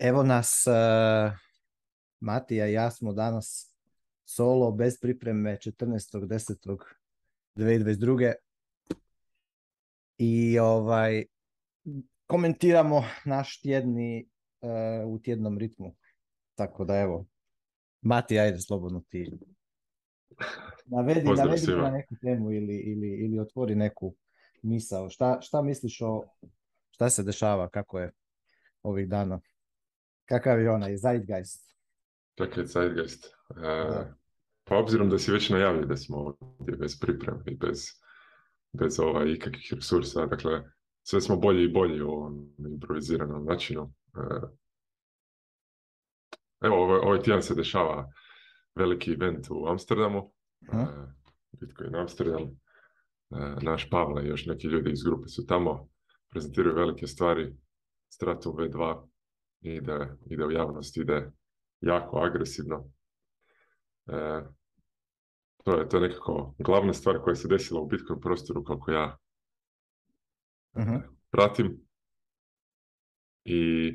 Evo nas, eh, Matija i ja smo danas solo, bez pripreme, 14.10.2022. I ovaj, komentiramo naš tjedni eh, u tjednom ritmu. Tako da evo, Matija, ajde slobodno ti navedi, navedi na neku temu ili, ili, ili otvori neku misao. Šta, šta misliš o šta se dešava, kako je ovih dana? kakav je onaj Zeitgeist. Kakav je Zeitgeist? E, pa obzirom da si već najavio da smo ovdje bez pripreme i bez, bez ovaj, ikakvih resursa, dakle, sve smo bolji i bolji u ovom improviziranom načinu. E, evo, ovaj, ovaj, tjedan se dešava veliki event u Amsterdamu, Bitko je na Amsterdam. E, naš Pavle i još neki ljudi iz grupe su tamo, prezentiraju velike stvari, Stratum V2 i da, u javnost ide jako agresivno. E, to, je, to nekako glavna stvar koja se desila u bitkom prostoru kako ja e, mhm. pratim. I,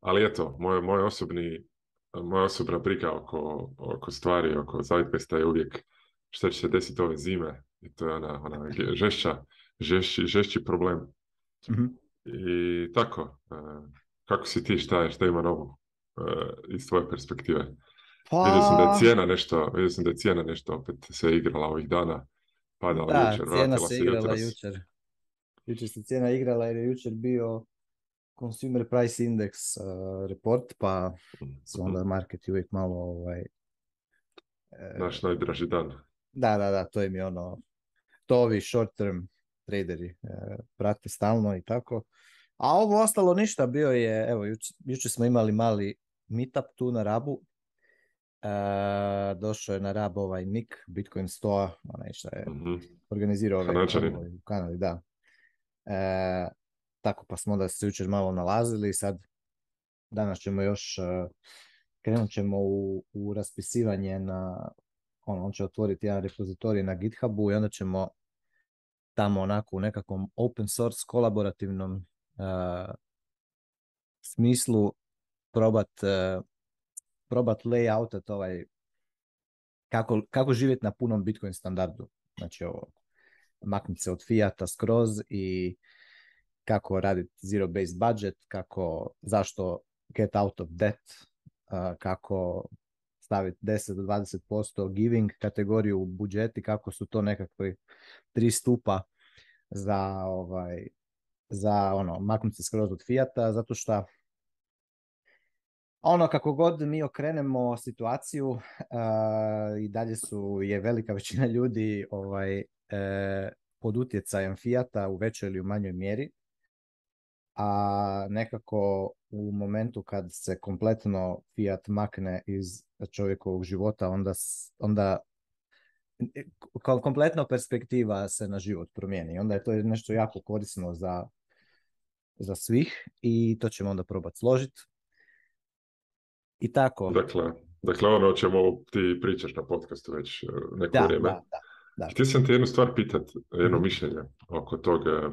ali eto, moja osobna briga oko, stvari, oko Zeitgeista je uvijek šta će se desiti ove zime. I to je ona, ona žešća, žešći, problem. Mhm. I tako, e, kako si ti, šta šta ima novo eh, iz tvoje perspektive? Pa... Vidio sam da je cijena nešto, vidio da je cijena nešto opet se igrala ovih dana, padala da, jučer, cijena se igrala jučer. Jučer se cijena igrala jer je jučer bio Consumer Price Index eh, report, pa su mhm. onda marketi uvijek malo ovaj... Uh, Naš najdraži dan. Da, da, da, to je mi ono, to ovi short term traderi prate stalno i tako. A ovo ostalo ništa bio je, evo, jučer smo imali mali meetup tu na Rabu. E, došao je na Rab ovaj Nick, Bitcoin Store, onaj što je mhm. organizirao ovaj, u Kanadi, da. E, tako pa smo da se jučer malo nalazili i sad danas ćemo još e, krenut ćemo u, u raspisivanje na on, on će otvoriti jedan repozitorij na GitHubu i onda ćemo tamo onako u nekakvom open source kolaborativnom uh, smislu probat, uh, probat layoutat ovaj kako, kako živjeti na punom Bitcoin standardu. Znači ovo, maknuti se od fiata skroz i kako raditi zero-based budget, kako, zašto get out of debt, e, kako staviti 10 do 20% giving kategoriju u budžeti, kako su to nekakvi tri stupa za ovaj za ono, maknuti se skroz od Fijata, zato što ono kako god mi okrenemo situaciju eh, i dalje su je velika većina ljudi ovaj eh, pod utjecajem Fijata u većoj ili u manjoj mjeri. A nekako u momentu kad se kompletno Fiat makne iz čovjekovog života, onda, onda eh, kompletno perspektiva se na život promijeni. Onda je to nešto jako korisno za za svih i to ćemo onda probati složiti. I tako. Ono. Dakle, dakle ono o čemu ti pričaš na podcastu već e, neko vrijeme. Da, da, da. Htio sam ti jednu stvar pitat, jedno mhm. mišljenje oko tog e,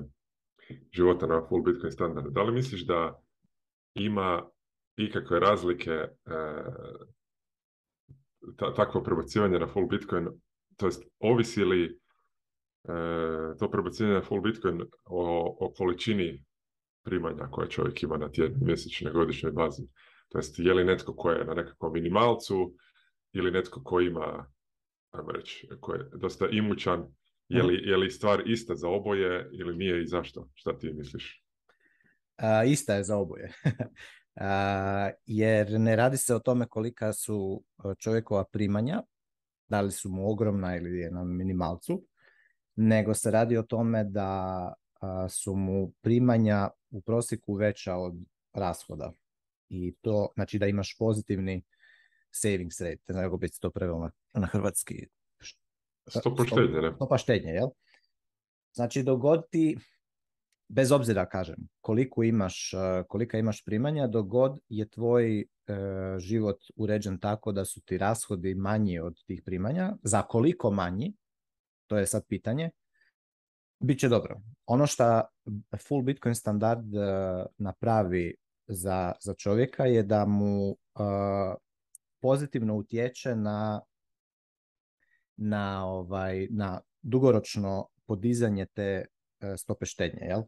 života na full Bitcoin standardu. Da li misliš da ima ikakve razlike e, ta, takvo prebacivanje na full Bitcoin, to jest ovisi li e, to prebacivanje na full Bitcoin o količini primanja koje čovjek ima na tjednoj, mjesečnoj, godišnjoj bazi. To jest, je li netko koje je na nekakvom minimalcu ili netko koji ima, ajmo reći, koji je dosta imućan, je li, je li stvar ista za oboje ili nije i zašto? Šta ti misliš? A, ista je za oboje. jer ne radi se o tome kolika su e, čovjekova primanja, da li su mu ogromna ili je na minimalcu, nego se radi o tome da su mu primanja u prosjeku veća od rashoda. I to znači da imaš pozitivni savings rate, ne znam kako bi se to prevelo na, hrvatski. Stopa štednje, ne? Stopa štednje, jel? Znači dogod ti, bez obzira kažem, koliko imaš, kolika imaš primanja, dogod je tvoj e, život uređen tako da su ti rashodi manji od tih primanja, za koliko manji, to je sad pitanje, Biće dobro. Ono što full Bitcoin standard e, napravi za, za čovjeka je da mu e, pozitivno utječe na na ovaj na dugoročno podizanje te e, stope štednje, jel?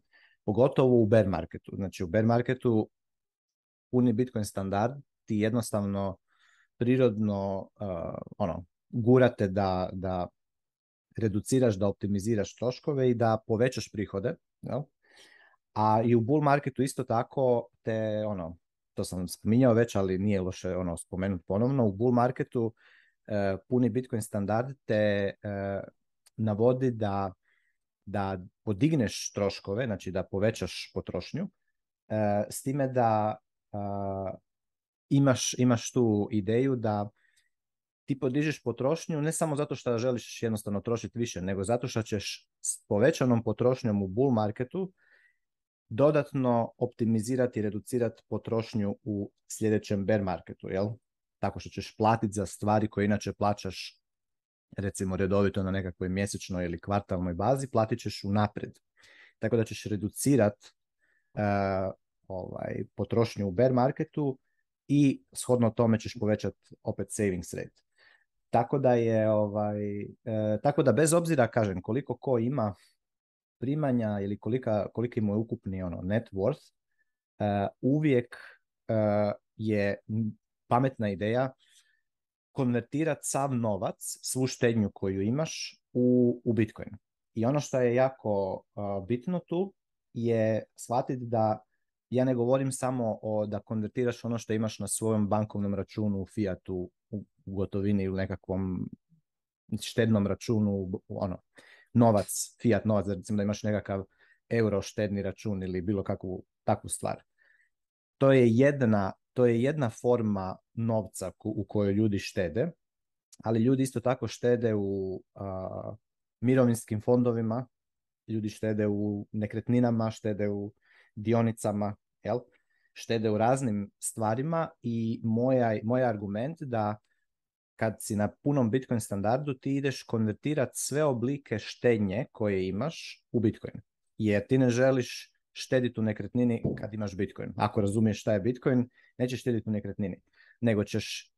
Pogotovo u bear marketu. Znači u bear marketu puni Bitcoin standard ti jednostavno prirodno ono gurate da, da reduciraš, da optimiziraš troškove i da povećaš prihode. Jel? A i u bull marketu isto tako te, ono, to sam spominjao već, ali nije loše ono spomenuti ponovno, u bull marketu e, puni Bitcoin standard te e, navodi da, da podigneš troškove, znači da povećaš potrošnju, e, s time da e, imaš, imaš tu ideju da ti podižeš potrošnju ne samo zato što želiš jednostavno trošiti više, nego zato što ćeš s povećanom potrošnjom u bull marketu dodatno optimizirati i reducirati potrošnju u sljedećem bear marketu, jel? Tako što ćeš platiti za stvari koje inače plaćaš recimo redovito na nekakvoj mjesečnoj ili kvartalnoj bazi, platit ćeš unaprijed. Tako da ćeš reducirati uh, e, ovaj, potrošnju u bear marketu i shodno tome ćeš povećati opet savings rate. Tako da je ovaj, e, tako da bez obzira kažem koliko ko ima primanja ili kolika, koliki mu je ukupni ono net worth, e, uvijek e, je pametna ideja konvertirati sav novac, svu štednju koju imaš u, u Bitcoin. I ono što je jako bitno tu je shvatiti da ja ne govorim samo o da konvertiraš ono što imaš na svojom bankovnom računu u fiatu, u gotovini ili nekakvom štednom računu, ono, novac, fiat novac, recimo da imaš nekakav euro štedni račun ili bilo kakvu takvu stvar. To je jedna, to je jedna forma novca u kojoj ljudi štede, ali ljudi isto tako štede u mirovinskim fondovima, ljudi štede u nekretninama, štede u dionicama, jel? štede u raznim stvarima i moja, moj argument da kad si na punom Bitcoin standardu ti ideš konvertirati sve oblike štednje koje imaš u Bitcoin. Jer ti ne želiš štediti u nekretnini kad imaš Bitcoin. Ako razumiješ šta je Bitcoin, nećeš štediti u nekretnini. Nego ćeš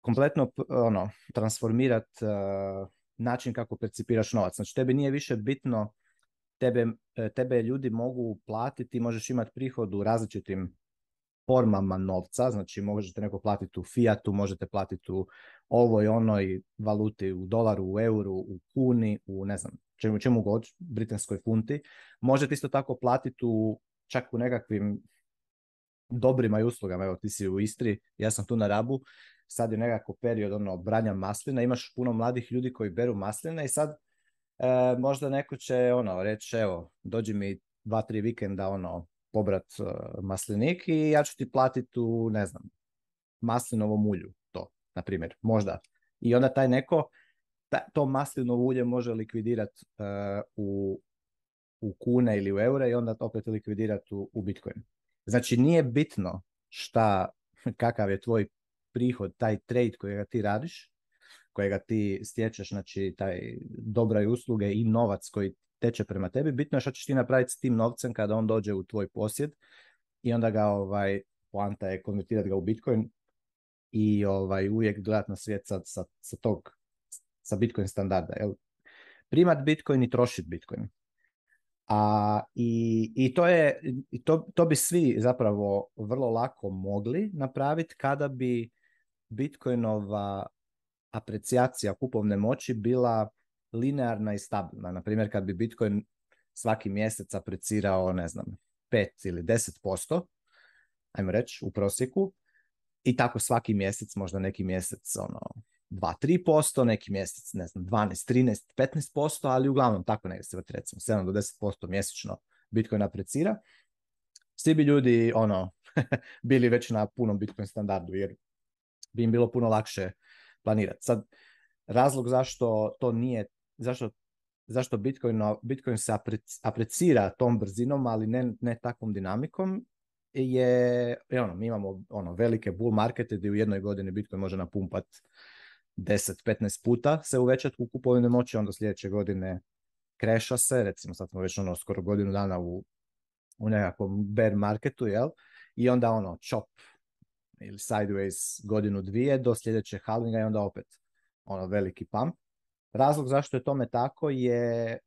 kompletno ono, transformirati eh, način kako percipiraš novac. Znači tebi nije više bitno tebe, e, tebe ljudi mogu platiti, možeš imati prihod u različitim formama novca, znači možete neko platiti u fiatu, možete platiti u ovoj onoj valuti, u dolaru, u euru, u kuni, u ne znam čemu, čemu god, britanskoj funti. Možete isto tako platiti u, čak u nekakvim dobrima i uslugama, evo ti si u Istri, ja sam tu na Rabu, sad je nekako period ono branja maslina, imaš puno mladih ljudi koji beru masline i sad E, možda neko će ono reći, evo, dođi mi dva, tri vikenda ono, pobrat e, maslinik i ja ću ti platiti u, ne znam, maslinovom ulju, to, na primjer, možda. I onda taj neko, to maslinovo ulje može likvidirati e, u, u kune ili u eure i onda opet likvidirati u, u Bitcoin. Znači nije bitno šta, kakav je tvoj prihod, taj trade kojega ti radiš, kojega ti stječeš, znači taj dobra i usluge i novac koji teče prema tebi, bitno je što ćeš ti napraviti s tim novcem kada on dođe u tvoj posjed i onda ga ovaj, poanta je konvertirati ga u Bitcoin i ovaj, uvijek gledati na svijet sa, sa, tog, sa Bitcoin standarda. Jel? Primat Bitcoin i trošit Bitcoin. A, i, i, to, je, to, to, bi svi zapravo vrlo lako mogli napraviti kada bi Bitcoinova aprecijacija kupovne moći bila linearna i stabilna. Na primjer, kad bi Bitcoin svaki mjesec aprecirao, ne znam, 5 ili 10%, ajmo reći, u prosjeku, i tako svaki mjesec, možda neki mjesec ono, 2-3%, neki mjesec, ne znam, 12, 13, 15%, ali uglavnom tako negdje se recimo 7 do 10% mjesečno Bitcoin aprecira, svi bi ljudi ono, bili već na punom Bitcoin standardu, jer bi im bilo puno lakše planirati. Sad, razlog zašto to nije, zašto, zašto Bitcoin, Bitcoin se aprecira tom brzinom, ali ne, ne takvom dinamikom, je, ono, mi imamo ono, velike bull markete gdje u jednoj godini Bitcoin može napumpat 10-15 puta se uvećati u kupovine moći, onda sljedeće godine kreša se, recimo sad smo već ono skoro godinu dana u, u nekakvom bear marketu, jel? I onda ono, čop, ili sideways godinu dvije do sljedećeg halvinga i onda opet ono veliki pump. Razlog zašto je tome tako je, e,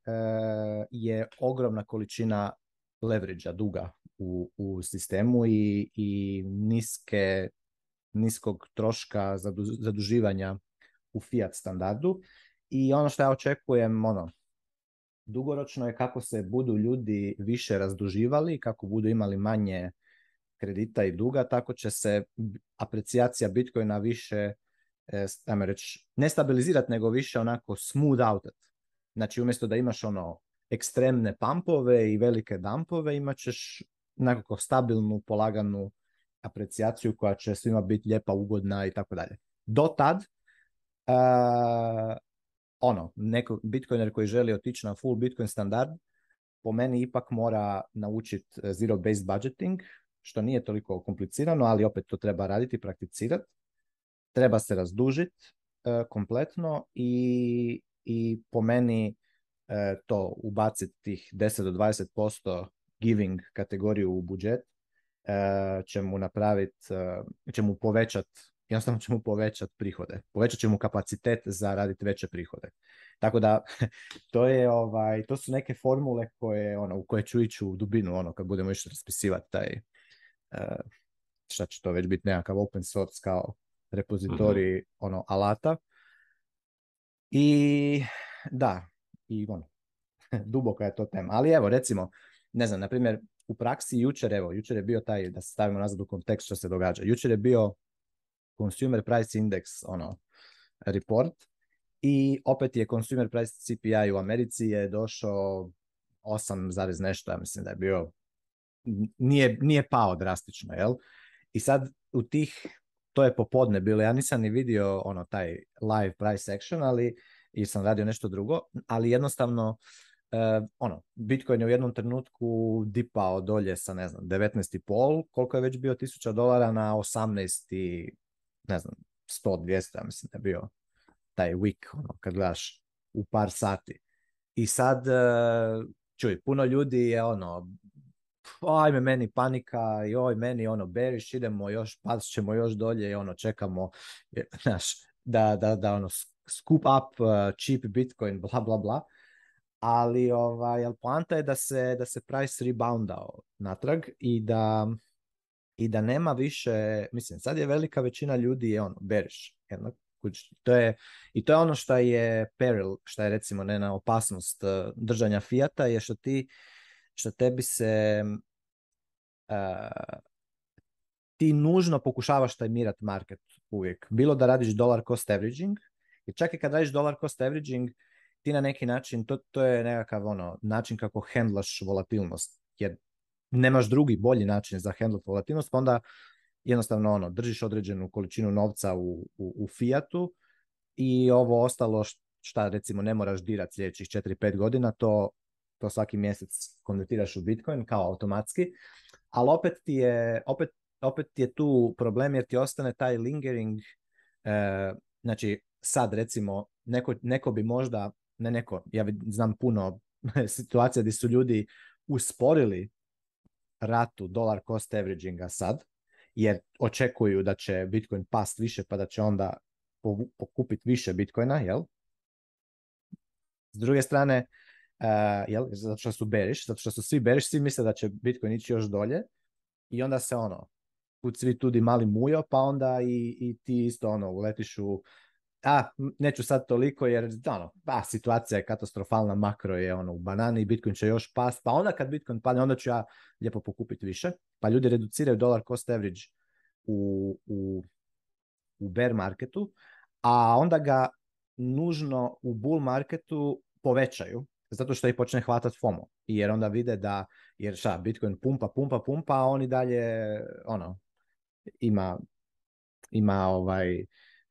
je ogromna količina leverage duga u, u sistemu i, i niske, niskog troška zaduživanja u fiat standardu. I ono što ja očekujem, ono, dugoročno je kako se budu ljudi više razduživali, kako budu imali manje kredita i duga, tako će se aprecijacija Bitcoina više, e, reći, ne stabilizirat nego više onako smooth outat. Znači, umjesto da imaš ono ekstremne pampove i velike dampove, imat ćeš nekako stabilnu, polaganu aprecijaciju koja će svima biti lijepa, ugodna i tako dalje. Do tad, ono, neko bitcoiner koji želi otići na full bitcoin standard, po meni ipak mora naučiti e, zero-based budgeting, što nije toliko komplicirano, ali opet to treba raditi, prakticirati. Treba se razdužiti e, kompletno i, i po meni e, to ubaciti tih 10 do 20% giving kategoriju u budžet e, će mu napraviti, će mu povećati jednostavno će mu povećati prihode. Povećat će mu kapacitet za raditi veće prihode. Tako da to je ovaj to su neke formule koje ono u koje ću ići u dubinu ono kad budemo išli raspisivati taj šta eh, će to već biti nekakav open source kao repozitorij mhm. ono alata. I da, i ono, duboka je to tema. Ali evo, recimo, ne znam, na primjer, u praksi jučer, evo, jučer je bio taj, da se stavimo nazad u kontekst što se događa, jučer je bio Consumer Price Index, ono, report, i opet je Consumer Price CPI u Americi je došao 8, nešto, ja mislim da je bio nije, nije pao drastično, jel? I sad u tih, to je popodne bilo, ja nisam ni vidio ono taj live price action, ali i sam radio nešto drugo, ali jednostavno eh, ono, Bitcoin je u jednom trenutku dipao dolje sa ne znam 19,5, koliko je već bio tisuća dolara na 18 i ne znam, 100, 200, ja mislim da je bio taj week, ono, kad gledaš u par sati. I sad, eh, čuj, puno ljudi je ono, ajme meni panika, joj meni ono beriš, idemo još, pas ćemo još dolje i ono čekamo znaš, da, da, da ono scoop up uh, cheap bitcoin, bla bla bla. Ali ovaj, poanta je da se, da se price reboundao natrag i da, i da nema više, mislim sad je velika većina ljudi je ono beriš, jedno, to je, I to je ono što je peril, što je recimo ne, opasnost eh, držanja fijata, je što ti što tebi se ti nužno pokušavaš tajmirat market uvijek. Bilo da radiš dollar cost averaging, i čak i kad radiš dollar cost averaging, ti na neki način, to, to je nekakav ono, način kako hendlaš volatilnost, jer nemaš drugi bolji način za hendlat volatilnost, pa onda jednostavno ono, držiš određenu količinu novca u, u, fiatu i ovo ostalo šta recimo ne moraš dirati sljedećih 4-5 godina, to to svaki mjesec konvertiraš u Bitcoin kao automatski, ali opet ti je, opet, opet je tu problem jer ti ostane taj lingering, e, znači sad recimo neko, neko bi možda, ne neko, ja znam puno situacija gdje su ljudi usporili ratu dolar cost averaginga sad, jer očekuju da će Bitcoin past više pa da će onda pokupiti više Bitcoina, jel? S druge strane, Uh, jel? Zato što su beriš, zato što su svi beriš, svi misle da će Bitcoin ići još dolje i onda se ono, u svi tudi mali mujo, pa onda i, i ti isto ono, uletiš u a, neću sad toliko jer ono, a, pa, situacija je katastrofalna, makro je ono u banani, Bitcoin će još past, pa onda kad Bitcoin padne, onda ću ja lijepo pokupiti više. Pa ljudi reduciraju dolar cost average u, u, u bear marketu, a onda ga nužno u bull marketu povećaju zato što ih počne hvatat FOMO. Jer onda vide da, jer ša, Bitcoin pumpa, pumpa, pumpa, a on i dalje, ono, ima, ima ovaj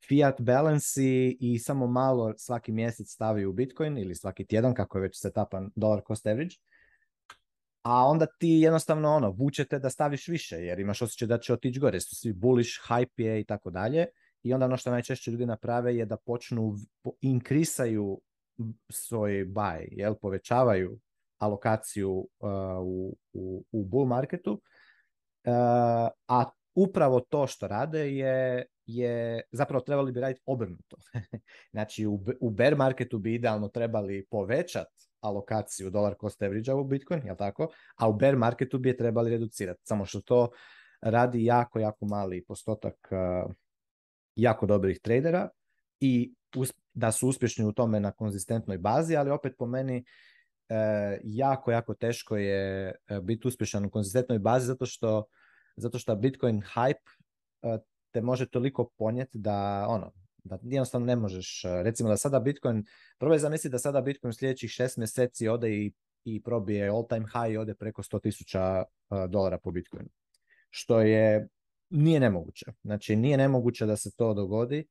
fiat balance i samo malo svaki mjesec stavi u Bitcoin ili svaki tjedan, kako je već tapan dollar cost average. A onda ti jednostavno ono, vučete da staviš više, jer imaš osjećaj da će otići gore, su svi bullish, hype je i tako dalje. I onda ono što najčešće ljudi naprave je da počnu, inkrisaju svoj buy, jel, povećavaju alokaciju e, u, u, u bull marketu, e, a upravo to što rade je, je zapravo trebali bi raditi obrnuto. znači u, bear marketu bi idealno trebali povećati alokaciju dolar cost average u Bitcoin, jel tako? A u bear marketu bi je trebali reducirati. Samo što to radi jako, jako mali postotak e, jako dobrih tradera i da su uspješni u tome na konzistentnoj bazi, ali opet po meni e, jako, jako teško je e, biti uspješan u konzistentnoj bazi zato što, zato što Bitcoin hype e, te može toliko ponijeti da ono, da jednostavno ne možeš. Recimo da sada Bitcoin, je zamisliti da sada Bitcoin sljedećih šest mjeseci ode i, i probije all time high i ode preko 100.000 dolara po Bitcoinu. Što je, nije nemoguće. Znači nije nemoguće da se to dogodi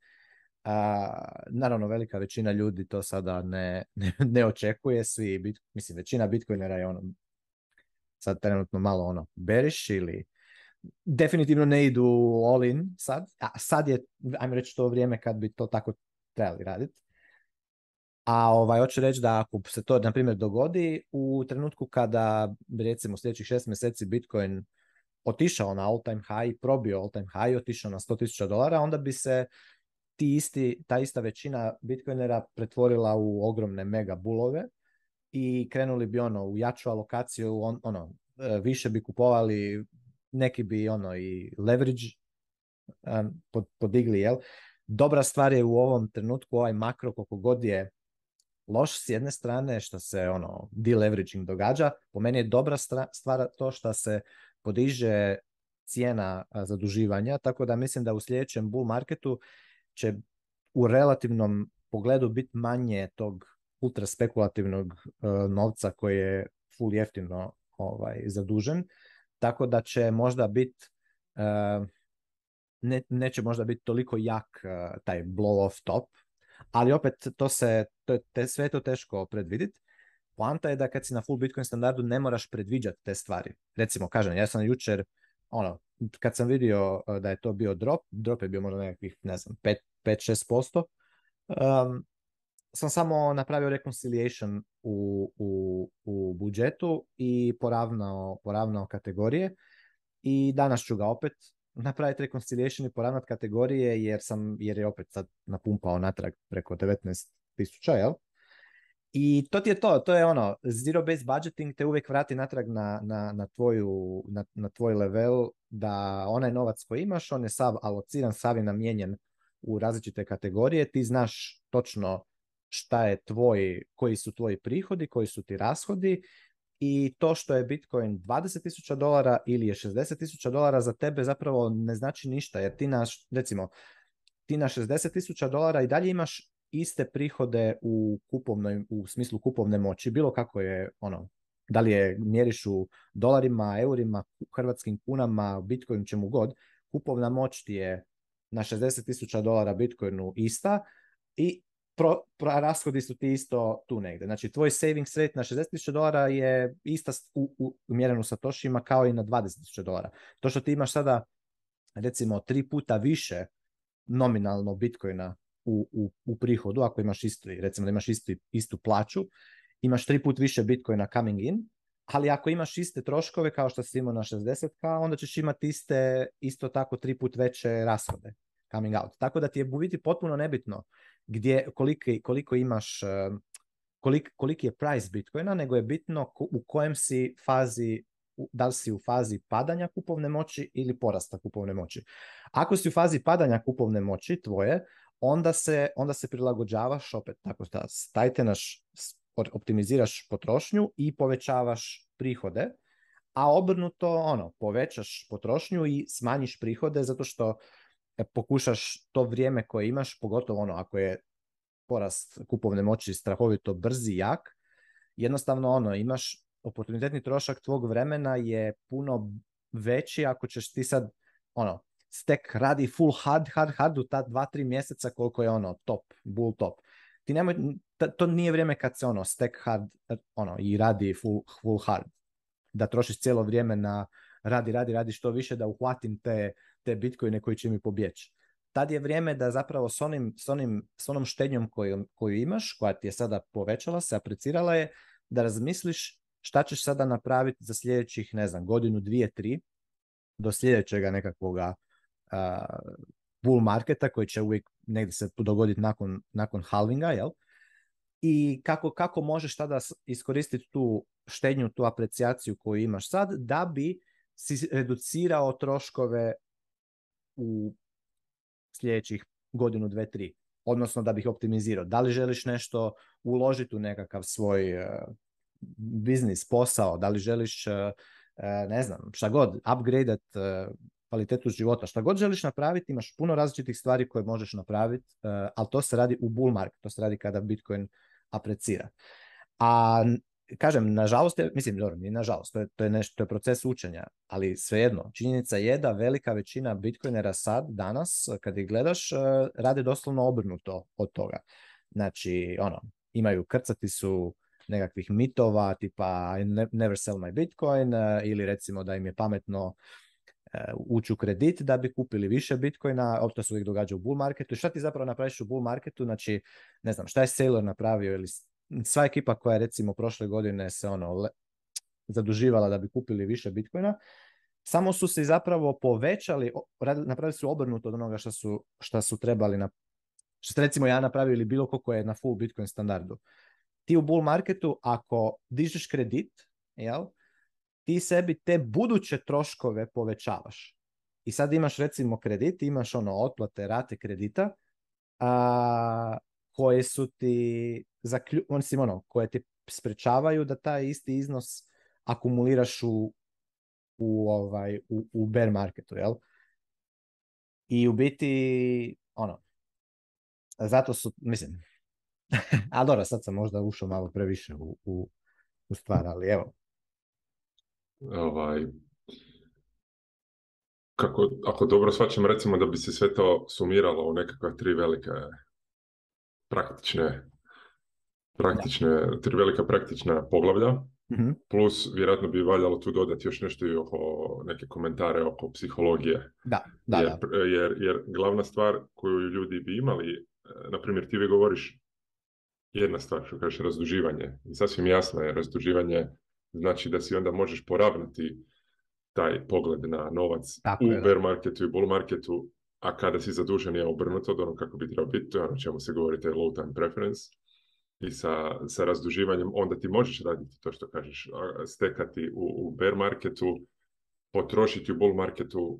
a, naravno, velika većina ljudi to sada ne, ne, očekuje. Svi, bit, mislim, većina bitcoinera je ono, sad trenutno malo ono, beriš ili definitivno ne idu all in sad. A sad je, ajmo reći, to vrijeme kad bi to tako trebali raditi. A ovaj, hoću reći da ako se to, na primjer, dogodi u trenutku kada, recimo, sljedećih šest mjeseci Bitcoin otišao na all-time high, probio all-time high, otišao na 100.000 dolara, onda bi se ti isti, ta ista većina bitcoinera pretvorila u ogromne mega bulove i krenuli bi ono u jaču alokaciju, ono, e, više bi kupovali, neki bi ono i leverage e, pod, podigli, jel? Dobra stvar je u ovom trenutku ovaj makro koliko god je loš s jedne strane što se ono deleveraging događa, po meni je dobra stvar to što se podiže cijena zaduživanja, tako da mislim da u sljedećem bull marketu će u relativnom pogledu biti manje tog ultra spekulativnog e, novca koji je full jeftino ovaj, zadužen, tako da će možda biti e, ne, neće možda biti toliko jak e, taj blow off top, ali opet to se, to, te, sve je to teško predvidit. Poanta je da kad si na full Bitcoin standardu ne moraš predviđati te stvari. Recimo, kažem, ja sam jučer ono, kad sam vidio e, da je to bio drop, drop je bio možda nekakvih, ne znam, 5-6%, um, sam samo napravio reconciliation u, u, u budžetu i poravnao, poravnao kategorije i danas ću ga opet napraviti reconciliation i poravnat kategorije jer sam jer je opet sad napumpao natrag preko 19 tisuća, jel? I to ti je to, to je ono, zero-based budgeting te uvijek vrati natrag na, na, na, tvoju, na, na tvoj level, da onaj novac koji imaš, on je sav alociran, sav je namijenjen u različite kategorije, ti znaš točno šta je tvoj, koji su tvoji prihodi, koji su ti rashodi i to što je Bitcoin 20.000 dolara ili je 60.000 dolara za tebe zapravo ne znači ništa jer ti na recimo, ti na 60.000 dolara i dalje imaš iste prihode u kupovnoj, u smislu kupovne moći, bilo kako je ono, da li je mjeriš u dolarima, eurima, hrvatskim kunama, bitcoin, čemu god, kupovna moć ti je na 60.000 dolara bitcoinu ista i pro, rashodi su ti isto tu negdje. Znači tvoj savings rate na 60.000 dolara je ista u, u, umjerenu sa tošima kao i na 20.000 dolara. To što ti imaš sada recimo tri puta više nominalno bitcoina u, u, prihodu, ako imaš istu, recimo da imaš istu, istu plaću, imaš tri put više bitcoina coming in, ali ako imaš iste troškove kao što si imao na 60k, onda ćeš imati iste, isto tako tri put veće rashode coming out. Tako da ti je biti potpuno nebitno gdje, koliko, koliko imaš, eh, kolik, koliki je price bitcoina, nego je bitno u kojem si fazi da li si u fazi padanja kupovne moći ili porasta kupovne moći. Ako si u fazi padanja kupovne moći tvoje, onda se, onda se prilagođavaš, opet tako da naš optimiziraš potrošnju i povećavaš prihode, a obrnuto ono, povećaš potrošnju i smanjiš prihode zato što e, pokušaš to vrijeme koje imaš, pogotovo ono ako je porast kupovne moći strahovito brzi i jak, jednostavno ono, imaš oportunitetni trošak tvog vremena je puno veći ako ćeš ti sad ono, stek radi full hard, hard, hard u ta dva, tri mjeseca koliko je ono top, bull top. Ti nemoj, to nije vrijeme kad se ono stek hard ono, i radi full, full hard. Da trošiš cijelo vrijeme na radi, radi, radi što više da uhvatim te, te bitcoine koji će mi pobjeći. Tad je vrijeme da zapravo s, onim, s, onim, s onom štednjom koju, koju imaš, koja ti je sada povećala se, aprecirala je, da razmisliš šta ćeš sada napraviti za sljedećih, ne znam, godinu, dvije, tri, do sljedećega nekakvoga bull marketa koji će uvijek negdje se dogoditi nakon, nakon halvinga, jel? I kako, kako možeš tada iskoristiti tu štednju, tu aprecijaciju koju imaš sad, da bi si reducirao troškove u sljedećih godinu, dve, tri. Odnosno da bi optimizirao. Da li želiš nešto uložiti u nekakav svoj e, biznis, posao, da li želiš, e, e, ne znam, šta god, upgradeat kvalitetu života. Šta god želiš napraviti, imaš puno različitih stvari koje možeš napraviti, eh, ali to se radi u bull market, to se radi kada Bitcoin aprecira. A kažem, nažalost, mislim, dobro, nije nažalost, to je, to je, nešto, je proces učenja, ali svejedno, činjenica je da velika većina Bitcoinera sad, danas, kad ih gledaš, eh, rade doslovno obrnuto od toga. Znači, ono, imaju, krcati su nekakvih mitova, tipa never sell my Bitcoin, eh, ili recimo da im je pametno Eh, ući u kredit da bi kupili više bitcoina, ovo to se uvijek događa u bull marketu. I šta ti zapravo napraviš u bull marketu? Znači, ne znam, šta je Sailor napravio ili sva ekipa koja je recimo prošle godine se ono zaduživala da bi kupili više bitcoina, samo su se zapravo povećali, napravili su obrnuto od onoga što su, šta su trebali na što recimo ja napravio ili bilo ko je na full Bitcoin standardu. Ti u bull marketu, ako dižeš kredit, jel, ti sebi te buduće troškove povećavaš. I sad imaš recimo kredit, imaš ono otplate, rate kredita, a, koje su ti, zaklju, mislim ono, koje ti sprečavaju da taj isti iznos akumuliraš u, u, ovaj, u, u bear marketu, jel? I u biti, ono, zato su, mislim, a dobro, sad sam možda ušao malo previše u, u stvar, ali evo, ovaj, kako, ako dobro shvaćam, recimo da bi se sve to sumiralo u nekakve tri velike praktične, praktične tri velika praktična poglavlja, mhm. plus vjerojatno bi valjalo tu dodati još nešto i oko neke komentare oko psihologije. Da, da, jer, Jer, jer glavna stvar koju ljudi bi imali, e, na primjer ti vi govoriš jedna stvar što kažeš razduživanje i sasvim jasno je razduživanje Znači da si onda možeš poravnati taj pogled na novac u bear marketu i bull marketu, a kada si zadužen je obrnuto od ono kako bi trebao biti, to je ono čemu se govori taj low time preference i sa, sa razduživanjem, onda ti možeš raditi to što kažeš, stekati u, u bear marketu, potrošiti u bull marketu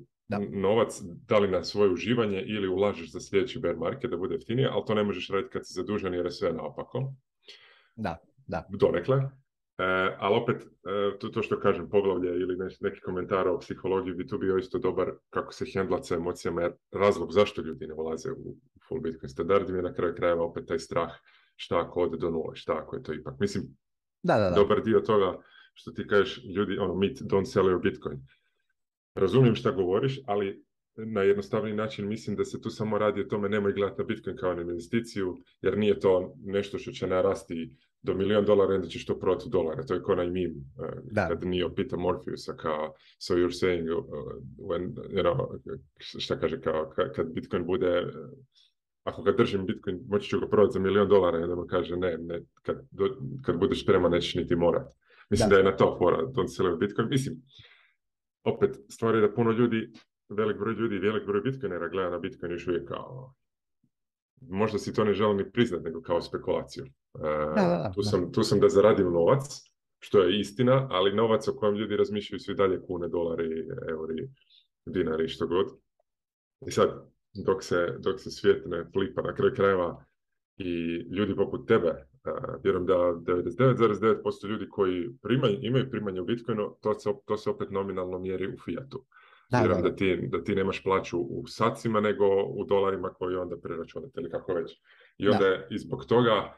novac, da li na svoje uživanje ili ulažeš za sljedeći bear market da bude jeftinije, ali to ne možeš raditi kad si zadužen jer je sve naopako. Da, da. Donekle. E, ali opet, e, to, što kažem, poglavlje ili ne, neki komentar o psihologiji bi tu bio isto dobar kako se hendla sa emocijama, jer razlog zašto ljudi ne ulaze u full Bitcoin standard je na kraju krajeva opet taj strah šta ako ode do nule, šta ako je to ipak. Mislim, da, da, da. dobar dio toga što ti kažeš, ljudi, ono, mit, don't sell your Bitcoin. Razumijem šta govoriš, ali na jednostavni način mislim da se tu samo radi o tome nemoj gledati na Bitcoin kao na investiciju, jer nije to nešto što će narasti do milijon dolara, onda ćeš to prodati dolara. To je kao onaj meme e, da. kad Peter Morpheus, Morpheusa kao so you're saying uh, when, you know, šta kaže kao kad Bitcoin bude ako ga držim Bitcoin, moći ću ga prodati za milijon dolara i mu kaže ne, ne kad, budeš prema, nećeš niti morat. Mislim da, je na to fora, don't sell Bitcoin. Mislim, opet stvari da puno ljudi velik broj ljudi i velik broj bitcoinera gleda na bitcoin još uvijek kao možda si to ne želim ni priznat, nego kao spekulaciju. E, tu, sam, da zaradim novac, što je istina, ali novac o kojem ljudi razmišljaju su i dalje kune, dolari, euri, dinari, i što god. I sad, dok se, dok se svijet ne flipa na kraju krajeva i ljudi poput tebe, e, vjerujem da 99,9% ljudi koji primaju, imaju primanje u Bitcoinu, to se, to se opet nominalno mjeri u Fiatu da, da, ti, da ti nemaš plaću u sacima nego u dolarima koji onda preračunate ili kako već. I onda da. i zbog toga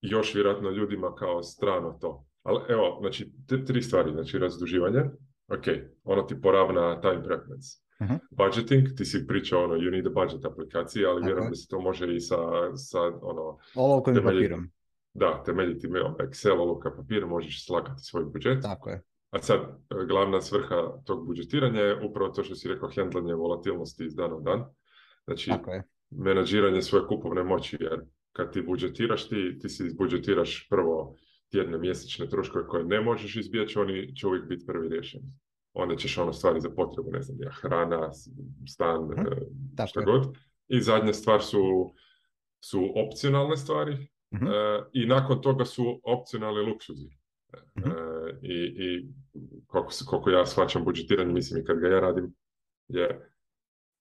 još vjerojatno ljudima kao strano to. Ali evo, znači, te tri stvari, znači razduživanje, ok, ono ti poravna time preference. Mhm. Budgeting, ti si pričao ono, you need a budget aplikacije, ali vjerujem da se to može i sa, sa ono... Olovkom papirom. Da, temeljiti Excel, olovka, papir, možeš slagati svoj budžet. Tako je. A sad, e, glavna svrha tog budžetiranja je upravo to što si rekao, hendlanje volatilnosti iz dana u dan. Znači, okay. menadžiranje svoje kupovne moći, jer kad ti budžetiraš, ti, ti si izbudžetiraš prvo tjedne mjesečne troškove koje ne možeš izbjeći, oni će uvijek biti prvi riješeni. Onda ćeš ono stvari za potrebu, ne znam, ja, hrana, stan, mm, god. I zadnja stvar su, su opcionalne stvari mhm. e, i nakon toga su opcionalni luksuzi. E, mhm. I, i koliko, koliko ja shvaćam budžetiranje, mislim i kad ga ja radim, je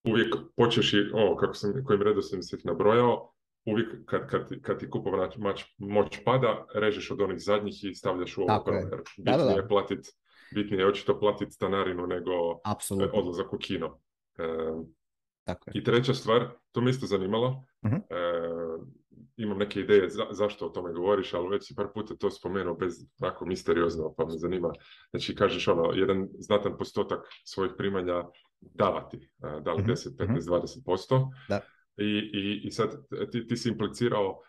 uvijek počeš i ovo kako sam, kojim redu sam se ih nabrojao, uvijek kad, kad, kad ti kupovna moć pada, režeš od onih zadnjih i stavljaš u ovu prvo. Jer bitnije, da, Platit, bitnije je očito platiti stanarinu nego e, Absolutno. odlazak u kino. E, Tako I treća stvar, to me isto zanimalo, uh imam neke ideje za, zašto o tome govoriš, ali već si par puta to spomenuo bez tako misteriozno, pa me zanima. Znači, kažeš ono, jedan znatan postotak svojih primanja davati, da li 10, 15, 20%. Da. I, i, I sad ti, ti si implicirao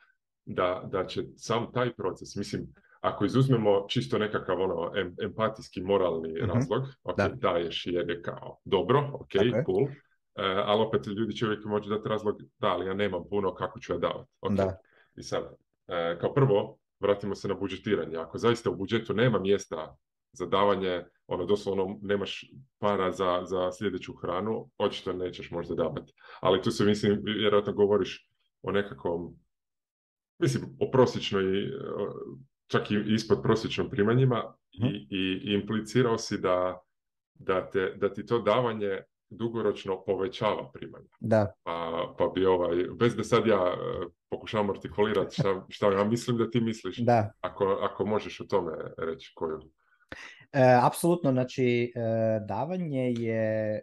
da, da će sam taj proces, mislim, ako izuzmemo čisto nekakav ono empatijski moralni mhm. razlog, da. daješ jer je kao dobro, ok, cool, E, ali opet ljudi će uvijek moći dati razlog, da, ali ja nemam puno, kako ću ja davati. Okay. I sad, e, kao prvo, vratimo se na budžetiranje. Ako zaista u budžetu nema mjesta za davanje, ono doslovno nemaš para za, za sljedeću hranu, očito nećeš možda davati. Ali tu se mislim, vjerojatno govoriš o nekakvom, mislim, o prosječnoj, e, čak i ispod prosječnom primanjima i, mhm. i implicirao si da, da, te, da ti to davanje dugoročno povećava primanja. Da. Pa, pa bi ovaj, bez da sad ja e, pokušavam artikulirati šta, ja mislim da ti misliš, da. Ako, ako možeš o tome reći koju. E, apsolutno, znači e, davanje je e,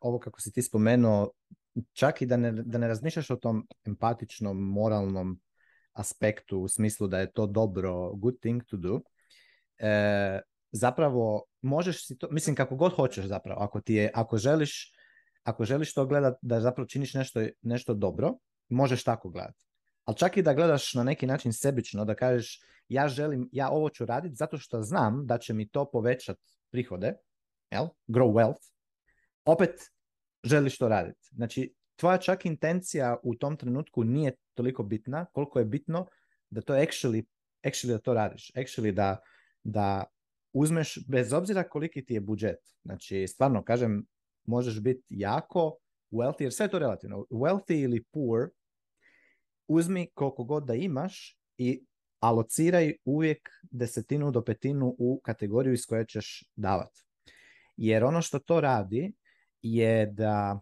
ovo kako si ti spomenuo, čak i da ne, da ne razmišljaš o tom empatičnom, moralnom aspektu u smislu da je to dobro, good thing to do, zapravo možeš si to, mislim kako god hoćeš zapravo, ako ti je, ako želiš, ako želiš to gledat da zapravo činiš nešto, nešto dobro, možeš tako gledati. Ali čak i da gledaš na neki način sebično, da kažeš ja želim, ja ovo ću raditi zato što znam da će mi to povećati prihode, jel? grow wealth, opet želiš to raditi. Znači, tvoja čak intencija u tom trenutku nije toliko bitna koliko je bitno da to actually, actually da to radiš, actually da, da uzmeš, bez obzira koliki ti je budžet, znači stvarno kažem, možeš biti jako wealthy, jer sve je to relativno, wealthy ili poor, uzmi koliko god da imaš i alociraj uvijek desetinu do petinu u kategoriju iz koje ćeš davati. Jer ono što to radi je da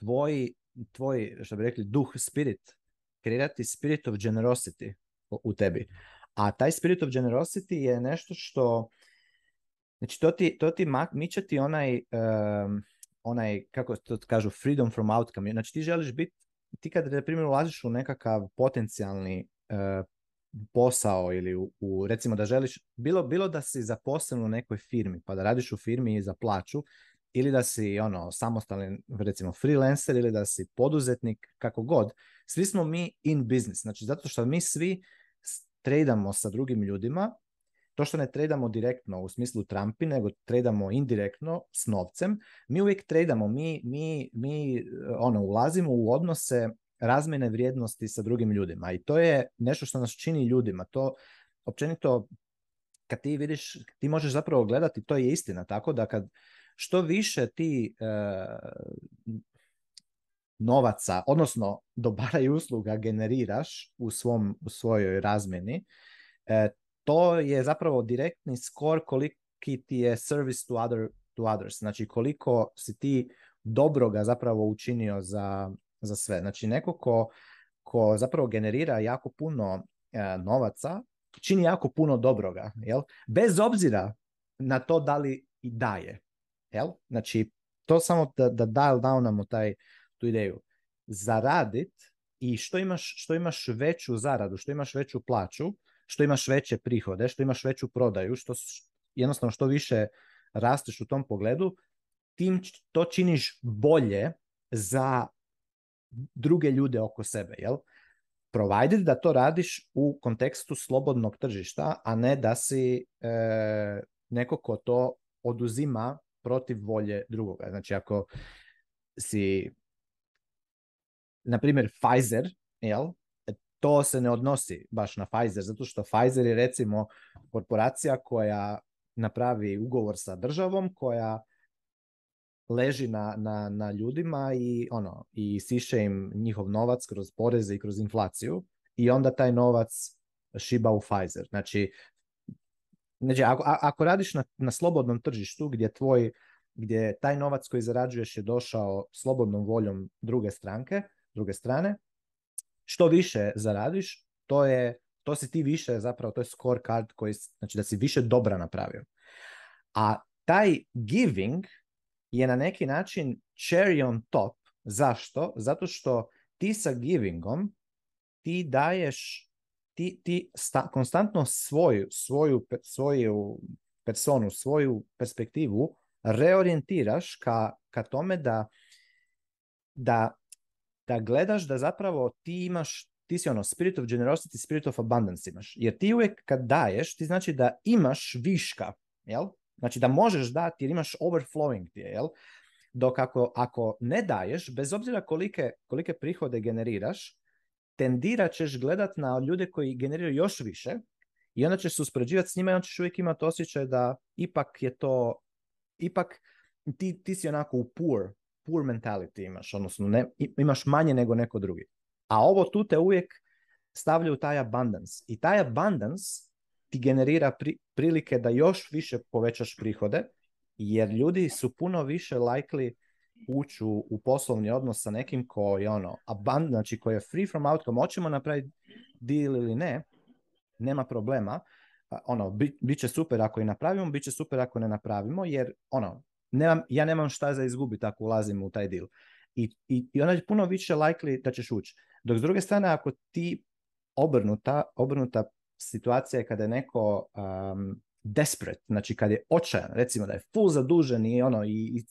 tvoj, tvoj što bi rekli, duh, spirit, kreirati spirit of generosity u tebi. A taj spirit of generosity je nešto što, znači to ti, to ti onaj, onaj, kako to kažu, freedom from outcome. Znači ti želiš biti, ti kad, na primjer, ulaziš u nekakav potencijalni e, posao ili u, recimo da želiš, bilo, bilo da si zaposlen u nekoj firmi, pa da radiš u firmi za plaću, ili da si ono samostalni recimo freelancer ili da si poduzetnik kako god svi smo mi in business znači zato što mi svi tradamo sa drugim ljudima, to što ne tradamo direktno u smislu Trumpi, nego tradamo indirektno s novcem, mi uvijek tradamo, mi, mi, mi eh, ono, ulazimo u odnose razmjene vrijednosti sa drugim ljudima i to je nešto što nas čini ljudima. To općenito kad ti vidiš, ti možeš zapravo gledati, to je istina, tako da kad što više ti eh, novaca, odnosno dobara i usluga generiraš u, svom, u svojoj razmeni, e, to je zapravo direktni skor koliki ti je service to, other, to others, znači koliko si ti dobroga zapravo učinio za, za sve. Znači neko ko, ko zapravo generira jako puno e, novaca, čini jako puno dobroga, jel? Bez obzira na to da li i daje, jel? Znači, to samo da, da dial downamo taj, tu ideju, zaradit i što imaš, što imaš veću zaradu, što imaš veću plaću, što imaš veće prihode, što imaš veću prodaju, što jednostavno što više rasteš u tom pogledu, tim to činiš bolje za druge ljude oko sebe, jel? Provided da to radiš u kontekstu slobodnog tržišta, a ne da si e, neko ko to oduzima protiv volje drugoga. Znači, ako si na primjer, Pfizer, jel? E, to se ne odnosi baš na Pfizer, zato što Pfizer je recimo korporacija koja napravi ugovor sa državom, koja leži na, na, na ljudima i ono i siše im njihov novac kroz poreze i kroz inflaciju i onda taj novac šiba u Pfizer. Znači, znači ako, ako radiš na, na slobodnom tržištu gdje tvoj gdje taj novac koji zarađuješ je došao slobodnom voljom druge stranke, druge strane. Što više zaradiš, to je to si ti više zapravo, to je score card koji, znači da si više dobra napravio. A taj giving je na neki način cherry on top. Zašto? Zato što ti sa givingom ti daješ, ti, ti konstantno svoju, svoju, svoju personu, svoju perspektivu reorientiraš ka, ka tome da, da da gledaš da zapravo ti imaš, ti si ono spirit of generosity, spirit of abundance imaš. Jer ti uvijek kad daješ, ti znači da imaš viška, jel? Znači da možeš dati jer imaš overflowing ti jel? Dok ako, ako ne daješ, bez obzira kolike, kolike prihode generiraš, tendira ćeš gledat na ljude koji generiraju još više i onda ćeš se uspoređivati s njima i onda ćeš uvijek imati osjećaj da ipak je to, ipak ti, ti si onako u poor poor mentality imaš, odnosno ne, imaš manje nego neko drugi. A ovo tu te uvijek stavlja u taj abundance. I taj abundance ti generira prilike da još više povećaš prihode, jer ljudi su puno više likely ući u, poslovni odnos sa nekim ko je ono, aband, znači koji je free from outcome, hoćemo napraviti deal ili ne, nema problema, ono, bit, bit će super ako i napravimo, bit će super ako ne napravimo, jer ono, nemam, ja nemam šta za izgubiti ako ulazim u taj deal. I, i, onda je puno više likely da ćeš ući. Dok s druge strane, ako ti obrnuta, obrnuta situacija je kada je neko um, desperate, znači kad je očajan, recimo da je full zadužen i ono i, i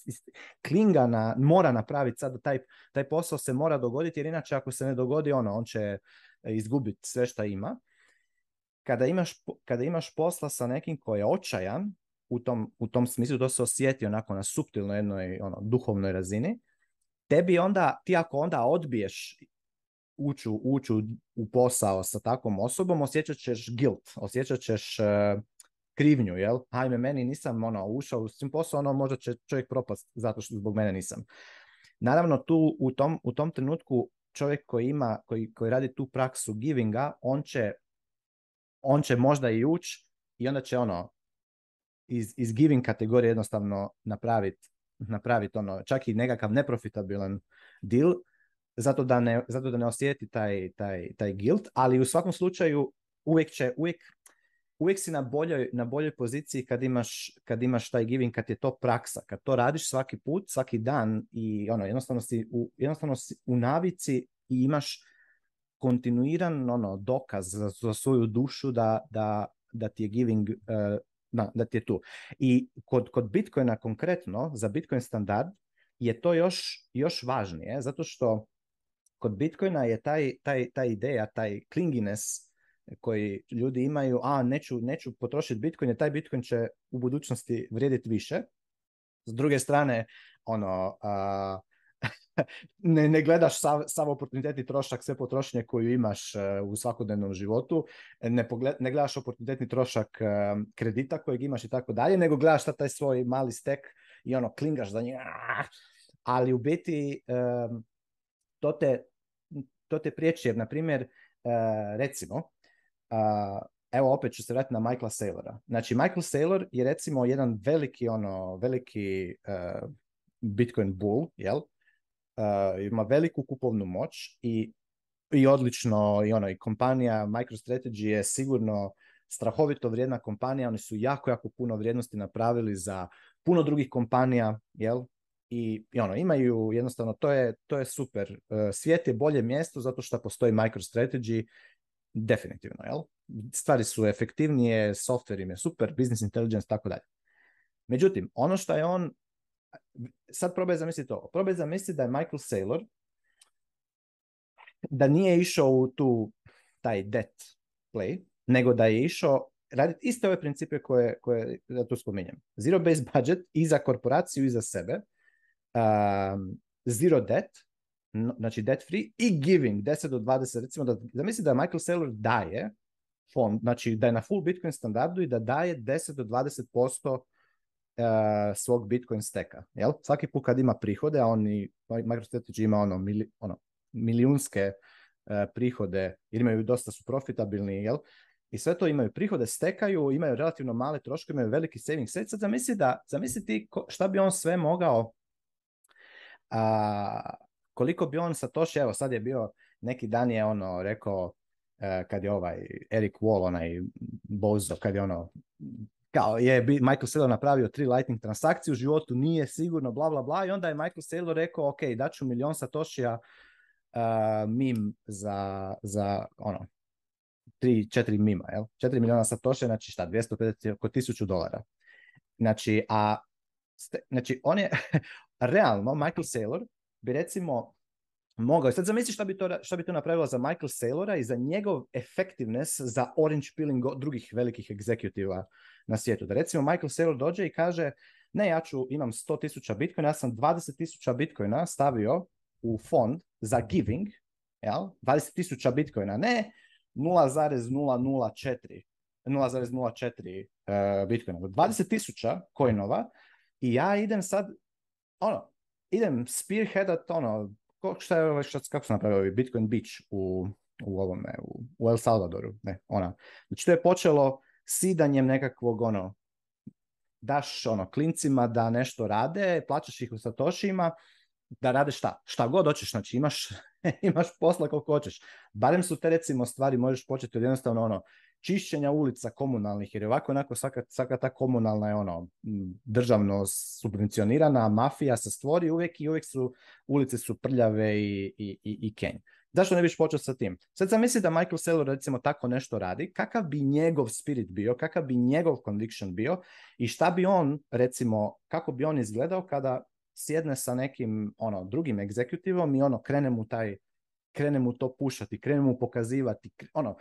klinga na, mora napraviti sad taj, taj posao se mora dogoditi jer inače ako se ne dogodi ono on će izgubiti sve što ima. Kada imaš, kada imaš posla sa nekim koji je očajan, u tom, u tom smislu, to se osjeti onako na suptilnoj jednoj ono, duhovnoj razini, tebi onda, ti ako onda odbiješ ući uću u posao sa takvom osobom, osjećat ćeš guilt, osjećat ćeš e, krivnju, jel? Ajme, meni nisam ono, ušao u tim posao, ono, možda će čovjek propast zato što zbog mene nisam. Naravno, tu u tom, u tom trenutku čovjek koji ima, koji, koji radi tu praksu givinga, on će, on će možda i ući i onda će ono, iz, iz giving kategorije jednostavno napraviti napraviti ono, čak i nekakav neprofitabilan deal, zato da ne, zato da ne osjeti taj, taj, taj guilt, ali u svakom slučaju uvijek će, uvijek, uvijek si na boljoj, na boljoj poziciji kad imaš, kad imaš taj giving, kad je to praksa, kad to radiš svaki put, svaki dan i ono, jednostavno si u, jednostavno u navici i imaš kontinuiran ono, dokaz za, za svoju dušu da, da, da ti je giving uh, da, da ti je tu. I kod, kod Bitcoina konkretno, za Bitcoin standard, je to još, još važnije, zato što kod Bitcoina je taj, taj, ta ideja, taj klingines koji ljudi imaju, a neću, neću potrošiti Bitcoin, jer taj Bitcoin će u budućnosti vrijediti više. S druge strane, ono, ne, ne gledaš sav, sav trošak, sve potrošnje koju imaš e, u svakodnevnom životu, ne, pogled, gledaš oportunitetni trošak e, kredita kojeg imaš i tako dalje, nego gledaš taj svoj mali stek i ono klingaš za njega. Ah! Ali u biti e, to te, to te priječi, jer na primjer, recimo, evo opet ću se vratiti na Michaela Saylora. Znači, Michael Saylor je recimo jedan veliki, ono, veliki Bitcoin bull, jel? Eh, ima veliku kupovnu moć i, i odlično i ono i kompanija MicroStrategy je sigurno strahovito vrijedna kompanija, oni su jako, jako puno vrijednosti napravili za puno drugih kompanija, jel? I, i ono, imaju jednostavno, to je, to je super. Eh, svijet je bolje mjesto zato što postoji MicroStrategy, definitivno, jel? Stvari su efektivnije, software im je super, business intelligence, tako dalje. Međutim, ono što je on sad probaj zamisliti to. Probaj zamisliti da je Michael Saylor da nije išao u tu taj debt play, nego da je išao raditi iste ove principe koje, koje ja tu spominjem. Zero base budget i za korporaciju i za sebe. Um, zero debt, znači debt free i giving 10 do 20. Recimo da zamisli da Michael Saylor daje fond, znači da je na full Bitcoin standardu i da daje 10 do 20% E, svog Bitcoin steka. Jel? Svaki put kad ima prihode, a oni, MicroStrategy ima ono, ono milijunske e, prihode, jer imaju dosta su profitabilni, jel? I sve to imaju prihode, stekaju, imaju relativno male troškove, imaju veliki saving set. Sad zamisli da, zamisli ti šta bi on sve mogao, koliko bi on sa toši, evo sad je bio, neki dan je ono rekao, e, kad je ovaj Eric Wall, onaj Bozo, kad je ono kao je Michael Saylor napravio tri lightning transakcije u životu, nije sigurno, bla, bla, bla. I onda je Michael Saylor rekao, ok, daću milion satošija uh, mim za, za ono, tri četiri mima, jel? Četiri miliona satošija, znači šta, 250, oko tisuću dolara. Znači, a, znači, on je, realno, Michael Saylor bi recimo mogao. je. sad zamisli šta bi, to, šta bi to napravilo za Michael Saylora i za njegov effectiveness za orange peeling drugih velikih egzekutiva na svijetu. Da recimo Michael Saylor dođe i kaže ne, ja ću, imam 100.000 bitcoina, ja sam 20.000 bitcoina stavio u fond za giving, jel? 20.000 bitcoina, ne 0.004 0.04 uh, bitcoina, 20.000 coinova i ja idem sad, ono, idem spearheadat, ono, Ko, šta je, ovaj šta, kako su napravili Bitcoin Beach u, u ovome, u, u El Salvadoru, ne, ona. Znači to je počelo sidanjem nekakvog ono, daš ono klincima da nešto rade, plaćaš ih u satošima, da rade šta? Šta god hoćeš, znači imaš, imaš posla koliko hoćeš. Barem su te recimo stvari, možeš početi od jednostavno ono, čišćenja ulica komunalnih, jer je ovako onako svaka, svaka ta komunalna je ono državno subvencionirana, mafija se stvori uvijek i uvijek su ulice su prljave i, i, i, i kenj. Zašto ne biš počeo sa tim? Sad sam misli da Michael Saylor recimo tako nešto radi, kakav bi njegov spirit bio, kakav bi njegov conviction bio i šta bi on recimo, kako bi on izgledao kada sjedne sa nekim ono drugim egzekutivom i ono krene mu taj krene mu to pušati, krene mu pokazivati, ono,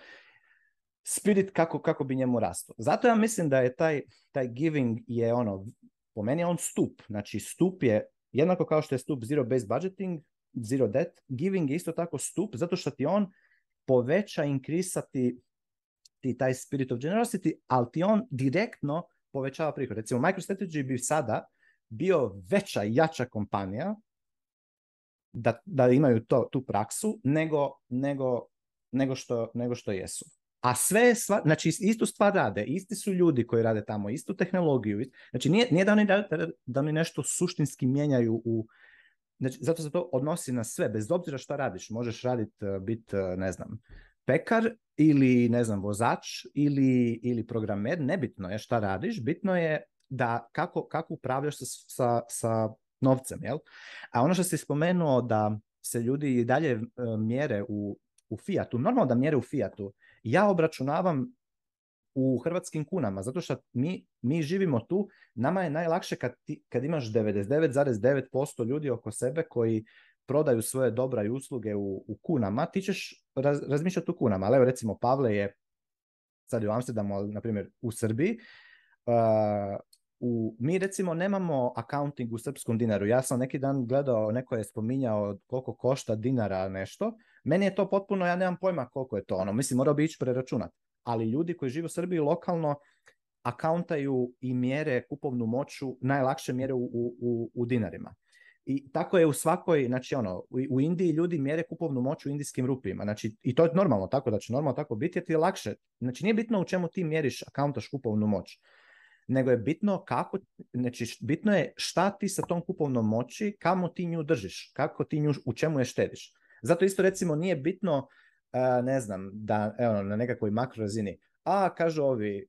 spirit kako, kako bi njemu rastao Zato ja mislim da je taj, taj giving je ono, po meni je on stup. Znači stup je, jednako kao što je stup zero based budgeting, zero debt, giving je isto tako stup zato što ti on poveća inkrisati ti taj spirit of generosity, ali ti on direktno povećava prihod. Recimo, MicroStrategy bi sada bio veća jača kompanija da, da imaju to, tu praksu nego, nego, nego, što, nego što jesu a sve sva, znači istu stvar rade, isti su ljudi koji rade tamo, istu tehnologiju, znači nije, da, oni, da nešto suštinski mijenjaju u, znači zato se to odnosi na sve, bez obzira šta radiš, možeš raditi, e, biti, e, ne znam, pekar ili, ne znam, vozač ili, ili programer, nebitno je šta radiš, bitno je da kako, kako upravljaš sa, sa, sa novcem, jel? A ono što si spomenuo da se ljudi dalje e, mjere u, u Fiatu, normalno da mjere u Fiatu, ja obračunavam u hrvatskim kunama, zato što mi, mi živimo tu, nama je najlakše kad, ti, kad imaš 99,9% ljudi oko sebe koji prodaju svoje dobra i usluge u, kunama, ti ćeš razmišljati u kunama. Ali evo recimo Pavle je sad u Amsterdamu, ali na primjer u Srbiji, uh, u, mi recimo nemamo accounting u srpskom dinaru. Ja sam neki dan gledao, neko je spominjao koliko košta dinara nešto, meni je to potpuno, ja nemam pojma koliko je to ono, mislim morao bi ići preračunat. Ali ljudi koji žive u Srbiji lokalno akauntaju i mjere kupovnu moću, najlakše mjere u, u, u dinarima. I tako je u svakoj, znači ono, u Indiji ljudi mjere kupovnu moć u indijskim rupijima. Znači, i to je normalno tako, da će normalno tako biti, jer ti je lakše. Znači, nije bitno u čemu ti mjeriš, akauntaš kupovnu moć. Nego je bitno kako, znači, bitno je šta ti sa tom kupovnom moći, kamo ti nju držiš, kako ti nju, u čemu je štediš. Zato isto recimo nije bitno, e, ne znam, da evo, na nekakvoj makro razini, a kažu ovi,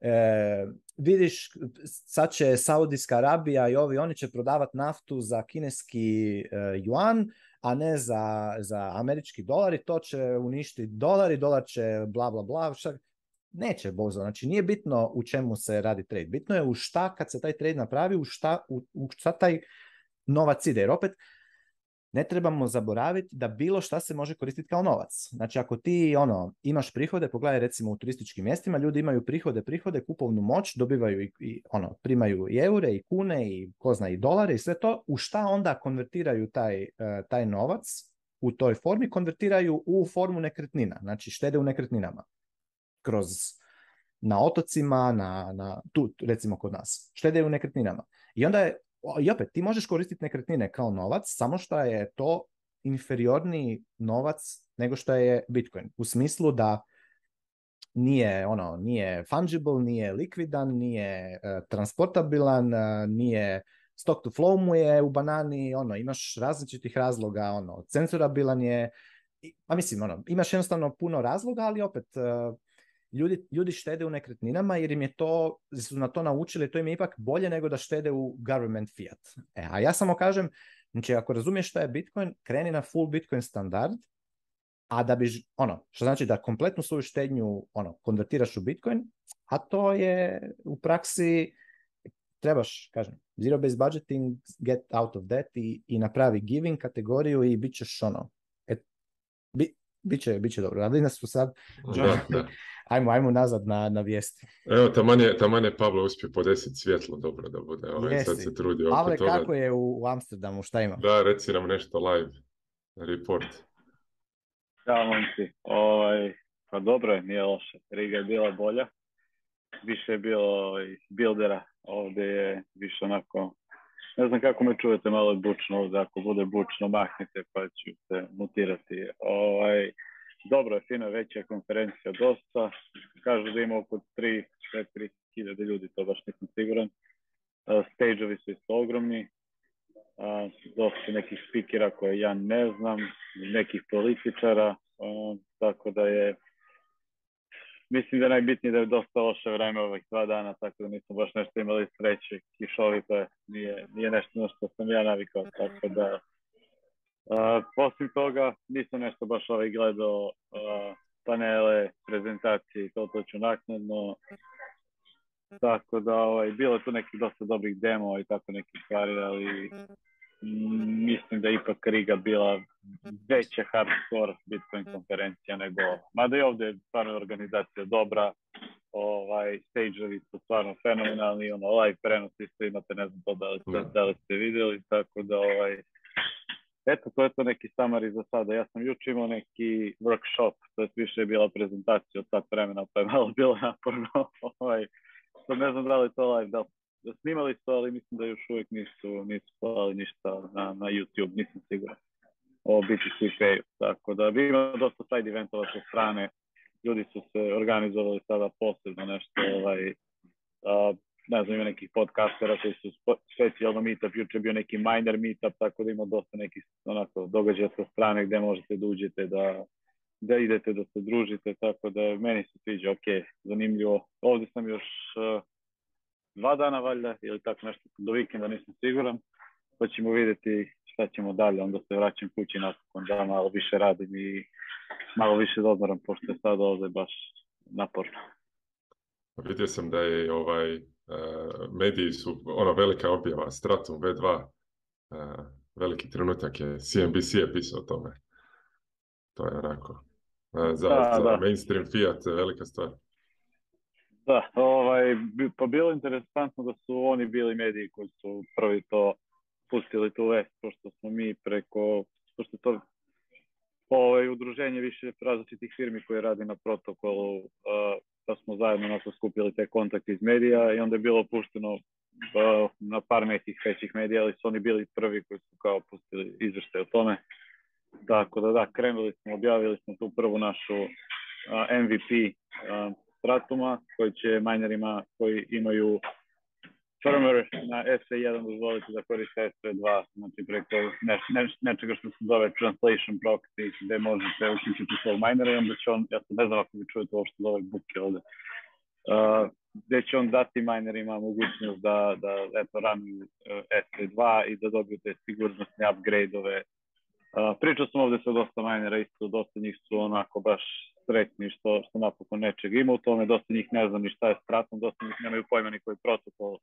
e, vidiš, sad će Saudijska Arabija i ovi, oni će prodavati naftu za kineski e, juan, a ne za, za američki dolar i to će uništiti dolar i dolar će bla bla bla. Neće bozo, znači nije bitno u čemu se radi trade, bitno je u šta kad se taj trade napravi, u šta, u, u šta taj novac ide. Jer opet, ne trebamo zaboraviti da bilo šta se može koristiti kao novac. Znači ako ti ono imaš prihode, pogledaj recimo u turističkim mjestima, ljudi imaju prihode, prihode, kupovnu moć, dobivaju i, ono primaju i eure i kune i ko zna i dolare i sve to, u šta onda konvertiraju taj, e, taj novac u toj formi, konvertiraju u formu nekretnina, znači štede u nekretninama. Kroz na otocima, na, na tu recimo kod nas, štede u nekretninama. I onda je i opet, ti možeš koristiti nekretnine kao novac, samo što je to inferiorniji novac nego što je Bitcoin. U smislu da nije ono nije fungible, nije likvidan, nije e, transportabilan, e, nije stock to flow mu je u banani, ono imaš različitih razloga, ono censurabilan je. pa mislim ono imaš jednostavno puno razloga, ali opet e, ljudi, ljudi štede u nekretninama jer im je to, su na to naučili, to im je ipak bolje nego da štede u government fiat. E, a ja samo kažem, znači ako razumiješ šta je Bitcoin, kreni na full Bitcoin standard, a da bi, ono, što znači da kompletnu svoju štednju, ono, konvertiraš u Bitcoin, a to je u praksi, trebaš, kažem, zero-based budgeting, get out of debt i, i napravi giving kategoriju i bit ćeš, ono, biće, biće dobro. radili nas su sad... Ajmo, ajmo nazad na, na vijesti. Evo, taman je, taman Pablo uspio podesiti svjetlo dobro da bude. Ovaj, sad se trudi oko Pavle, kako je u, Amsterdamu? Šta ima? Da, reci nam nešto live. Report. Da, momci. Ovaj, pa dobro je, nije loše. Riga je bila bolja. Više je bilo ovaj, bildera. Ovdje je više onako ne znam kako me čujete, malo bučno ovdje, ako bude bučno mahnite pa ću se mutirati. Ovaj, dobro je, fina veća konferencija dosta, kažu da ima oko 3-4 hiljade ljudi, to baš nisam siguran. E, stageovi su isto ogromni, e, dosta nekih spikera koje ja ne znam, nekih političara, e, tako da je mislim da je najbitnije da je dosta loše vreme ovih dva dana, tako da nismo baš nešto imali sreće, kišovito je, nije, nije nešto na što sam ja navikao, tako da... Uh, osim toga, nisam nešto baš ovaj gledao panele, prezentacije i to, to ću naknadno. Tako da, ovaj, bilo je tu nekih dosta dobrih demo i tako nekih stvari, ali mm mislim da je ipak Riga bila veće hardcore Bitcoin mhm. konferencija nego mada i ovdje je stvarno organizacija dobra ovaj, stage-ovi su stvarno fenomenalni, ono, live prenos isto imate, ne znam to da li, ste, vidjeli, tako da, ovaj, eto, to je to neki samari za sada. Ja sam jučer imao neki workshop, to je više bila prezentacija od sad vremena, pa je malo bilo naporno, to ovaj, ne znam da li to live, da snimali to, ali mislim da još uvijek nisu, nisu slali ništa na, YouTube, nisam siguran o btcp Tako da bi imao dosta side eventova sa strane. Ljudi su se organizovali sada posebno nešto, ovaj, a, ne znam, ima nekih podcastera koji su specijalno meetup, jučer bio neki minor meetup, tako da ima dosta nekih onako, događaja sa strane gde možete da uđete, da, da idete, da se družite, tako da meni se sviđa, ok, zanimljivo. Ovdje sam još dva dana valjda ili tako nešto do vikenda nisam siguran pa ćemo vidjeti šta ćemo dalje onda se vraćam kući nakon da malo više radim i malo više dobaram pošto je sad ovdje baš naporno Vidio sam da je ovaj e, mediji su ona velika objava Stratum V2 e, veliki trenutak je CNBC je pisao o tome to je onako e, za, mainstream Fiat velika stvar da, ovaj, pa bilo interesantno da su oni bili mediji koji su prvi to pustili tu vest, pošto smo mi preko, pošto to ovaj, udruženje više različitih firmi koje radi na protokolu, da pa smo zajedno nas skupili te kontakte iz medija i onda je bilo pušteno na par nekih većih medija, ali su oni bili prvi koji su kao pustili izvrste o tome. Tako da da, krenuli smo, objavili smo tu prvu našu MVP stratuma koji će minerima koji imaju firmware na SE1 dozvoliti da koriste SE2, znači preko neš, nečega što se zove translation proxy, gde možete uključiti svog minera i onda će on, ja ne znam ako vi čujete ovo što zove buke ovde, uh, gde će on dati minerima mogućnost da, da eto, ranuju uh, fc 2 i da dobiju te sigurnosne upgrade-ove. Uh, pričao sam ovde sa dosta minera, isto dosta njih su onako baš sretni što, što napokon nečeg ima u tome, dosta njih ne zna ni šta je stratom, dosta njih nemaju pojma ni koji protokol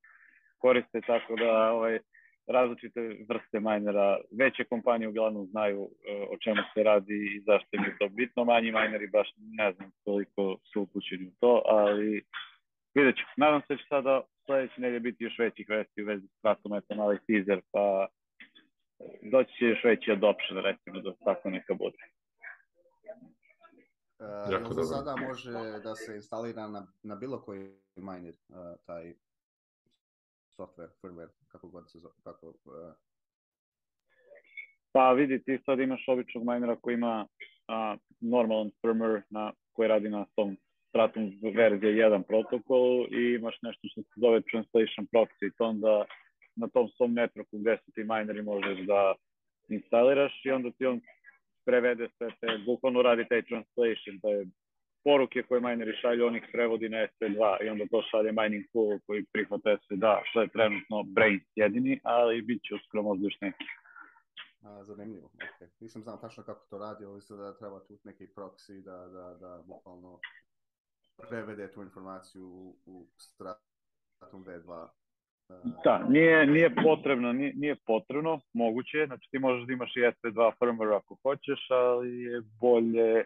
koriste, tako da ovaj, različite vrste minera, veće kompanije uglavnom znaju e, o čemu se radi i zašto im je to bitno, manji mineri baš ne znam koliko su upućeni u to, ali vidjet ću. Nadam se da će sada sledeći nedje biti još većih vesti u vezi s stratom, eto mali teaser, pa doći će još veći adoption, recimo, da tako neka bude. E, jako za sada može da se instalira na, na bilo koji miner e, taj software, firmware, kako god se zove, kako... E? Pa vidi, ti sad imaš običnog minera koji ima normalan firmware na, koji radi na tom stratum verzije 1 protokolu i imaš nešto što se zove translation proxy. To onda na tom svom networku gdje su ti mineri možeš da instaliraš i onda ti on prevede sve te, bukvalno radi taj translation, taj je poruke koje mineri šalju, on ih prevodi na SP2 i onda to šalje mining pool koji prihvata SP2, što je trenutno Brain jedini, ali bit će uskoro možda još neki. zanimljivo, okay. Nisam znao tačno kako to radi, ali se da treba tu neki proxy da, da, da bukvalno prevede tu informaciju u stratum V2 da, nije, nije potrebno, nije, nije, potrebno, moguće je, znači ti možeš da imaš i SP2 firmware ako hoćeš, ali je bolje,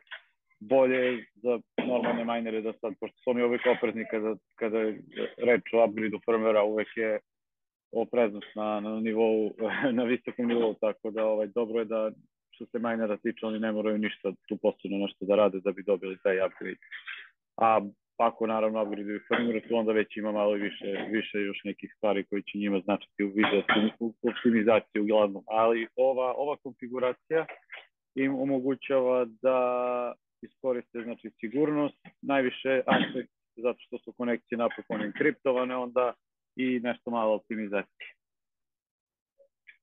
bolje za normalne minere da sad, pošto su oni uvijek oprezni kada, kada je reč o upgrade-u uvijek je opreznost na, na, nivou, na visokom nivou, tako da ovaj, dobro je da što se minera tiče, oni ne moraju ništa tu posebno nešto da rade da bi dobili taj upgrade. A pa ako naravno upgrade firmware tu onda već ima malo više, više još nekih stvari koji će njima značiti u optimizaciju uglavnom. Ali ova, ova konfiguracija im omogućava da iskoriste znači sigurnost, najviše aspekt zato što su konekcije napokon enkriptovane onda i nešto malo optimizacije.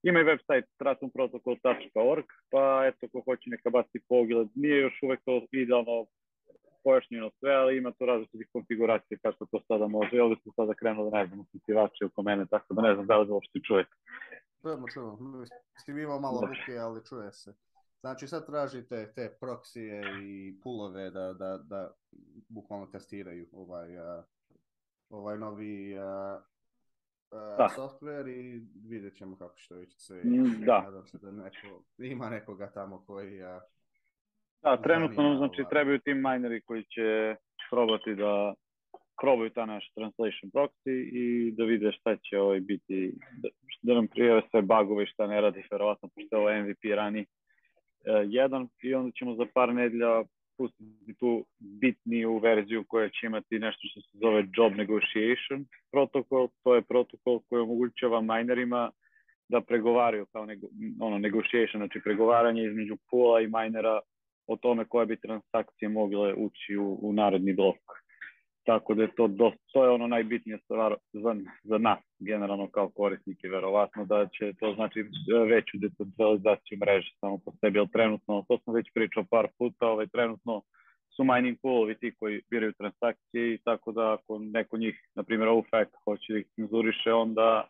Ima i website stratumprotocol.org, pa eto ko hoće neka baci pogled. Nije još uvek to idealno pojašnjeno sve, ali ima to različitih konfiguracija kako to sada može, Ovdje su sada krenuli, ne znam, usisivači oko mene, tako da ne znam da li uopšte čujete. Čujemo, čujemo. Mislim, imao malo ruke, ali čuje se. Znači, sad tražite te proksije i pulove da, da, da bukvalno testiraju ovaj, ovaj novi software i vidjet ćemo kako što ići sve. Mm, da. Nadam se da neko, ima nekoga tamo koji da, trenutno nam znači ovaj. trebaju tim mineri koji će probati da probaju ta naš translation proxy i da vide šta će ovaj biti, da, nam prijave sve bagove i šta ne radi, verovatno, pošto je ovo MVP rani e, jedan i onda ćemo za par nedlja pustiti tu bitniju verziju koja će imati nešto što se zove Job Negotiation protokol. To je protokol koji omogućava minerima da pregovaraju kao nego, ono, negotiation, znači pregovaranje između pula i minera o tome koje bi transakcije mogle ući u, u naredni blok. Tako da je to, to je ono najbitnije stvar za, za nas, generalno kao korisnike, verovatno da će to znači e, veću decentralizaciju mreže samo po sebi, ali trenutno, to smo već pričao par puta, ovaj, trenutno su mining poolovi ti koji biraju transakcije i tako da ako neko njih, na primjer OFAC, hoće da ih cenzuriše, onda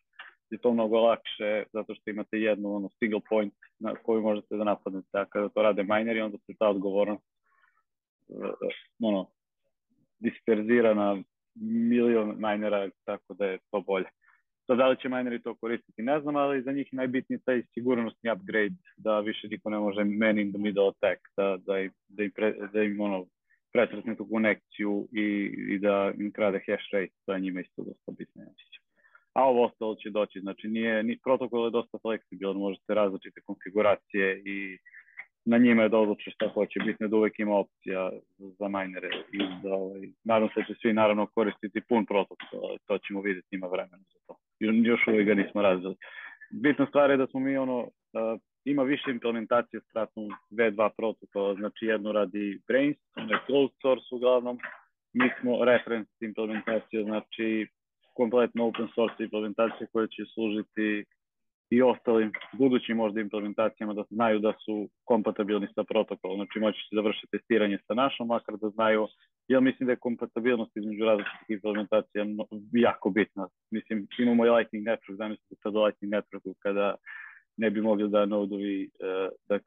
je to mnogo lakše zato što imate jednu ono, single point na koju možete da napadnete, a kada to rade mineri onda se ta odgovornost eh, ono, disperzira na milion minera, tako da je to bolje. Sad, da li će mineri to koristiti, ne znam, ali za njih je najbitniji taj sigurnosni upgrade, da više niko ne može man in the middle attack, da, da, im, da im, pre, da im ono, pretresne tu konekciju i, i da im krade hash rate, to je njima isto dosta bitno. Ja a ovo ostalo će doći. Znači, nije, ni, protokol je dosta fleksibilan, možete različite konfiguracije i na njima je da što hoće. Bitno je da uvek ima opcija za minere. I da, ovaj, nadam se da će svi naravno koristiti pun protokol, to ćemo vidjeti, ima vremena za to. Još uvijek ga nismo razvili. Bitna stvar je da smo mi ono, ima više implementacija stratno V2 protokola, znači jedno radi Brains, ono je closed source uglavnom, mi smo reference implementacija, znači kompletno open source implementacije koje će služiti i ostalim budućim možda implementacijama da znaju da su kompatibilni sa protokolom. Znači moći se završiti testiranje sa našom, makar da znaju, jer mislim da je kompatibilnost između različitih implementacija jako bitna. Mislim, imamo i Lightning Network, zamislite sad o Lightning Networku kada ne bi mogli da nodovi e, da,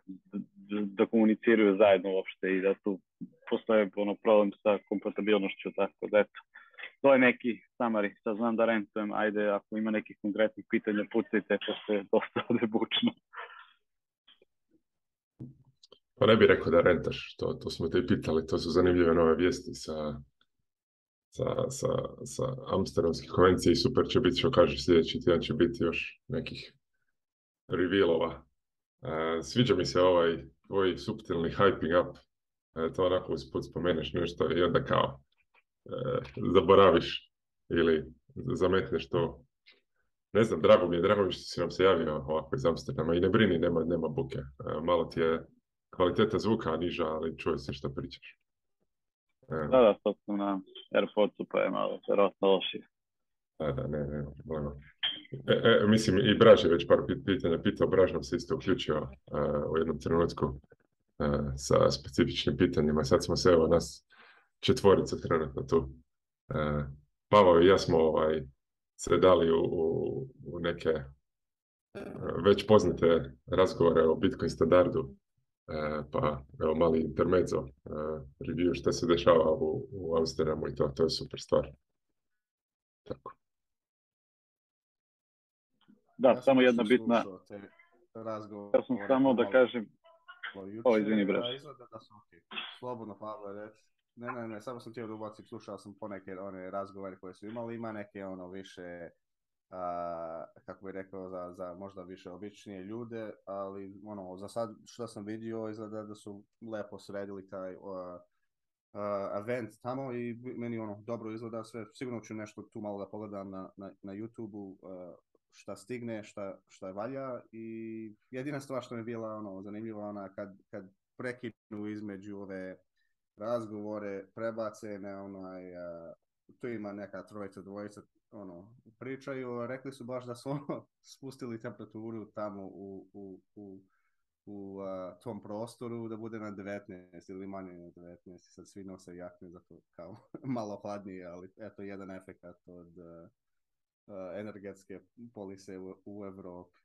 da komuniciraju zajedno uopšte i da tu postoje ono, problem sa kompatibilnošću, tako da eto to je neki samari, sad znam da rentujem, ajde ako ima nekih konkretnih pitanja pucajte, to se dosta ovdje bučno. Pa ne bih rekao da rentaš, to, to smo te pitali, to su zanimljive nove vijesti sa, sa, sa, sa Amsterdamskih i super će biti što kažeš sljedeći tjedan će biti još nekih revealova. E, sviđa mi se ovaj tvoj suptilni hyping up, e, to onako uspod spomeneš nešto i onda kao Eh, zaboraviš ili zametneš to. Ne znam, drago mi je, drago mi je što si nam se javio ovako iz Amsterdama i ne brini, nema, nema buke. Eh, malo ti je kvaliteta zvuka niža, ali čuje se što pričaš. Eh. Da, da, to sam na Airportu pa je malo loši. Da, da, ne, ne, problema. E, mislim, i Braž je već par pitanja pitao, Braž nam se isto uključio u jednom trenutku sa specifičnim pitanjima. Sad smo se, evo, nas četvorica trenutno tu. E, Pavo i ja smo ovaj, se dali u, u neke e, već poznate razgovore o Bitcoin standardu, e, pa evo mali intermezzo, e, review što se dešava u, u Amsterdamu i to, to je super stvar. Tako. Da, ja samo jedna bitna... Razgovor, ja sam samo da kažem... O, izvini, braš. Izgleda da sam Slobodno, Pavle, reći. Ne, ne, ne, samo sam htio da ubacim, slušao sam poneke one razgovore koje su imali, ima neke ono više, uh, kako bih rekao, za, za možda više običnije ljude, ali ono, za sad što sam vidio izgleda da su lepo sredili taj uh, event tamo i meni ono dobro izgleda sve, sigurno ću nešto tu malo da pogledam na, na, na YouTube-u, šta stigne, šta, šta valja i jedina stvar što mi je bila ono zanimljiva ona kad, kad prekinu između ove razgovore prebace na onaj, e, tu ima neka trojica, dvojica, ono, pričaju, rekli su baš da su ono, spustili temperaturu tamo u, u, u, u tom prostoru da bude na 19 ili manje na 19 sad svi nose jakne zato kao malo hladnije, ali eto jedan efekt od e, e, energetske polise u, u Evropi.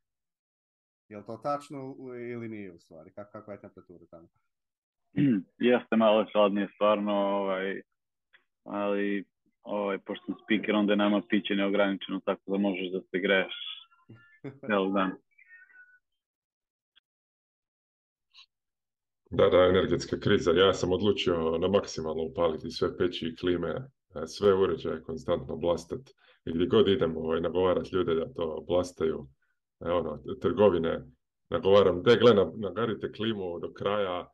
Je li to tačno ili nije u stvari? kakva je temperatura tamo? Jeste malo hladnije stvarno, ovaj, ali ovaj, pošto sam speaker, onda je nama piće neograničeno, tako da možeš da se greš Jel dan. Da, da, energetska kriza. Ja sam odlučio na maksimalno upaliti sve peći i klime, sve uređaje konstantno blastati. I gdje god idem ovaj, nagovarati ljude da to blastaju, e, ono, trgovine, nagovaram, de, gledam, nagarite klimu do kraja,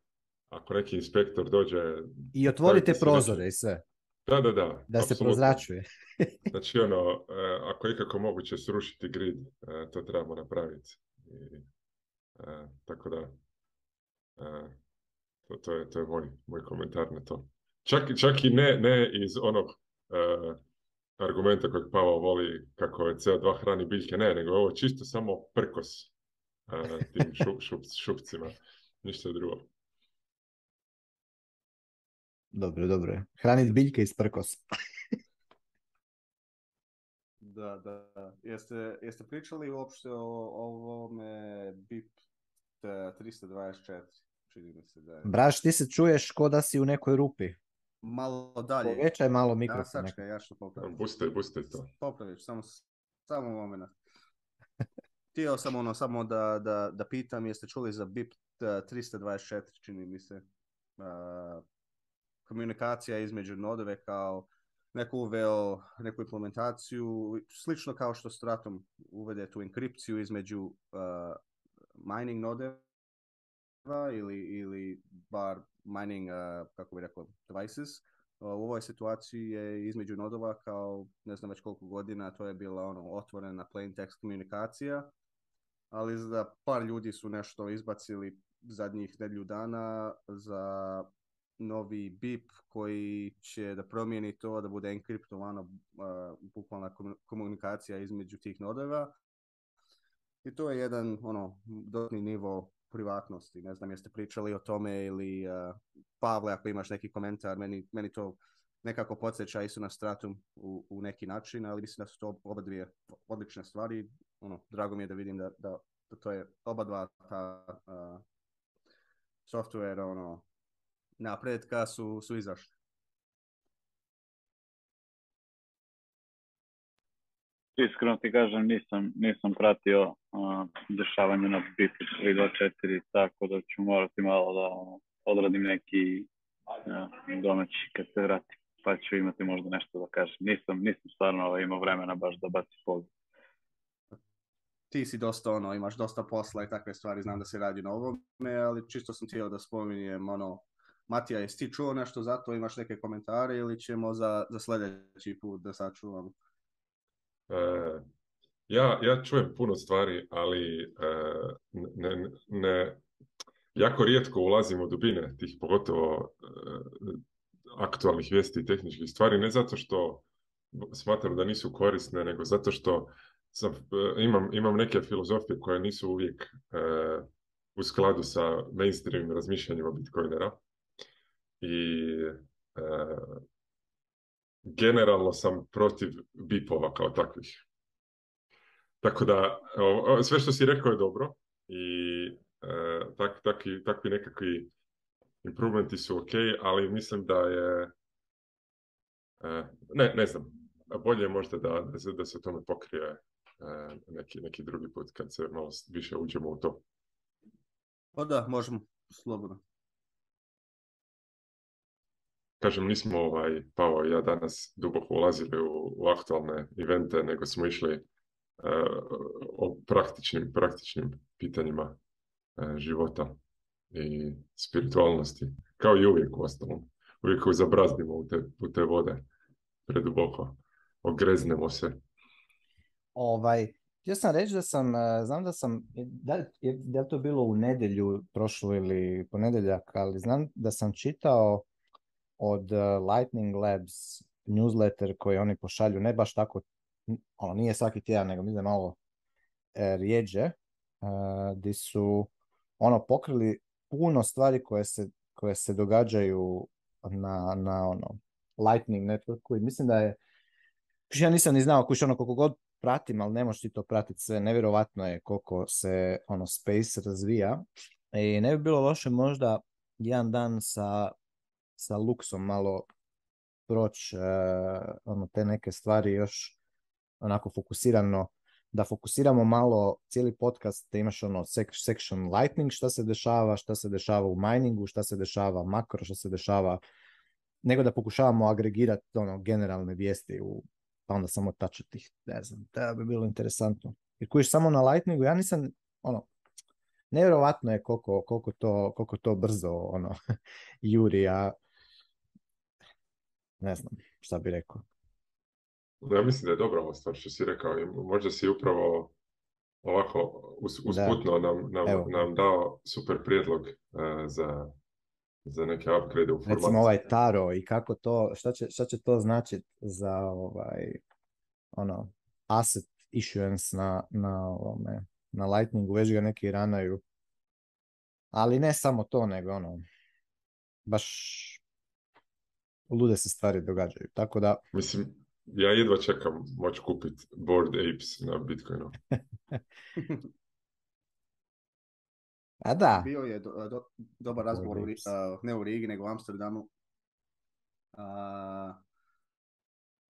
ako neki inspektor dođe... I otvorite prozore i sve. Da, da, da. Da se prozračuje. znači, ono, eh, ako je ikako moguće srušiti grid, eh, to trebamo napraviti. Eh, tako da, to, je, moj, komentar na to. Čak, i ne, iz onog argumenta kojeg Pavel voli kako je CO2 hrani biljke, ne, nego je ovo čisto samo prkos tim šupcima, ništa drugo. Dobro, dobro je. Hranit biljke iz prkos. da, da. Jeste, jeste pričali uopšte o ovome BIP 324? Čini mi se da je. Braš, ti se čuješ ko da si u nekoj rupi. Malo dalje. Povećaj malo mikrofon. Ja, ja što popravim. Puste, puste to. Popraviš, samo, samo moment. Htio sam ono samo da, da, da pitam, jeste čuli za BIP 324, čini mi se komunikacija između nodove kao neko uveo neku implementaciju, slično kao što stratom uvede tu enkripciju između uh, mining nodeva ili, ili bar mining, uh, kako bi rekao, devices. Uh, u ovoj situaciji je između nodova kao ne znam već koliko godina to je bila ono otvorena plain text komunikacija, ali za par ljudi su nešto izbacili zadnjih nedlju dana za novi BIP koji će da promijeni to da bude enkriptovana uh, bukvalna komunikacija između tih nodova I to je jedan ono dodatni nivo privatnosti. Ne znam jeste pričali o tome ili uh, Pavle ako imaš neki komentar, meni, meni to nekako podsjeća su na stratum u, neki način, ali mislim da su to oba dvije odlične stvari. Ono, drago mi je da vidim da, da, to je oba dva ta software ono, napredka su, su izašli. Iskreno ti kažem, nisam, nisam pratio uh, dešavanje na Bitu 3 do 4, tako da ću morati malo da ono, odradim neki uh, domaći kad se vratim, pa ću imati možda nešto da kažem. Nisam, nisam stvarno ovaj, imao vremena baš da baci pogled ti si dosta ono, imaš dosta posla i takve stvari, znam da se radi na ovome, ali čisto sam htio da spominjem ono, Matija, jesi ti čuo nešto za to, imaš neke komentare ili ćemo za, za sljedeći put da sačuvamo? E, ja, ja čujem puno stvari, ali e, ne, ne, jako rijetko ulazim u dubine tih pogotovo e, aktualnih vijesti i tehničkih stvari, ne zato što smatram da nisu korisne, nego zato što e, imam, imam neke filozofije koje nisu uvijek u skladu sa mainstream razmišljanjima Bitcoinera i e, generalno sam protiv bipova kao takvih. Tako da, sve što si rekao je dobro i e, tak, takvi, takvi nekakvi improvementi su ok, ali mislim da je, e, ne, ne znam, bolje je možda da, da, se, da se tome pokrije neki, neki drugi put kad se malo više uđemo u to. Pa da, možemo, slobodno kažem, nismo ovaj, Pao ja danas duboko ulazili u, aktualne evente, nego smo išli uh, o praktičnim, praktičnim pitanjima e, života i spiritualnosti, kao i uvijek u ostalom. Uvijek zabraznimo u te, u te vode preduboko, ogreznemo se. Ovaj, ja sam reći da sam, e, znam da sam, da, je, da je to bilo u nedjelju prošlo ili ponedjeljak, ali znam da sam čitao od e, Lightning Labs newsletter koji oni pošalju, ne baš tako, ono nije svaki tjedan, nego mislim malo e, rijeđe, e, su ono pokrili puno stvari koje se, koje se događaju na, na ono Lightning networku i mislim da je ja nisam ni znao kuš ono koliko god pratim, ali ne možeš ti to pratiti sve. Nevjerovatno je koliko se ono space razvija. I ne bi bilo loše možda jedan dan sa sa luksom malo proći e, ono, te neke stvari još onako fokusirano da fokusiramo malo cijeli podcast da imaš ono section lightning šta se dešava, šta se dešava u miningu, šta se dešava makro, šta se dešava nego da pokušavamo agregirati ono generalne vijesti u pa onda samo tačati ne znam, da bi bilo interesantno. Jer kojiš samo na Lightningu, ja nisam, ono, nevjerovatno je koliko, koliko, to, koliko to brzo ono, juri, a ne znam šta bi rekao. Ja mislim da je dobra ova stvar što si rekao možda si upravo ovako us, usputno nam, nam, nam, dao super prijedlog e, za, za neke upgrade u formaciji. Recimo ovaj taro i kako to, šta će, šta će to značiti za ovaj ono asset issuance na, na, ovome, na Lightningu, već ga neki ranaju. Ali ne samo to, nego ono, baš lude se stvari događaju. Tako da... Mislim, ja jedva čekam moć kupiti Board Apes na Bitcoinu. A da. Bio je do, do, dobar razgovor, u, uh, ne u Rigi, nego u Amsterdamu. Uh,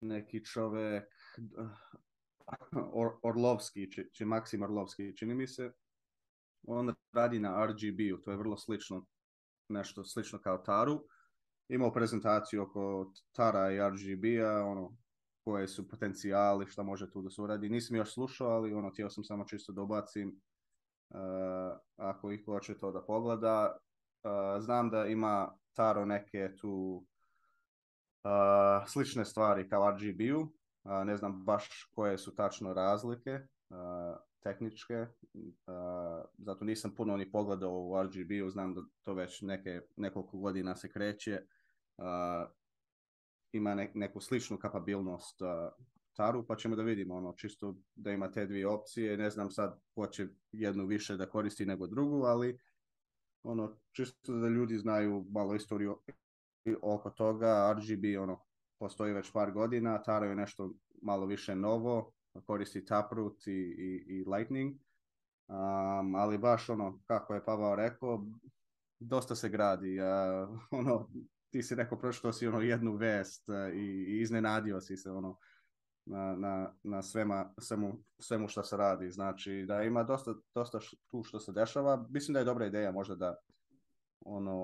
neki čovjek, Orlovski, či, či Maksim Orlovski, čini mi se, on radi na RGB-u, to je vrlo slično, nešto slično kao Taru, imao prezentaciju oko Tara i RGB-a, ono, koje su potencijali, šta može tu da se uradi. Nisam još slušao, ali ono, htio sam samo čisto da ubacim. Uh, ako ih hoće to da pogleda. E, znam da ima Taro neke tu uh, slične stvari kao RGB-u. ne znam baš koje su tačno razlike tehničke, zato nisam puno ni pogledao u RGB-u, znam da to već neke, nekoliko godina se kreće, ima neku sličnu kapabilnost taru, pa ćemo da vidimo, ono, čisto da ima te dvije opcije, ne znam sad ko će jednu više da koristi nego drugu, ali ono, čisto da ljudi znaju malo istoriju oko toga, RGB, ono, postoji već par godina, Taro je nešto malo više novo, koristi Taproot i, i, Lightning, ali baš ono, kako je Pavao rekao, dosta se gradi. ono, ti si rekao pročitao si ono jednu vest i, iznenadio si se ono na, na, na svema, svemu, svemu što se radi. Znači da ima dosta, dosta tu što se dešava. Mislim da je dobra ideja možda da ono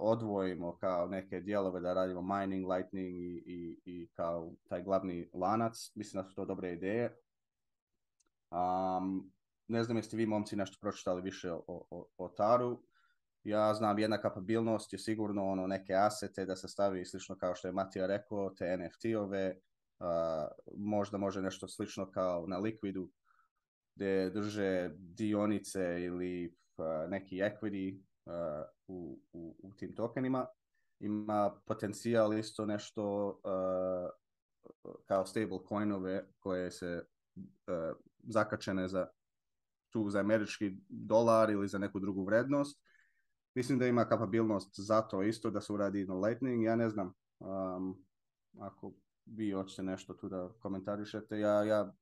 odvojimo kao neke dijelove da radimo mining, lightning i, i, i kao taj glavni lanac. Mislim da su to dobre ideje. Um, ne znam jeste vi momci nešto pročitali više o, o, o Taru. Ja znam jedna kapabilnost je sigurno ono neke asete da se stavi slično kao što je Matija rekao, te NFT-ove, možda može nešto slično kao na Liquidu gdje drže dionice ili neki equity E, u, u, u tim tokenima. Ima potencijal isto nešto e, kao stable coinove koje se e, zakačene za tu za američki dolar ili za neku drugu vrednost. Mislim da ima kapabilnost za to isto da se uradi na Lightning. Ja ne znam ako vi hoćete nešto tu da komentarišete. Ja, ja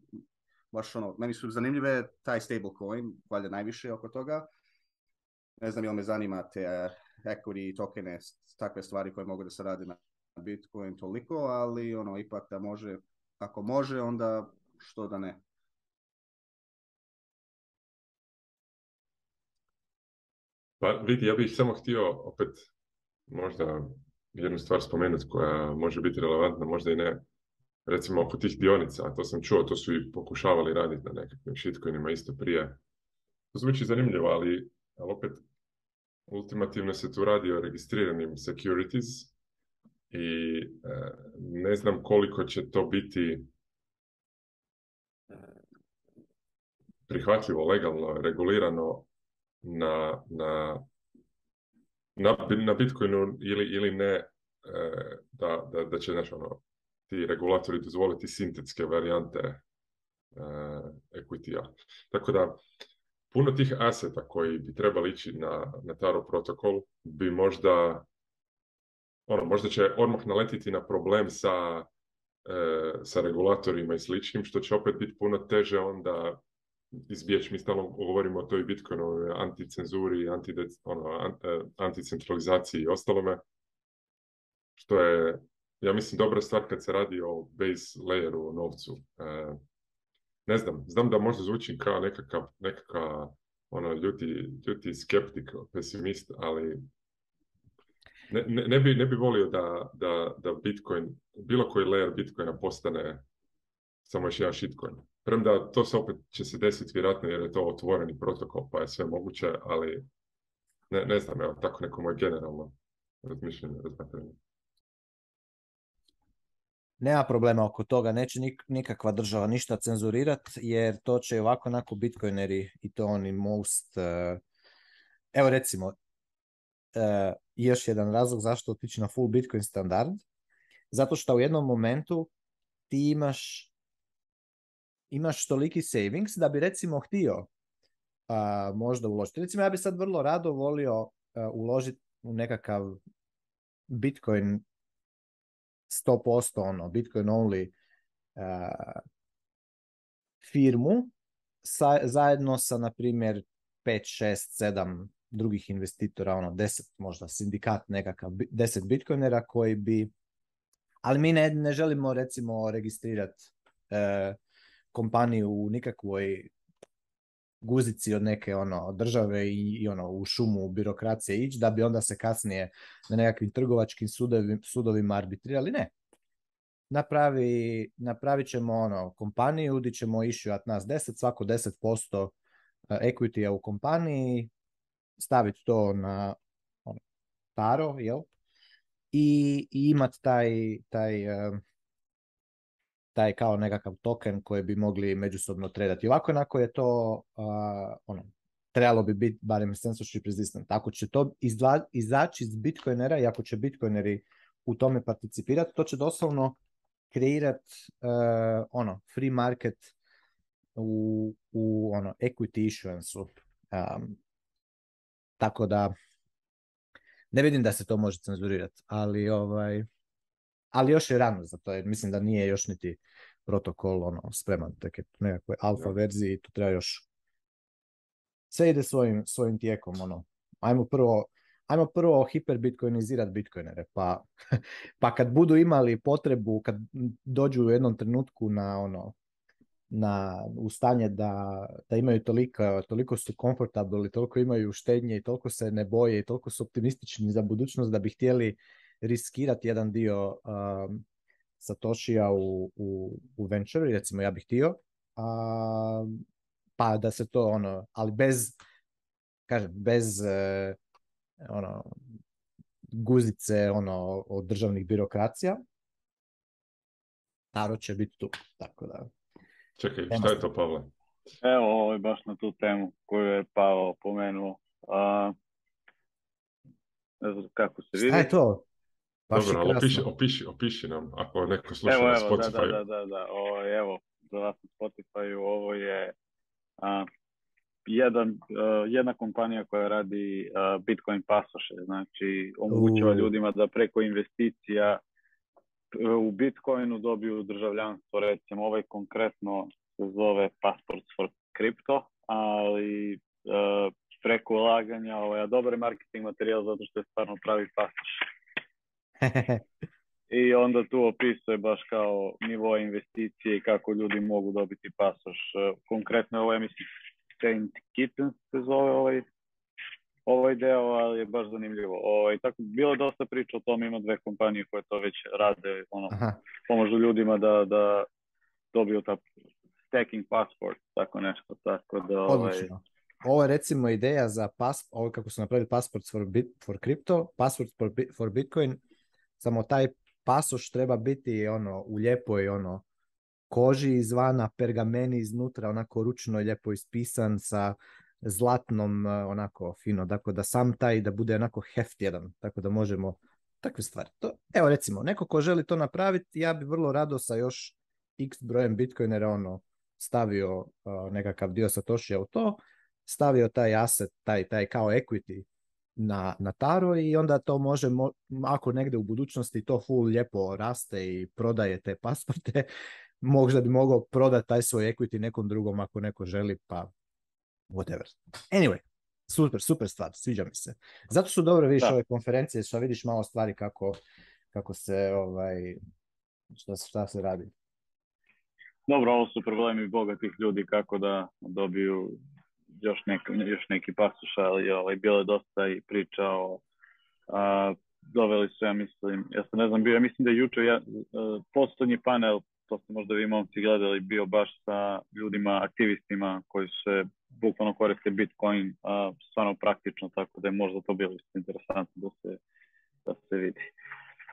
baš ono, meni su zanimljive taj stable coin, valjda najviše oko toga, ne znam jel me zanimate equity eh, tokene, takve stvari koje mogu da se rade na Bitcoin toliko, ali ono ipak da može, ako može onda što da ne. Pa vidi, ja bih samo htio opet možda jednu stvar spomenuti koja može biti relevantna, možda i ne. Recimo oko tih dionica, to sam čuo, to su i pokušavali raditi na nekakvim shitcoinima isto prije. To zvuči zanimljivo, ali ali opet ultimativno se tu radi o registriranim securities i eh, ne znam koliko će to biti eh, prihvatljivo, legalno, regulirano na, na, na, Bitcoinu ili, ili ne, eh, da, da, će nešto ono, ti regulatori dozvoliti sintetske varijante e, equity Tako da, puno tih aseta koji bi trebali ići na, na Taro protokol bi možda ono, možda će odmah naletiti na problem sa, e, sa regulatorima i sličnim, što će opet biti puno teže onda izbjeći. Mi stalno govorimo o toj Bitcoinovoj anticenzuri, i ono, an, e, anticentralizaciji i ostalome, što je, ja mislim, dobra stvar kad se radi o base layeru, o novcu. E, ne znam, znam da možda zvučim kao nekakav, nekakav ono, ljuti, ljuti skeptik, pesimist, ali ne, ne, ne, bi, ne volio da, da, da Bitcoin, bilo koji layer Bitcoina postane samo još jedan shitcoin. Premda to se opet će se desiti vjerojatno jer je to otvoreni protokol pa je sve moguće, ali ne, ne znam, evo, tako neko moje generalno razmišljanje, razmatranje nema problema oko toga, neće nik, nikakva država ništa cenzurirati, jer to će ovako onako bitcoineri i to oni most... E, evo recimo, uh, još jedan razlog zašto otići na full bitcoin standard, zato što u jednom momentu ti imaš imaš toliki savings da bi recimo htio možda uložiti. Recimo ja bi sad vrlo rado volio e, uložiti u nekakav Bitcoin 100% ono, Bitcoin only uh, firmu sa, zajedno sa, na primjer, 5, 6, 7 drugih investitora, ono 10 možda sindikat nekakav, 10 bitcoinera koji bi, ali mi ne, ne želimo recimo registrirati uh, e, kompaniju u nikakvoj guzici od neke ono države i, i ono u šumu birokracije ići da bi onda se kasnije na nekakvim trgovačkim sudovi, sudovima arbitrirali. Ne. Napravi, napravit ćemo ono kompaniju, gdje ćemo išu at nas 10, svako 10% e, equity u kompaniji, staviti to na ono, taro, jel? I, i imati taj, taj e, taj kao nekakav token koji bi mogli međusobno tradati. Ovako onako je to, uh, ono, trebalo bi biti barem censorship resistant. Ako će to izla, izaći iz bitcoinera i ako će bitcoineri u tome participirati, to će doslovno kreirati uh, e, ono, free market u, u ono, equity issuance um, tako da ne vidim da se to može cenzurirati, ali ovaj ali još je rano za to, jer mislim da nije još niti protokol ono, spreman, tek je nekakvoj alfa ja. i tu treba još sve ide svojim, svojim tijekom, ono, ajmo prvo ajmo prvo hiperbitcoinizirati bitcoinere, pa, pa kad budu imali potrebu, kad dođu u jednom trenutku na ono, na, u stanje da, da imaju toliko, toliko su komfortabili, toliko imaju štednje i toliko se ne boje i toliko su optimistični za budućnost da bi htjeli riskirati jedan dio um, Satoshija u, u, u venture, recimo ja bih htio, a, um, pa da se to ono, ali bez, kažem, bez uh, ono, guzice ono, od državnih birokracija, Taro će biti tu, tako da. Čekaj, šta je to Pavle? Evo, ovo je baš na tu temu koju je Pao pomenuo. ne znam kako se vidi. Šta je to? Baš Dobro, ali opiši, opiši, opiši nam ako neko sluša evo, na evo, Da, da, da, da. Ovaj, evo, za vas na Spotify ovo je a, jedan, e, jedna kompanija koja radi e, Bitcoin pasoše, znači omogućava ljudima da preko investicija e, u Bitcoinu dobiju državljanstvo, recimo ovaj konkretno se zove Passports for Crypto, ali preko ulaganja, ovo ovaj, je dobar marketing materijal zato što je stvarno pravi pasoš I onda tu opisuje baš kao nivo investicije i kako ljudi mogu dobiti pasoš. E, konkretno je ovo, ja mislim, Kittens se zove ovaj, ovaj deo, ali je baš zanimljivo. Ovaj, tako, bilo je dosta priča o tom, ima dve kompanije koje to već rade, ono, ljudima da, da dobiju ta stacking passport, tako nešto. Tako da, ovaj, ovo je recimo ideja za pas, ovo kako su napravili passport for, bit, for crypto, passport for, for bitcoin, samo taj pasoš treba biti ono u lijepoj ono koži izvana, pergameni iznutra, onako ručno lijepo ispisan sa zlatnom e, onako fino, tako da sam taj da bude onako heft jedan, tako da možemo takve stvari. To, evo recimo, neko ko želi to napraviti, ja bi vrlo rado sa još x brojem bitcoinera ono stavio uh, nekakav dio Satoshi u to, stavio taj asset, taj, taj kao equity na, na taro i onda to može, ako negdje u budućnosti to full lijepo raste i prodaje te pasporte, možda bi mogao prodati taj svoj equity nekom drugom ako neko želi, pa whatever. Anyway, super, super stvar, sviđa mi se. Zato su dobro vidiš ove konferencije, što vidiš malo stvari kako, kako se, ovaj, šta, šta se radi. Dobro, ovo su problemi bogatih ljudi kako da dobiju još, nek, još neki pasuš, ali ovaj, bilo je dosta i priča o doveli su, ja mislim, ja sam ne znam, bio, ja mislim da je juče ja, e, poslednji panel, to ste možda vi momci gledali, bio baš sa ljudima, aktivistima koji se bukvalno koriste Bitcoin a, stvarno praktično, tako da je možda to bilo interesantno da se, da se vidi.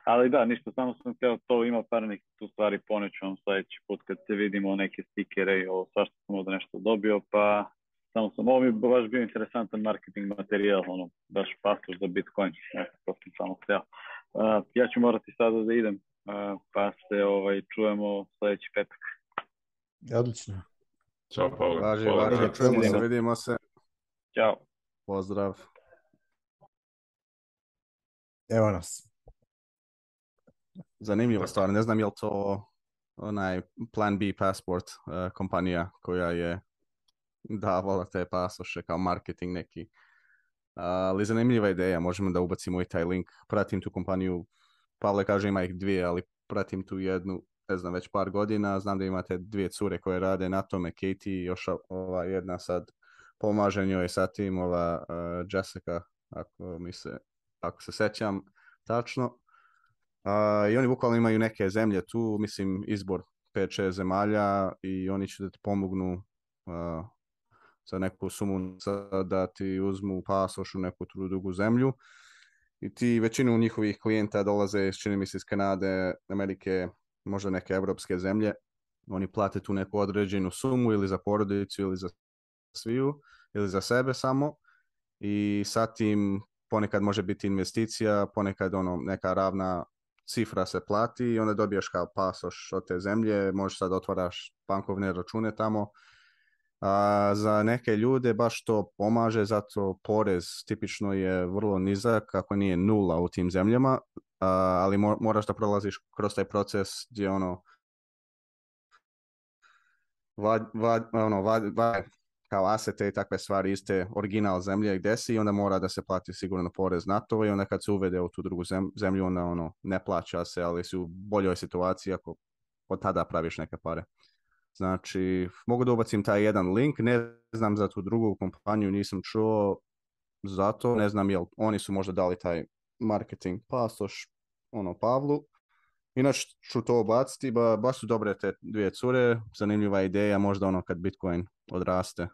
Ali da, ništa, samo sam htio, to ima par nekih tu stvari, poneću vam sledeći put kad se vidimo neke stikere i ovo svašta sam možda nešto dobio, pa samo sam, ovo mi baš bio interesantan marketing materijal, ono, baš pasuš za Bitcoin, Eto, to sam samo htio. Uh, ja ću morati sada da idem, uh, pa se ovaj, čujemo sljedeći petak. Odlično. Ćao, Paolo. Važi, važi, čujemo se, vidimo se. Ćao. Pozdrav. Evo nas. Zanimljiva stvar, ne znam je li to onaj Plan B Passport uh, kompanija koja je davala te dakle, pasoše kao marketing neki. Ali zanimljiva ideja, možemo da ubacimo i taj link. Pratim tu kompaniju, Pavle kaže ima ih dvije, ali pratim tu jednu, ne znam, već par godina. Znam da imate dvije cure koje rade na tome, Katie i još ova jedna sad pomaže njoj sa tim, ova Jessica, ako, mi se, ako se sećam tačno. Uh, I oni bukvalno imaju neke zemlje tu, mislim, izbor 5-6 zemalja i oni će da ti pomognu za neku sumu da ti uzmu pasoš u neku drugu zemlju i ti većinu njihovih klijenta dolaze, čini mi se, iz Kanade, Amerike, možda neke evropske zemlje. Oni plate tu neku određenu sumu ili za porodicu ili za sviju ili za sebe samo i sa tim ponekad može biti investicija, ponekad ono neka ravna cifra se plati i onda dobiješ kao pasoš od te zemlje, možeš sad otvaraš bankovne račune tamo a za neke ljude baš to pomaže, zato porez tipično je vrlo nizak, kako nije nula u tim zemljama, ali moraš da prolaziš kroz taj proces gdje ono, vad, ono kao asete i takve stvari iste original zemlje gdje si i onda mora da se plati sigurno porez na to i onda kad se uvede u tu drugu zemlju onda ono ne plaća se ali si u boljoj situaciji ako od tada praviš neke pare. Znači, mogu da ubacim taj jedan link, ne znam za tu drugu kompaniju, nisam čuo, zato ne znam jel oni su možda dali taj marketing pasoš ono Pavlu. Inače ću to obaciti, ba, baš su dobre te dvije cure, zanimljiva ideja, možda ono kad Bitcoin odraste uh,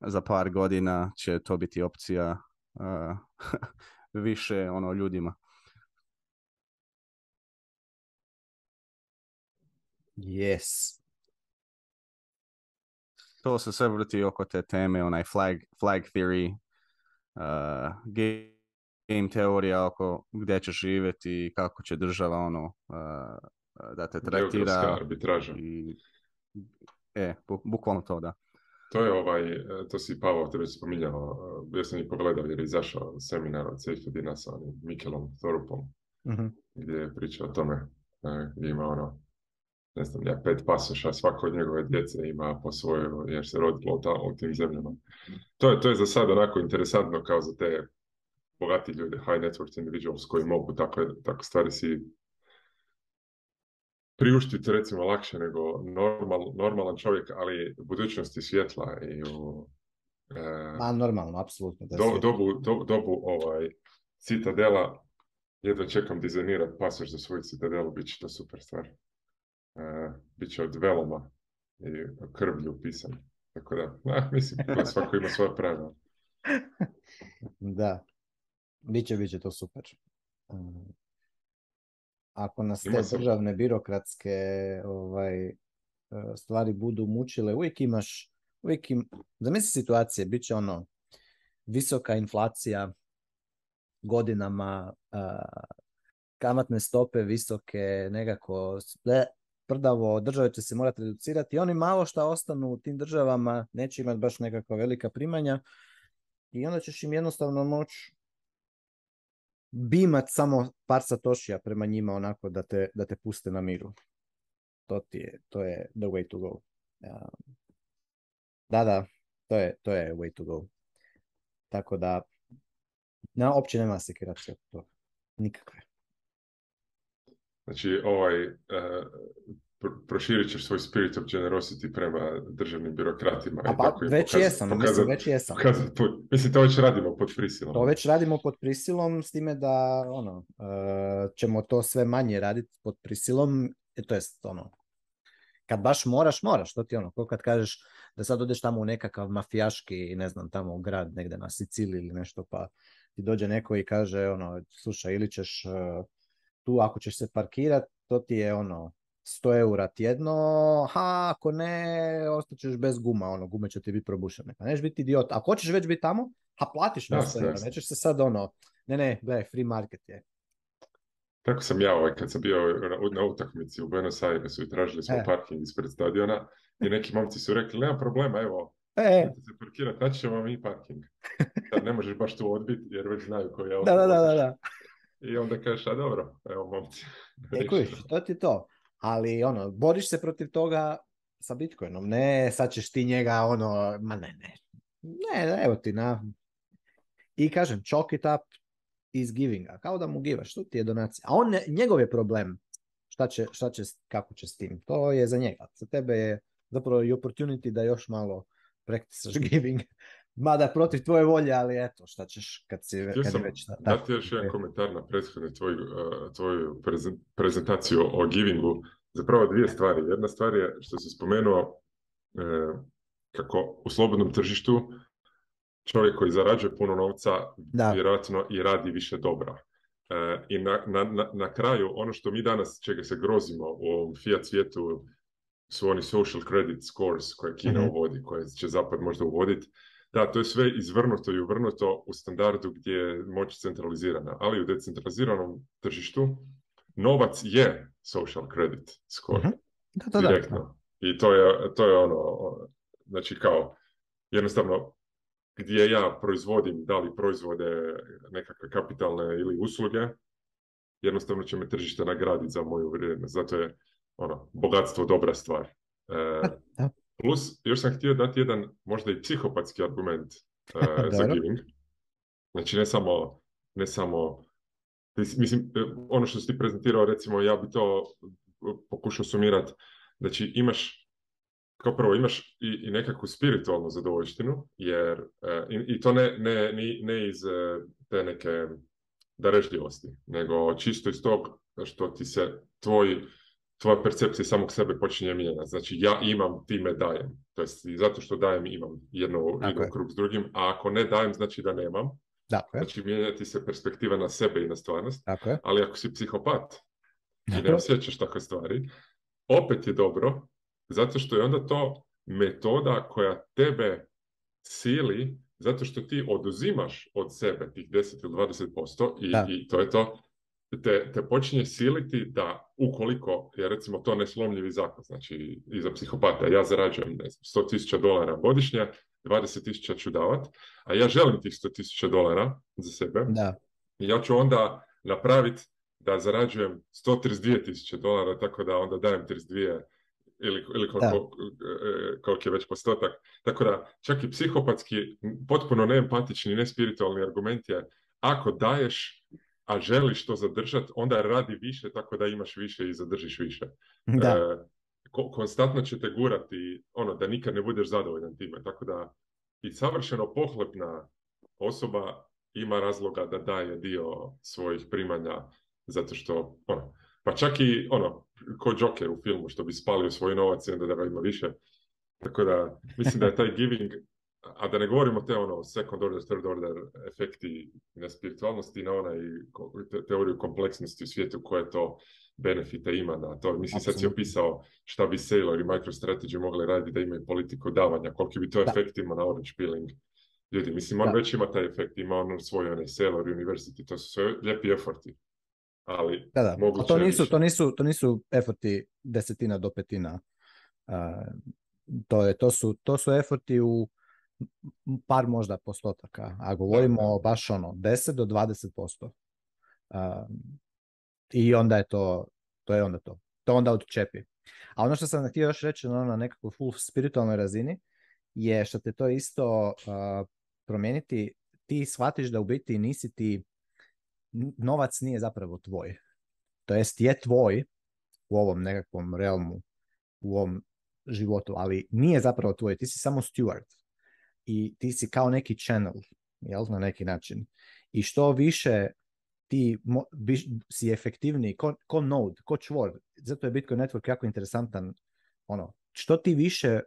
za par godina će to biti opcija uh, više ono ljudima. Yes. To se sve vrti oko te teme, onaj flag, flag theory, uh, game teorija oko gdje će živjeti i kako će država ono uh, uh da te tretira. arbitraža. I, e, bu, bukvalno to, da. To je ovaj, to si Pavo tebe spominjao, uh, ja sam i pogledao jer je izašao seminar od Safe Dina sa Mikelom Thorupom, mm-hmm. gdje je pričao o tome, uh, gdje ima ono, ne znam, ja pet pasoša, svako od njegove djece ima po svojoj, jer se rodilo u tim zemljama. To je, to je za sad onako interesantno kao za te bogati ljude, high networks individuals koji mogu takve, tako stvari si priuštiti recimo lakše nego normal, normalan čovjek, ali budućnosti svjetla i u e, normalno, apsolutno. Da do, dobu, dobu ovaj, citadela, jedva čekam dizajnirati pasoš za svoju citadelu, bit će to super stvar. E, bit će od veloma i krvlju upisan. Tako da, mislim, svako ima svoje pravila. da. Biće, biće to super. E, ako nas te državne birokratske ovaj, e, stvari budu mučile, uvijek imaš, uvijek im, zamisli situacije, bit će ono, visoka inflacija godinama, kamatne stope visoke, nekako, prdavo, države će se morati reducirati. Oni malo šta ostanu u tim državama, neće imati baš nekakva velika primanja i onda ćeš im jednostavno moći bimat samo par satošija prema njima onako da te, da te puste na miru. To ti je, to je the way to go. da, da, to je, to je way to go. Tako da, na, opće nema sekirati to. Nikakve. Znači, ovaj, e, proširit ćeš svoj spirit of generosity prema državnim birokratima. A već jesam, mislim, već jesam. Pokazat, mislim, to već radimo pod prisilom. To već radimo pod prisilom s time da ono, e, ćemo to sve manje raditi pod prisilom, e, to jest ono, kad baš moraš, moraš, to ti ono, ko kad kažeš da sad odeš tamo u nekakav mafijaški, ne znam, tamo u grad negde na Siciliji ili nešto, pa ti dođe neko i kaže ono, slušaj, ili ćeš tu ako ćeš se parkirat, to ti je ono 100 eura tjedno, ha ako ne, ostaćeš bez guma, ono, gume će ti biti probušene. Pa neš biti idiot. Ako hoćeš već biti tamo, ha platiš na eura, nećeš se sad ono, ne, ne, gledaj, free market je. Tako sam ja ovaj, kad sam bio na utakmici u Buenos Airesu i tražili smo e. parking ispred stadiona i neki momci su rekli, nema problema, evo, E. e. se parkirat, naći ćemo mi parking. Sad ne možeš baš tu odbiti jer već znaju koji je auto. Da, da, da, da. I onda kažeš, a dobro, evo momci. to ti to. Ali ono, boriš se protiv toga sa Bitcoinom. Ne, sad ćeš ti njega ono, ma ne, ne. Ne, evo ti na... I kažem, chalk it up is giving. A kao da mu givaš, što ti je donacija. A on, njegov je problem. Šta će, šta će, kako će s tim. To je za njega. Za tebe je zapravo i opportunity da još malo practice giving. Mada protiv tvoje volje, ali eto, šta ćeš kad si kad sam, već... Tako. Dati još jedan komentar na prethodnu tvoju, e, tvoju prezentaciju o givingu. Zapravo dvije stvari. Jedna stvar je što si spomenuo e, kako u slobodnom tržištu čovjek koji zarađuje puno novca da. vjerojatno i radi više dobra. E, I na, na, na, kraju, ono što mi danas čega se grozimo u ovom fiat svijetu su oni social credit scores koje Kina mhm. uvodi, koje će Zapad možda uvoditi da, to je sve izvrnuto i uvrnuto u standardu gdje je moć centralizirana, ali u decentraliziranom tržištu novac je social credit score. Mhm. Da, direktno. I to je, ono, znači kao, jednostavno, gdje ja proizvodim da li proizvode nekakve kapitalne ili usluge, jednostavno će me tržište nagraditi za moju vrijednost. Zato je ono, bogatstvo dobra stvar. E, da. Plus, još sam htio dati jedan možda i psihopatski argument uh, za giving. Znači, ne samo, ne samo mislim, e, ono što si ti prezentirao, recimo, ja bi to pokušao sumirati. Znači, imaš, kao prvo, imaš i, i nekakvu spiritualnu zadovoljštinu, jer, e, i, i, to ne, ne, ne iz te neke darežljivosti, nego čisto iz tog što ti se tvoj tvoja percepcija samog sebe počinje mijenjati. Znači ja imam, time dajem. To jest zato što dajem imam jedno, krug s drugim, a ako ne dajem znači da nemam. Znači mijenjati se perspektiva na sebe i na stvarnost. Ali ako si psihopat i ne osjećaš takve stvari, opet je dobro zato što je onda to metoda koja tebe sili zato što ti oduzimaš od sebe tih 10 ili 20% i, i to je to te, te počinje siliti da ukoliko je recimo to neslomljivi zakon, znači iza psihopata, ja zarađujem ne znam, 100.000 dolara godišnje, 20.000 ću davat, a ja želim tih 100.000 dolara za sebe, da. i ja ću onda napraviti da zarađujem 132.000 dolara, tako da onda dajem 32 ili, ili e, e, koliko je već postotak. Tako da čak i psihopatski, potpuno neempatični, nespiritualni argument je ako daješ a želiš to zadržati, onda radi više tako da imaš više i zadržiš više. Da. E, konstantno će te gurati ono, da nikad ne budeš zadovoljan time. Tako da i savršeno pohlepna osoba ima razloga da daje dio svojih primanja zato što ono, pa čak i ono, ko Joker u filmu što bi spalio svoj novac i onda da ga ima više. Tako da mislim da je taj giving a da ne govorimo te ono second order, third order efekti na spiritualnosti i na onaj teoriju kompleksnosti u svijetu koje to benefite ima na to. Mislim, sad si opisao šta bi Sailor i MicroStrategy mogli raditi da imaju politiku davanja, koliki bi to efekt imao na orange peeling ljudi. Mislim, on već ima taj efekt, ima on svoj onaj Sailor University, to su sve lijepi eforti. Ali to, nisu, eforti desetina do petina. to, je, to, su, to su eforti u par možda postotaka, a govorimo baš ono 10 do 20%. Um, I onda je to, to je onda to. To onda odčepi. A ono što sam htio još reći ono, na nekakvoj full spiritualnoj razini je što te to isto promijeniti, ti shvatiš da u biti nisi ti, novac nije zapravo tvoj. To jest je tvoj u ovom nekakvom realmu, u ovom životu, ali nije zapravo tvoj, ti si samo steward i ti si kao neki channel, jel, na neki način. I što više ti mo, si efektivniji, ko, ko node, ko čvor, zato je Bitcoin Network jako interesantan, ono, što ti više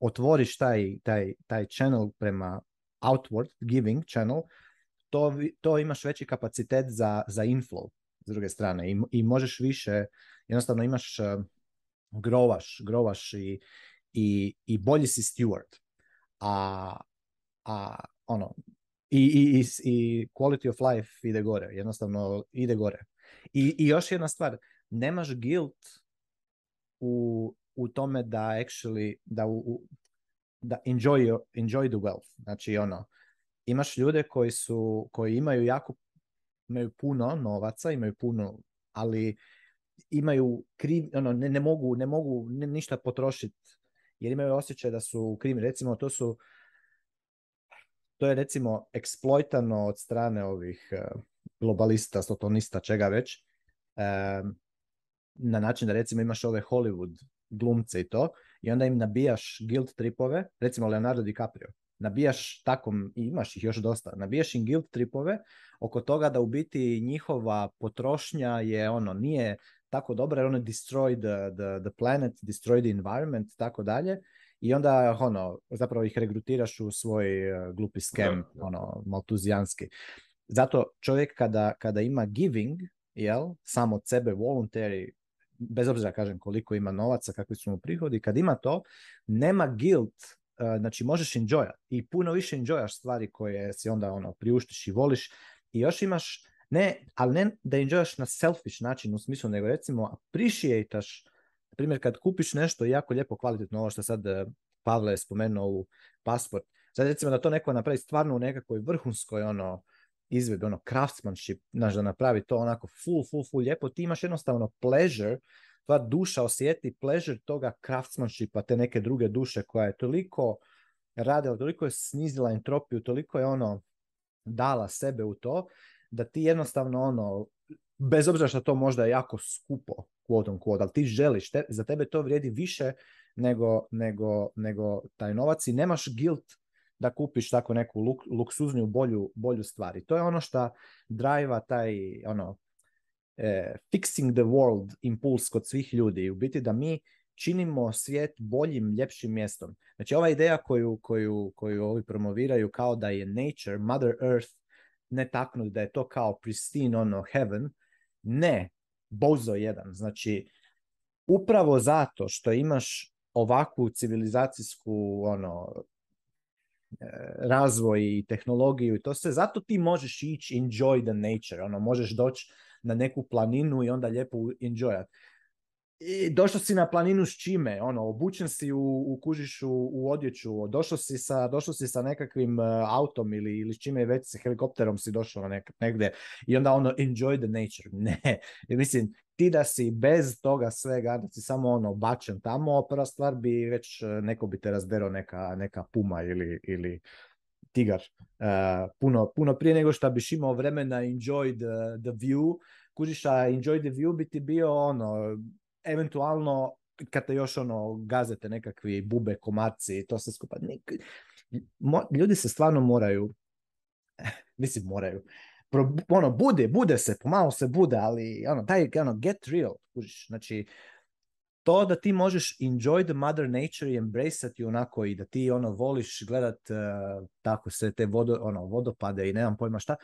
otvoriš taj, taj, taj channel prema outward, giving channel, to, to imaš veći kapacitet za, za inflow, s druge strane, i, i možeš više, jednostavno imaš, eh, grovaš, grovaš i, i, i bolji si steward, a, a ono, i, i, i, quality of life ide gore, jednostavno ide gore. I, i još jedna stvar, nemaš guilt u, u tome da actually, da, da enjoy, enjoy the wealth. Znači ono, imaš ljude koji su, koji imaju jako, imaju puno novaca, imaju puno, ali imaju kriv, ono, ne, ne mogu, ne mogu ništa potrošiti jer imaju osjećaj da su u krimi. Recimo, to su to je recimo eksploitano od strane ovih eh, globalista, sotonista, čega već, na način da recimo imaš ove Hollywood glumce i to, i onda im nabijaš guilt tripove, recimo Leonardo DiCaprio, nabijaš takom, i imaš ih još dosta, nabijaš im guild tripove oko toga da u biti njihova potrošnja je ono, nije tako dobra jer ono destroy the, the, the planet, destroy the environment, tako dalje. I onda ono, zapravo ih regrutiraš u svoj uh, glupi skem, ono, maltuzijanski. Zato čovjek kada, kada ima giving, jel, samo od sebe, voluntary, bez obzira kažem koliko ima novaca, kakvi su mu prihodi, kad ima to, nema guilt e, znači možeš enjoyat i puno više enjoyaš stvari koje si onda ono priuštiš i voliš i još imaš ne, ali ne da enjoyaš na selfish način u smislu, nego recimo appreciateš, na primjer kad kupiš nešto jako lijepo kvalitetno, ovo što sad e, Pavle je spomenuo u pasport, sad recimo da to neko napravi stvarno u nekakvoj vrhunskoj ono, izvedbi, ono craftsmanship, znaš, da napravi to onako full, full, full lijepo, ti imaš jednostavno pleasure, tva duša osjeti pleasure toga craftsmanshipa, te neke druge duše koja je toliko radila, toliko je snizila entropiju, toliko je ono dala sebe u to, da ti jednostavno ono, bez obzira što to možda je jako skupo, quote on quote, ali ti želiš, te, za tebe to vrijedi više nego, nego, nego taj novac i nemaš guilt da kupiš tako neku luksuzniju, bolju, bolju stvar. I to je ono što drajva taj ono, e, fixing the world impuls kod svih ljudi. U biti da mi činimo svijet boljim, ljepšim mjestom. Znači ova ideja koju, koju, koju ovi promoviraju kao da je nature, mother earth, ne taknut da je to kao pristine ono heaven, ne, bozo jedan. Znači, upravo zato što imaš ovakvu civilizacijsku ono, e, razvoj i tehnologiju i to sve, zato ti možeš ići enjoy the nature, ono, možeš doći na neku planinu i onda lijepo enjoyat i došao si na planinu s čime, ono, obučen si u, kužišu, u odjeću, došao si sa, si sa nekakvim e, autom ili, ili s čime već s helikopterom si došao nek, negdje i onda ono, enjoy the nature, ne, mislim, ti da si bez toga svega, da si samo ono, bačen tamo, prva stvar bi već, e, neko bi te razderao neka, neka puma ili, ili tigar, e, puno, puno prije nego što biš imao vremena enjoy the, view, kužiša enjoy the view bi ti bio ono, eventualno kad te još ono gazete nekakvi bube, komarci i to sve skupa. Ljudi se stvarno moraju, mislim moraju, ono, bude, bude se, pomalo se bude, ali ono, taj, ono, get real, kužiš, znači, to da ti možeš enjoy the mother nature i embrace onako i da ti ono voliš gledat eh, tako se te ono, vodopade i nemam pojma šta,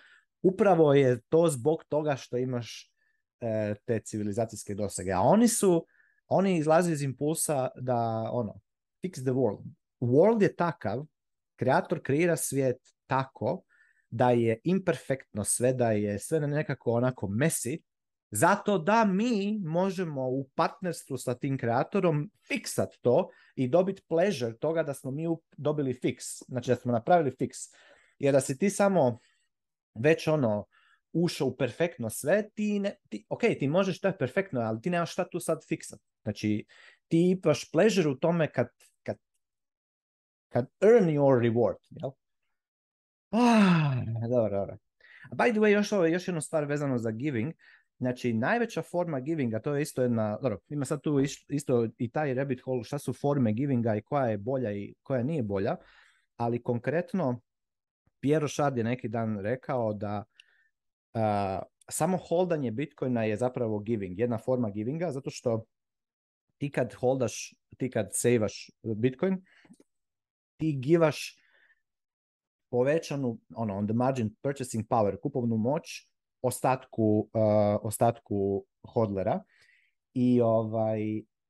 upravo je to zbog toga što imaš E, te civilizacijske dosege. A oni su, oni izlaze iz impulsa da, ono, fix the world. World je takav, kreator kreira svijet tako da je imperfektno sve, da je sve nekako onako messy zato da mi možemo u partnerstvu sa tim kreatorom fiksat to i dobiti pleasure toga da smo mi dobili fix, znači da smo napravili fix Jer da si ti samo već ono ušao u perfektno sve, ti, ne, ti ok, ti možeš to je perfektno, ali ti nemaš šta tu sad fiksat. Znači, ti imaš pleasure u tome kad, kad, kad earn your reward, jel? Ah, dobro, dobro. By the way, još, ovo, još jednu stvar vezano za giving. Znači, najveća forma givinga, to je isto jedna, dobro, ima sad tu isto i taj rabbit hole, šta su forme givinga i koja je bolja i koja nije bolja, ali konkretno Piero Šard je neki dan rekao da samo holdanje Bitcoina je zapravo giving, jedna forma givinga, zato što ti kad holdaš, ti kad sejvaš Bitcoin, ti givaš povećanu, ono, on the margin purchasing power, kupovnu moć ostatku, uh, ostatku hodlera. I, ovaj,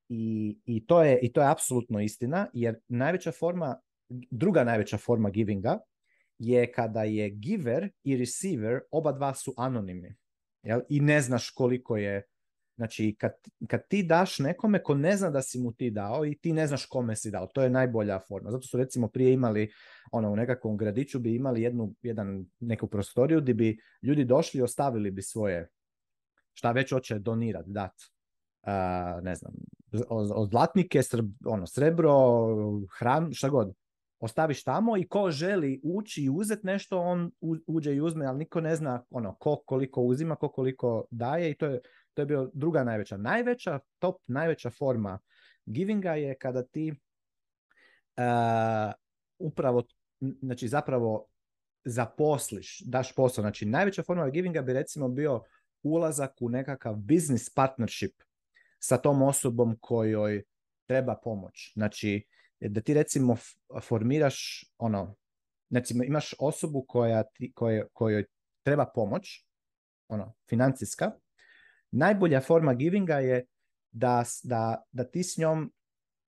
i, i, to je, I to je apsolutno istina, jer najveća forma, druga najveća forma givinga je kada je giver i receiver, oba dva su anonimni. Jel? I ne znaš koliko je Znači, kad, kad, ti daš nekome ko ne zna da si mu ti dao i ti ne znaš kome si dao, to je najbolja forma. Zato su recimo prije imali, ono, u nekakvom gradiću bi imali jednu, jedan, neku prostoriju gdje bi ljudi došli i ostavili bi svoje, šta već hoće donirat, dat, uh, ne znam, zlatnike, ono, srebro, hran, šta god ostaviš tamo i ko želi ući i uzeti nešto, on uđe i uzme, ali niko ne zna ono, ko koliko uzima, ko koliko daje i to je, to je bio druga najveća. Najveća, top, najveća forma givinga je kada ti uh, upravo, znači zapravo zaposliš, daš posao. Znači najveća forma givinga bi recimo bio ulazak u nekakav business partnership sa tom osobom kojoj treba pomoć. Znači, E, da ti recimo formiraš ono, imaš osobu koja ti, koje, kojoj treba pomoć, ono, financijska, najbolja forma givinga je da, da, da ti s njom,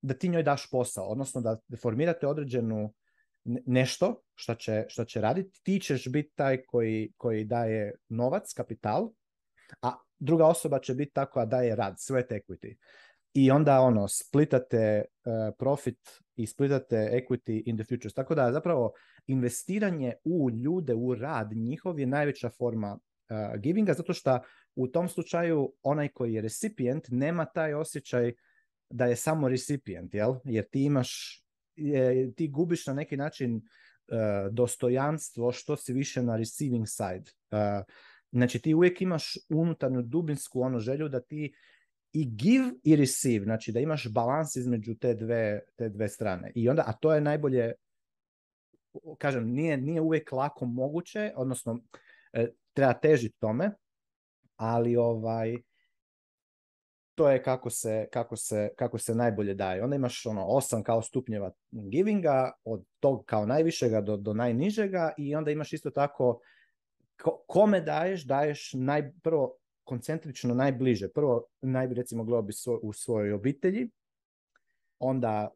da ti njoj daš posao, odnosno da formirate određenu nešto što će, što će raditi, ti ćeš biti taj koji, koji daje novac, kapital, a druga osoba će biti ta koja daje rad, svoje equity i onda ono splitate e, profit i splitate equity in the futures. Tako da zapravo investiranje u ljude, u rad njihov je najveća forma uh, givinga zato što u tom slučaju onaj koji je recipient nema taj osjećaj da je samo recipient, jel? Jer ti imaš, ti gubiš na neki način e, dostojanstvo što si više na receiving side. Uh, znači ti uvijek imaš unutarnju dubinsku ono želju da ti i give i receive, znači da imaš balans između te dve, te dve strane. I onda, a to je najbolje, kažem, nije, nije uvijek lako moguće, odnosno e, treba težiti tome, ali ovaj, to je kako se, kako, se, kako se najbolje daje. Onda imaš ono osam kao stupnjeva givinga, od tog kao najvišega do, do najnižega i onda imaš isto tako kome daješ, daješ najprvo, koncentrično najbliže. Prvo, naj, recimo, globi svoj, u svojoj obitelji, onda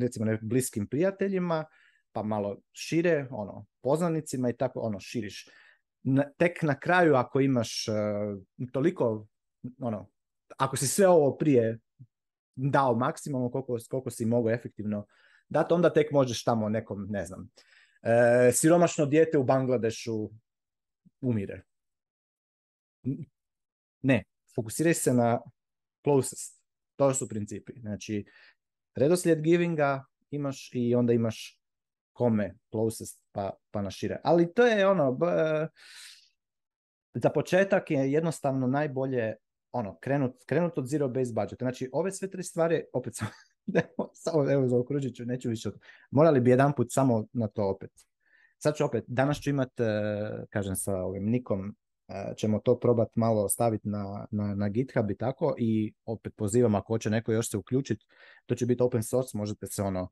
recimo bliskim prijateljima, pa malo šire, ono, poznanicima i tako, ono, širiš. tek na kraju, ako imaš e, toliko, ono, ako si sve ovo prije dao maksimum koliko, si mogao efektivno dati, onda tek možeš tamo nekom, ne znam, e, siromašno dijete u Bangladešu umire. Ne, fokusiraj se na closest. To su principi. Znači, redoslijed givinga imaš i onda imaš kome closest pa, pa na šire. Ali to je ono, za početak je jednostavno najbolje ono, krenut, krenut od zero base budget. Znači, ove sve tri stvari, opet samo, samo evo zaokružit neću više. Morali bi jedan put samo na to opet. Sad ću opet, danas ću imat, e, kažem sa ovim Nikom, ćemo to probati malo staviti na, na, na GitHub i tako i opet pozivam ako hoće neko još se uključiti, to će biti open source, možete se ono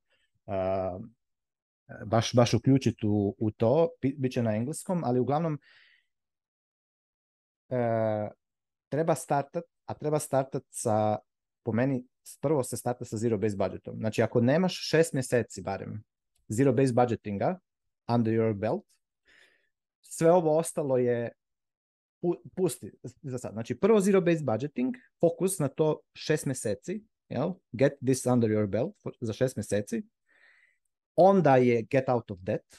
baš, baš uključiti u, u to, će na engleskom, ali uglavnom e, treba startat, a treba startat sa, po meni, prvo se starta sa zero base budgetom. Znači ako nemaš šest mjeseci barem zero base budgetinga under your belt, sve ovo ostalo je pusti za sad. Znači, prvo zero-based budgeting, fokus na to šest mjeseci, jel? get this under your belt za šest mjeseci, onda je get out of debt,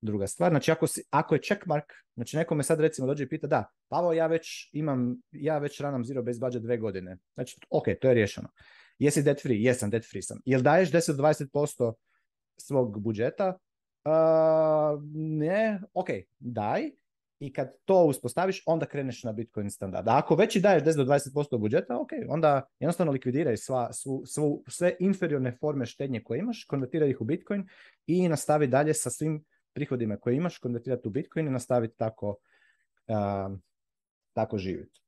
druga stvar. Znači, ako, si, ako je checkmark, znači me sad recimo dođe i pita, da, Pavo, ja već imam, ja već ranam zero-based budget dve godine. Znači, ok, to je riješeno. Jesi debt free? Jesam, debt free sam. Jel daješ 10-20% svog budžeta? ne, ok, daj, i kad to uspostaviš, onda kreneš na Bitcoin standard. ako već i daješ 10 do 20% budžeta, ok, onda jednostavno likvidiraj sva, svu, sve inferiorne forme štednje koje imaš, konvertiraj ih u Bitcoin i nastavi dalje sa svim prihodima koje imaš, konvertirati u Bitcoin i nastaviti tako, ehm, tako živjeti.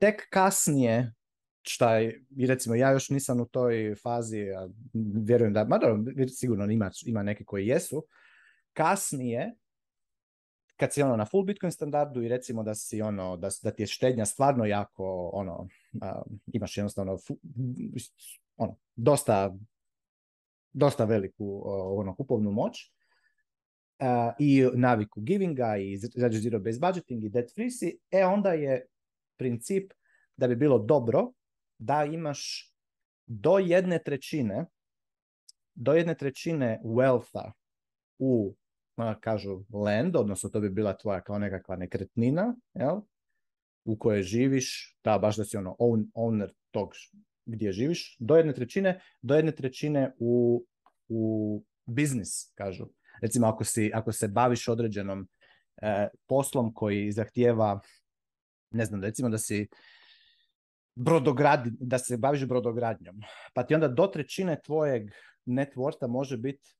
Tek kasnije, šta je, recimo ja još nisam u toj fazi, vjerujem da, mada sigurno ima, ima neke koji jesu, kasnije kad si ono na full Bitcoin standardu i recimo da si ono, da, da ti je štednja stvarno jako ono, imaš jednostavno ono, dosta, dosta veliku uh, kupovnu moć i naviku givinga i zero based budgeting i debt free si, e onda je princip da bi bilo dobro da imaš do jedne trećine do jedne trećine wealtha u kažu land, odnosno to bi bila tvoja kao nekakva nekretnina, jel? u kojoj živiš, da, baš da si ono own, owner tog gdje živiš, do jedne trećine, do jedne trećine u, u biznis, kažu. Recimo, ako, si, ako se baviš određenom e, poslom koji zahtijeva, ne znam, recimo da si da se baviš brodogradnjom, pa ti onda do trećine tvojeg networka može biti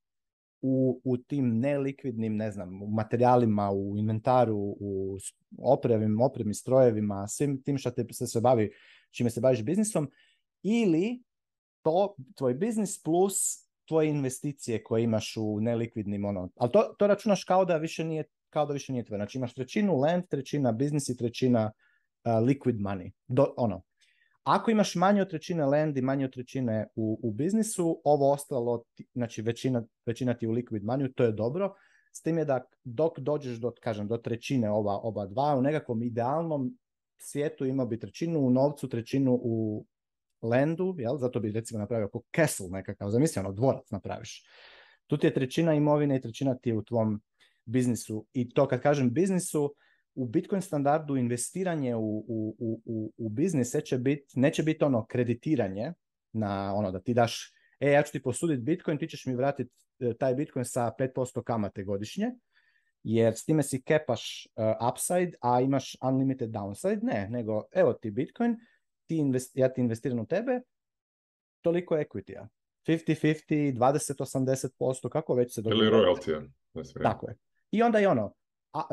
u, u tim nelikvidnim, ne znam, u materijalima, u inventaru, u opremi, opremim, strojevima, svim tim što te se, bavi, čime se baviš biznisom, ili to, tvoj biznis plus tvoje investicije koje imaš u nelikvidnim, ono, ali to, to računaš kao da više nije kao da više nije tvoje. Znači imaš trećinu land, trećina biznis i trećina uh, liquid money. Do, ono, ako imaš manje od trećine lendi, manje od trećine u, u biznisu, ovo ostalo, znači većina, većina ti u liquid manju, to je dobro. S tim je da dok dođeš do, kažem, do trećine ova, oba dva, u nekakvom idealnom svijetu ima bi trećinu u novcu, trećinu u lendu, jel? zato bi recimo napravio kao castle nekakav, zamisli ono, dvorac napraviš. Tu ti je trećina imovine i trećina ti je u tvom biznisu. I to kad kažem biznisu, u Bitcoin standardu investiranje u, u, u, u biznise će bit, neće biti ono kreditiranje na ono da ti daš e, ja ću ti posuditi Bitcoin, ti ćeš mi vratiti e, taj Bitcoin sa 5% kamate godišnje, jer s time si kepaš e, upside, a imaš unlimited downside. Ne, nego evo ti Bitcoin, ti ja ti investiram u tebe, toliko equity-a. 50-50, 20-80%, kako već se dobro... Ili royalty Tako je. I onda je ono,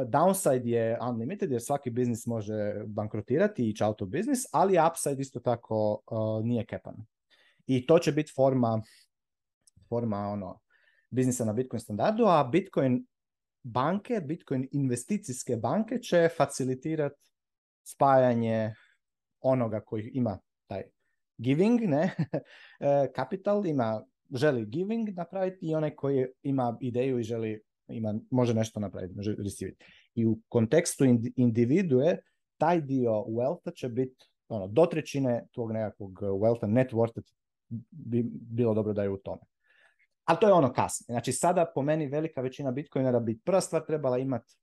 downside je unlimited jer svaki biznis može bankrotirati i ići out of business, ali upside isto tako nije kepan. I to će biti forma, forma ono, biznisa na Bitcoin standardu, a Bitcoin banke, Bitcoin investicijske banke će facilitirati spajanje onoga koji ima taj giving, ne, e, kapital, ima, želi giving napraviti i onaj koji ima ideju i želi ima, može nešto napraviti, može I u kontekstu individue, taj dio wealtha će biti ono, do trećine tvog nekakvog e, wealtha, net worth bi bilo dobro da je u tome. Ali to je ono kasnije. Znači sada po meni velika većina bitcoinera bi prva stvar trebala imati,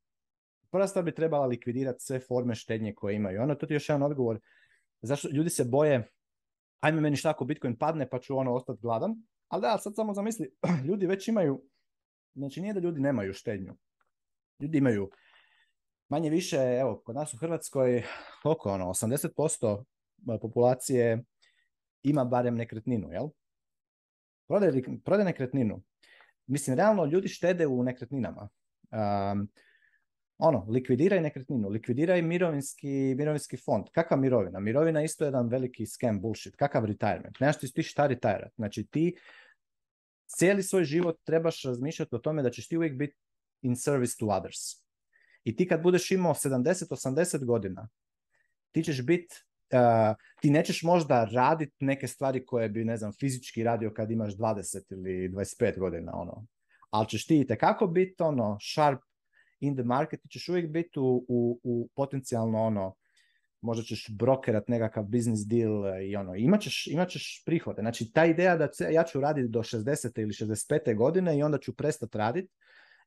prva stvar bi trebala likvidirati sve forme štednje koje imaju. Ono, to ti je još jedan odgovor. Zašto ljudi se boje, ajme meni šta ako bitcoin padne pa ću ono ostati gladan. Ali da, sad samo zamisli, ljudi već imaju Znači nije da ljudi nemaju štednju. Ljudi imaju manje više, evo, kod nas u Hrvatskoj, oko ono, 80% e, populacije ima barem nekretninu, jel? Prode, nekretninu. Mislim, realno ljudi štede u nekretninama. Um, ono, likvidiraj nekretninu, likvidiraj mirovinski, mirovinski fond. Kakva mirovina? Mirovina je isto jedan veliki scam bullshit. Kakav retirement? nešto ti, ti šta retirat. Znači ti cijeli svoj život trebaš razmišljati o tome da ćeš ti uvijek biti in service to others. I ti kad budeš imao 70-80 godina, ti ćeš biti eh, ti nećeš možda raditi neke stvari koje bi, ne znam, fizički radio kad imaš 20 ili 25 godina, ono. Ali ćeš ti kako biti, ono, sharp in the market, ti ćeš uvijek biti u, u, potencijalno, ono, možda ćeš brokerat nekakav business deal e, i ono, imat ćeš, prihode. Znači, ta ideja da ja ću raditi do 60. ili 65. godine i onda ću prestati raditi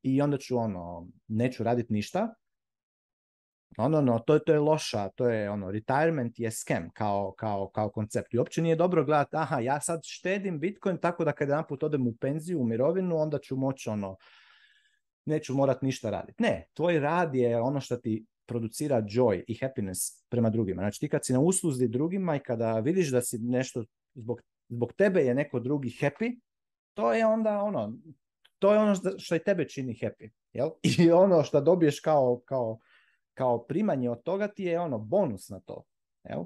i onda ću ono, neću raditi ništa, ono, no, to, to je loša, to je ono, retirement je scam kao, kao, kao koncept. I uopće nije dobro gledati, aha, ja sad štedim Bitcoin tako da kad jedan put odem u penziju, u mirovinu, onda ću moći ono, neću morat ništa raditi. Ne, tvoj rad je ono što ti producira joy i happiness prema drugima. Znači ti kad si na usluzi drugima i kada vidiš da si nešto zbog, zbog tebe je neko drugi happy, to je onda ono, to je ono što i tebe čini happy. Jel? I ono što dobiješ kao, kao, kao primanje od toga ti je ono bonus na to. Jel?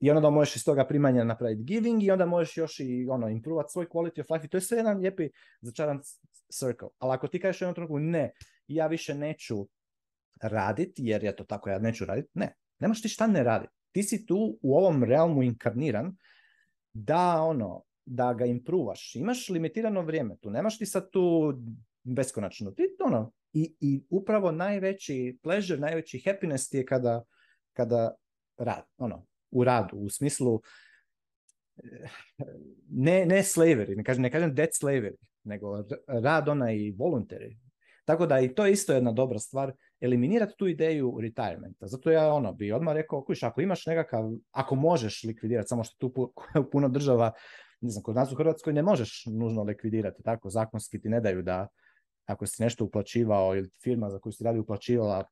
I onda možeš iz toga primanja napraviti giving i onda možeš još i ono, improvati svoj quality of life i to je sve jedan lijepi začaran circle. Ali ako ti kažeš u jednom trenutku ne, ja više neću raditi jer je to tako, ja neću raditi. Ne, nemaš ti šta ne raditi. Ti si tu u ovom realmu inkarniran da ono, da ga improvaš. Imaš limitirano vrijeme tu, nemaš ti sad tu beskonačno. Ti, ono, i, I upravo najveći pleasure, najveći happiness ti je kada, kada rad, ono, u radu, u smislu eh, ne, ne slavery, ne kažem, ne kažem dead slavery, nego rad onaj voluntary, tako da i to je isto jedna dobra stvar, eliminirati tu ideju retirementa. Zato ja ono bi odmah rekao, kuš, ako imaš nekakav, ako možeš likvidirati, samo što tu puno država, ne znam, kod nas u Hrvatskoj ne možeš nužno likvidirati, tako zakonski ti ne daju da ako si nešto uplaćivao ili firma za koju si radi uplaćivala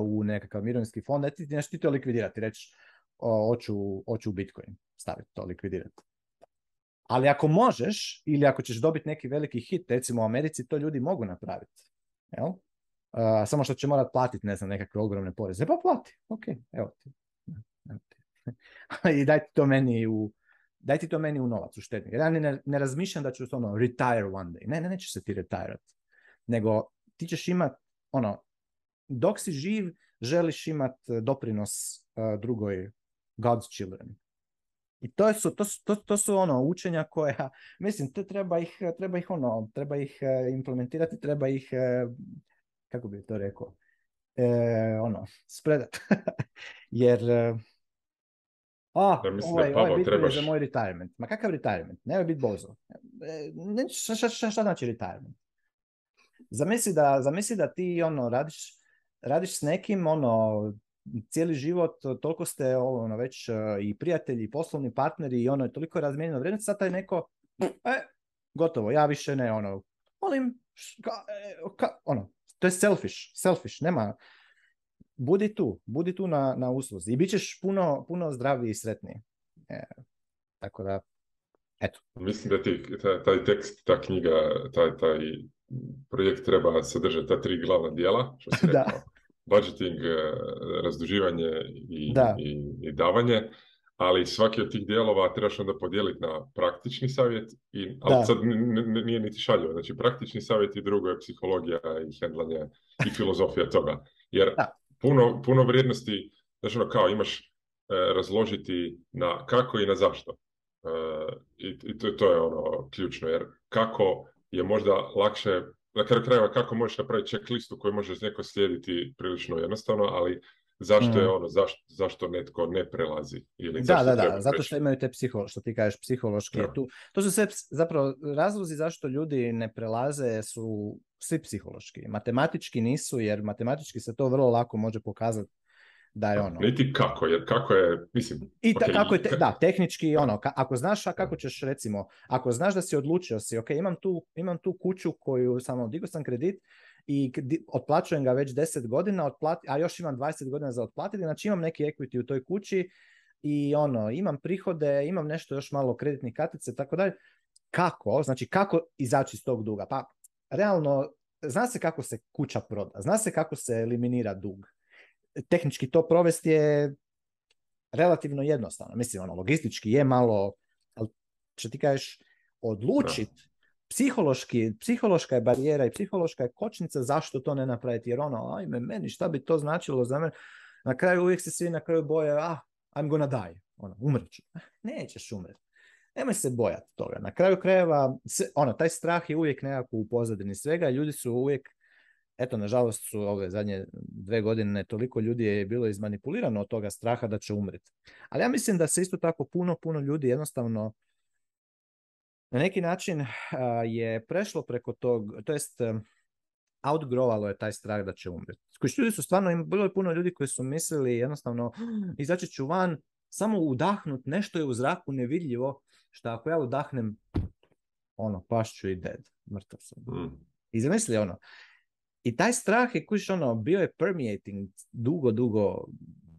u nekakav mirovinski fond, ne ti nešto ti to likvidirati, reći hoću, u Bitcoin staviti to, likvidirati. Ali ako možeš ili ako ćeš dobiti neki veliki hit, recimo u Americi, to ljudi mogu napraviti. Jel? samo što će morat platiti, ne znam, nekakve ogromne poreze. Pa plati, ok, evo ti. I daj ti to meni u, daj ti to meni u novac, u štednju. Jer ja ne, ne razmišljam da ću ono retire one day. Ne, ne, nećeš se ti retirat. Nego ti ćeš imat, ono, dok si živ, želiš imat eh, doprinos eh, drugoj God's children. I to su, to to, to su ono učenja koja, mislim, te treba ih, treba ih ono, treba ih e, implementirati, treba ih, e, kako bi to rekao, e, ono, spredat. Jer, e, a, da mislim ovaj, da ovaj, ovaj trebaš... za moj retirement. Ma kakav retirement? Nema biti bozo. Ne, šta, šta, šta, znači retirement? Zamisli da, zamisli da ti ono, radiš, radiš s nekim ono cijeli život, toliko ste ono, već e, i prijatelji, i poslovni partneri i ono je toliko razmijenjeno vrijednost, sad taj neko, e, gotovo, ja više ne, ono, molim, e, ono, to je selfish, selfish, nema, budi tu, budi tu na, na usluzi i bit ćeš puno, puno zdraviji i sretniji. E, tako da, eto. Mislim da ti, taj, taj tekst, ta knjiga, taj, taj projekt treba sadržati ta tri glavna dijela, što si rekao. da budgeting, eh, razduživanje i, i, davanje, ali svaki od tih dijelova trebaš onda podijeliti na praktični savjet, i, ali sad nije niti šaljivo, znači praktični savjet i drugo je psihologija i hendlanje i filozofija toga, jer puno, puno vrijednosti, znači kao imaš eh, razložiti na kako i na zašto. Eh, I, i to, to je ono ključno, jer kako je možda lakše na kraju krajeva kako možeš napraviti čeklistu koju možeš neko slijediti prilično jednostavno, ali zašto je mm. ono, zašto, netko ne prelazi? da, da, da, zato što imaju te psihološke. što ti kažeš psihološki je tu. To su sve zapravo razlozi zašto ljudi ne prelaze su svi psihološki. Matematički nisu, jer matematički se to vrlo lako može pokazati da je ono... kako, jer kako je, mislim... I ta, kako je te, da, tehnički ono, ako znaš, a kako ćeš recimo, ako znaš da si odlučio si, ok, imam tu, imam tu kuću koju samo ono, digao sam kredit i otplaćujem ga već 10 godina, a još imam 20 godina za otplatiti, znači imam neki equity u toj kući i ono, imam prihode, imam nešto još malo kreditnih kartice, tako dalje. Kako? Znači kako izaći iz tog duga? Pa realno, zna se kako se kuća proda, zna se kako se eliminira dug tehnički to provesti je relativno jednostavno. Mislim, ono, logistički je malo, ali što ti kažeš, odlučit, psihološki, psihološka je barijera i psihološka je kočnica zašto to ne napraviti. Jer ono, ajme, meni šta bi to značilo za mene? Na kraju uvijek se svi na kraju boje, ah, I'm gonna die. Ono, umreću. Ah, nećeš umret. Nemoj se bojati toga. Na kraju krajeva, ono, taj strah je uvijek nekako u pozadini svega. Ljudi su uvijek eto, nažalost su ove zadnje dve godine toliko ljudi je bilo izmanipulirano od toga straha da će umriti. Ali ja mislim da se isto tako puno, puno ljudi jednostavno na neki način je prešlo preko tog, to jest outgrovalo je taj strah da će umriti. Koji ljudi su stvarno, bilo je puno ljudi koji su mislili jednostavno hm, izaći ću van, samo udahnut, nešto je u zraku nevidljivo, što ako ja udahnem, ono, pašću i dead, mrtav sam. Mm. I zamisli ono, i taj strah je kuš ono, bio je permeating dugo, dugo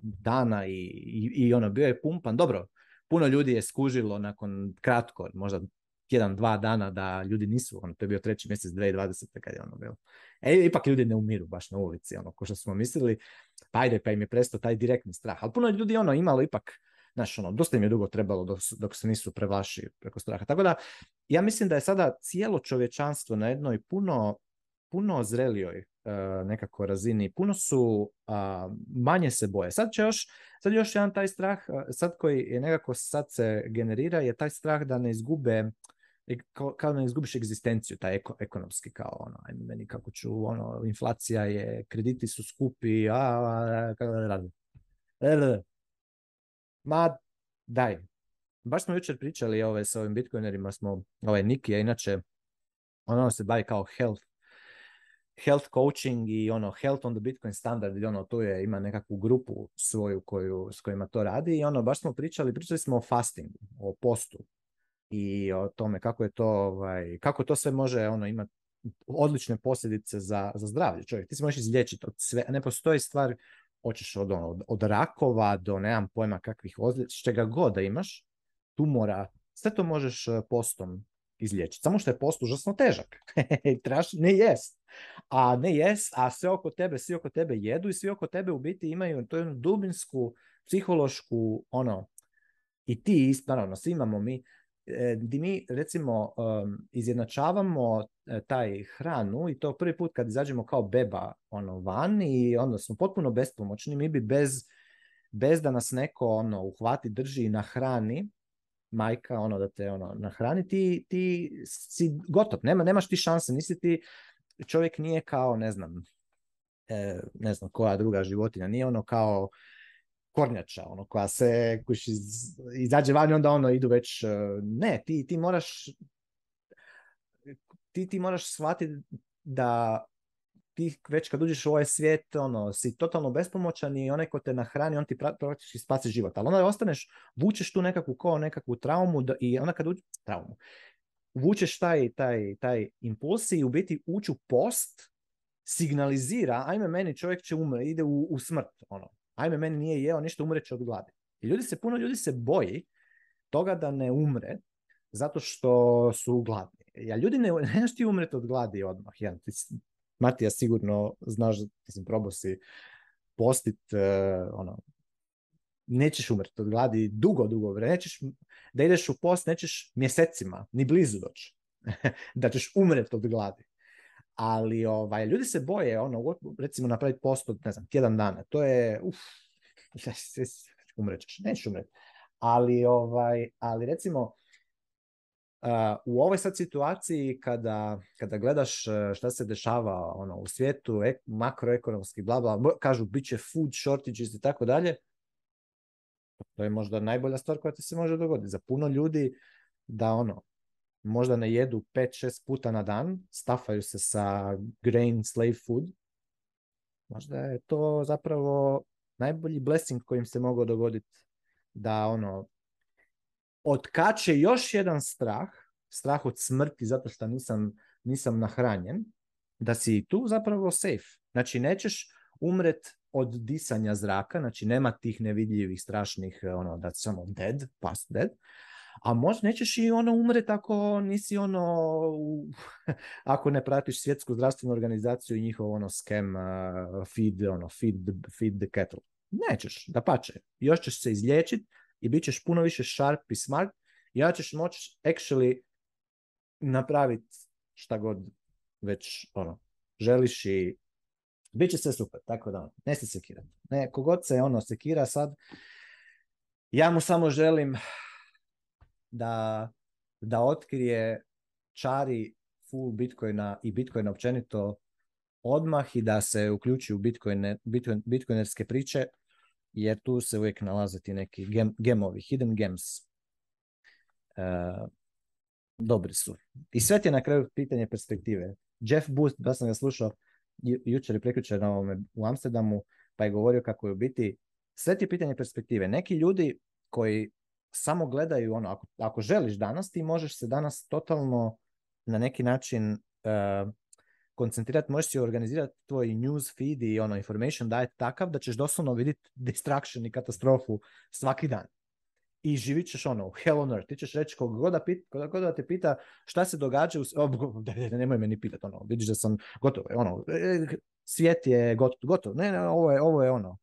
dana i, i, ono, bio je pumpan. Dobro, puno ljudi je skužilo nakon kratko, možda jedan, dva dana da ljudi nisu, ono, to je bio treći mjesec 2020. kad je ono bilo. E, ipak ljudi ne umiru baš na ulici, ono, ko što smo mislili, pa ajde, pa im je prestao taj direktni strah. Ali puno ljudi, ono, imalo ipak, znaš, ono, dosta im je dugo trebalo dok, dok se nisu prevlašili preko straha. Tako da, ja mislim da je sada cijelo čovječanstvo na jednoj puno puno zrelijoj e, nekako razini, puno su manje se boje. Sad će još, sad još jedan taj strah, e, sad koji je nekako sad se generira je taj strah da ne izgube e, kao, da ne izgubiš egzistenciju, taj ekonomski kao ono, ajme meni kako ću, ono, inflacija je, krediti su skupi, a, a, kako da radim. Ma, daj. Baš smo jučer pričali ove, sa ovim bitcoinerima, smo, ovaj Niki a inače, ono se bavi kao health health coaching i ono health on the Bitcoin standard i ono tu je ima nekakvu grupu svoju koju, s kojima to radi i ono baš smo pričali, pričali smo o fastingu, o postu i o tome kako je to ovaj, kako to sve može ono imati odlične posljedice za, za zdravlje čovjek. Ti se možeš izlječiti od sve, ne postoji stvar hoćeš od, ono, od rakova do nemam pojma kakvih ozljeda, čega god da imaš, tumora, sve to možeš e, postom izliječiti. Samo što je post užasno težak. traš ne jest. A ne jest, a sve oko tebe, svi oko tebe jedu i svi oko tebe u biti imaju to jednu dubinsku, psihološku, ono, i ti, naravno, svi imamo mi, e, di mi recimo um, izjednačavamo e, taj hranu i to prvi put kad izađemo kao beba ono van i onda smo potpuno bespomoćni mi bi bez, bez da nas neko ono uhvati drži i hrani majka, ono, da te ono, nahrani, ti, ti si gotov, Nema, nemaš ti šanse, nisi ti, čovjek nije kao, ne znam, e, ne znam koja druga životinja, nije ono kao kornjača, ono, koja se, kuš, izađe van onda ono, idu već, e, ne, ti, ti moraš, ti, ti moraš shvatiti da ti već kad uđeš u ovaj svijet, ono, si totalno bespomoćan i onaj ko te nahrani, on ti praktički spasi život. Ali onda ostaneš, vučeš tu nekakvu kao nekakvu traumu da, i onda kad uđeš, traumu, vučeš taj, taj, taj impuls i u biti uću post signalizira, ajme meni čovjek će umre, ide u, u smrt, ono. Ajme meni nije jeo, ništa će od gladi. I ljudi se, puno ljudi se boji toga da ne umre, zato što su gladni. Ja ljudi ne, ne ti od gladi odmah. Ja, Matija, sigurno znaš, mislim, probao si postit, e, ono, nećeš umrti od gladi dugo, dugo vremena, da ideš u post, nećeš mjesecima, ni blizu doći, da ćeš umreti od gladi. Ali ovaj, ljudi se boje, ono, recimo napraviti post od, ne znam, tjedan dana, to je, uff, umrećeš, nećeš umreti. Ali, ovaj, ali recimo, u ovoj sad situaciji kada, kada gledaš e, šta se dešava ono, u svijetu, e, makroekonomski, bla, bla, kažu bit će food shortages i tako dalje, to je možda najbolja stvar koja ti se može dogoditi. Za puno ljudi da ono, možda ne jedu 5-6 puta na dan, stafaju se sa grain slave food, možda je to zapravo najbolji blessing kojim se mogao dogoditi da ono otkače još jedan strah, strah od smrti zato što nisam, nisam nahranjen, da si tu zapravo safe. Znači nećeš umret od disanja zraka, znači nema tih nevidljivih strašnih eh, ono da samo dead, past dead, a možda nećeš i ono umret ako nisi ono ako ne pratiš svjetsku zdravstvenu organizaciju i njihov ono skem eh, feed ono feed, feed the cattle. Nećeš, da pače. Još ćeš se izlječiti, i bit ćeš puno više sharp i smart i ja ćeš moći actually napraviti šta god već ono, želiš i bit će sve super, tako da ne se sekirati. Ne, kogod se ono sekira sad, ja mu samo želim da, da otkrije čari full Bitcoina i Bitcoina općenito odmah i da se uključi u Bitcoinerske priče jer tu se uvijek nalaze ti neki gem, gemovi, hidden gems. E, dobri su. I sve ti je na kraju pitanje perspektive. Jeff Booth, da sam ga slušao jučer i preključer na ovome u Amsterdamu, pa je govorio kako je u biti sve ti pitanje perspektive. Neki ljudi koji samo gledaju ono, ako, ako želiš danas, ti možeš se danas totalno na neki način e, koncentrirati, možeš si organizirati tvoj news feed i ono information je takav da ćeš doslovno vidjeti distraction i katastrofu svaki dan. I živit ćeš ono, hell on earth. Ti ćeš reći kog god da te pita šta se događa, u, oh, nemoj me ni pitati, ono, vidiš da sam gotovo, ono, e, svijet je gotov, gotov. Ne, ne, ovo je, ovo je ono,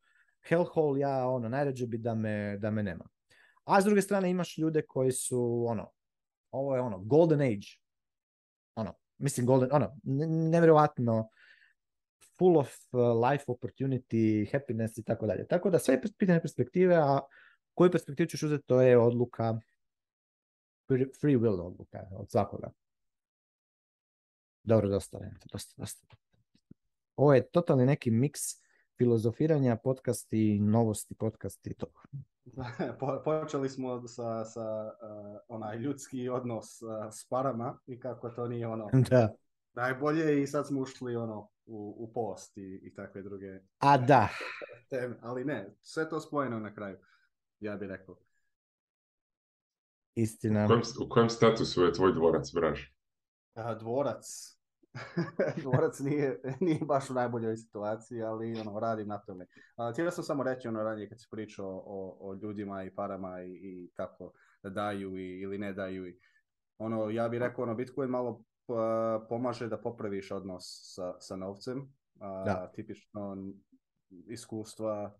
hole ja ono, najrađe bi da me, da me nema. A s druge strane imaš ljude koji su ono, ovo je ono, golden age, ono, mislim Golden, ono, nevjerojatno full of uh, life opportunity, happiness i tako dalje. Tako da sve je pitanje perspektive, a koju perspektivu ćeš uzeti, to je odluka, free will odluka od svakoga. Dobro, dosta, dosta, dosta. Ovo je totalni neki miks filozofiranja, podcasti, novosti, podcasti to. počeli smo sa, sa e, onaj ljudski odnos uh, s parama i kako to nije ono da. najbolje i sad smo ušli ono u, u post i, i takve druge a da teme. ali ne, sve to spojeno na kraju ja bih rekao istina u kojem, u statusu je tvoj dvorac, Braž? dvorac dvorac nije, nije baš u najboljoj situaciji, ali ono, radim na tome. Htio sam samo reći ono ranije kad si pričao o, o ljudima i parama i, i kako daju ili ne daju. ono, ja bih rekao, ono, Bitcoin malo pa, pomaže da popraviš odnos sa, sa novcem. tipično iskustva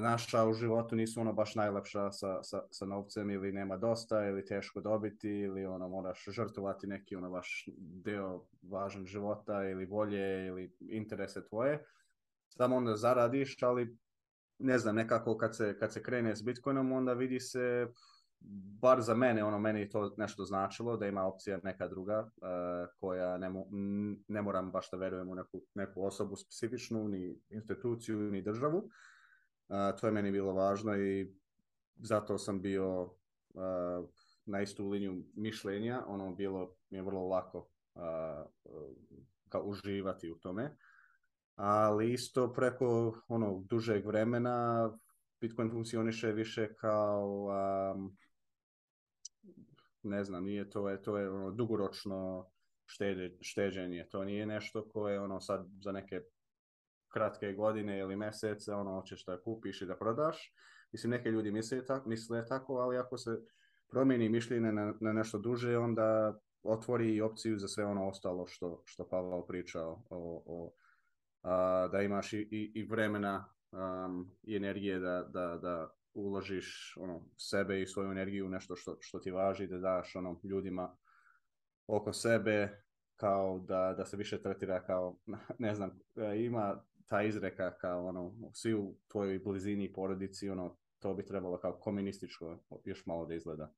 naša u životu nisu ono baš najlepša sa, sa, sa novcem ili nema dosta ili teško dobiti ili ono moraš žrtvovati neki ono vaš deo važan života ili volje ili interese tvoje samo onda zaradiš ali ne znam nekako kad se, kad se krene s Bitcoinom onda vidi se bar za mene ono meni to nešto značilo da ima opcija neka druga e, koja ne, ne moram baš da verujem u neku, neku osobu specifičnu ni instituciju ni državu to je meni bilo važno i zato sam bio na istu liniju mišljenja, ono bilo mi je vrlo lako kao uživati u tome. Ali isto preko ono dužeg vremena Bitcoin funkcioniše više kao ne znam, nije to je to je ono dugoročno šteđenje, to nije nešto koje ono sad za neke kratke godine ili mesece, ono, hoćeš da kupiš i da prodaš. Mislim, neke ljudi misle, tak, misle tako, ali ako se promijeni mišljenje na, na nešto duže, onda otvori i opciju za sve ono ostalo što, što Pavel pričao o, o da imaš i, i, vremena i energije da, da, da uložiš ono, sebe i svoju energiju u nešto što, što ti važi, da daš ono, ljudima oko sebe, kao da, da se više tretira kao, ne znam, ima ta izreka kao ono, svi u tvojoj blizini i porodici, ono, to bi trebalo kao komunističko još malo da izgleda.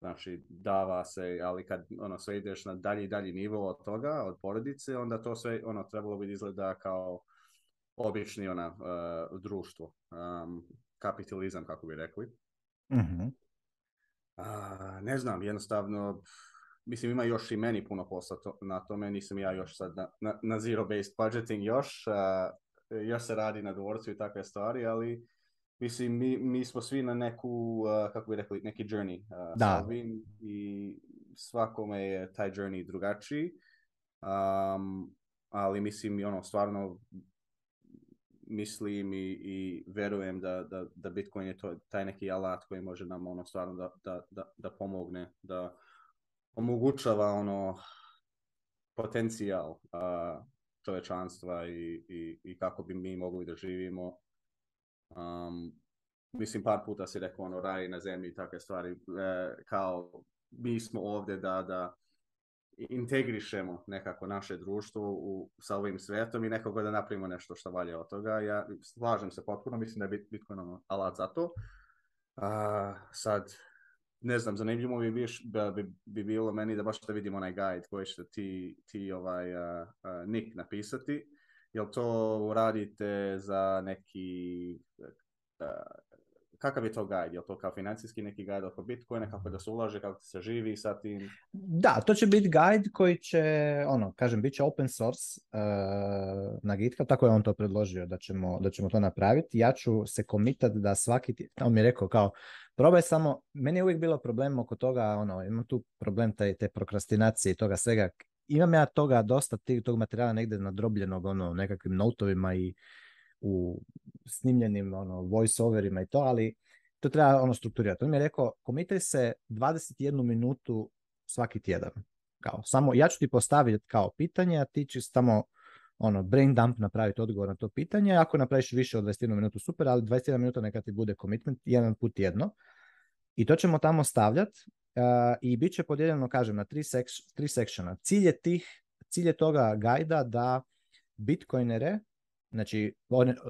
Znači, dava se, ali kad ono, sve ideš na dalji i dalji nivo od toga, od porodice, onda to sve ono, trebalo bi izgleda kao obični ona, e, društvo, kapitalizam, kako bi rekli. Mhm. ne znam, jednostavno, mislim ima još i meni puno posla na tome, nisam ja još sad na, zero-based budgeting još, E, ja se radi na dvorcu i takve stvari, ali mislim, mi, mi smo svi na neku, uh, kako bi rekli, neki journey uh, da. i svakome je taj journey drugačiji, um, ali mislim, ono, stvarno mislim i, i verujem da, da, da, Bitcoin je to, taj neki alat koji može nam ono stvarno da, da, da, pomogne, da omogućava ono potencijal uh, čovečanstva i, i, i kako bi mi mogli da živimo. Um, mislim, par puta si rekao ono raj na zemlji i takve stvari. E, kao mi smo ovdje da, da integrišemo nekako naše društvo u, sa ovim svetom i nekako da napravimo nešto što valje od toga. Ja slažem se potpuno, mislim da je Bitcoin alat za to. a sad, ne znam, zanimljivo bi, bi, bi bilo meni da baš da vidimo onaj guide koji će ti, ti ovaj, uh, napisati. Jel to radite za neki, kakav je to guide? Jel to kao financijski neki guide oko Bitcoina, kako da se ulaže, kako se živi sa tim? Da, to će biti guide koji će, ono, kažem, bit će open source uh, na GitHub, tako je on to predložio da ćemo, da ćemo to napraviti. Ja ću se komitat da svaki, on mi je rekao kao, Probaj samo, meni je uvijek bilo problem oko toga, ono, imam tu problem taj, te prokrastinacije i toga svega. Imam ja toga dosta tih, tog materijala negdje nadrobljenog ono, nekakvim notovima i u snimljenim ono, voice-overima i to, ali to treba ono strukturirati. On mi je rekao, komitaj se 21 minutu svaki tjedan. Kao, samo ja ću ti postaviti kao pitanje, a ti ćeš samo ono, brain dump napraviti odgovor na to pitanje. Ako napraviš više od 21 minutu, super, ali 21 minuta neka ti bude commitment, jedan put jedno. I to ćemo tamo stavljati eh, i bit će podijeljeno, kažem, na tri, sek- tri Cilj je, tih, cilj je toga gajda da bitcoinere, znači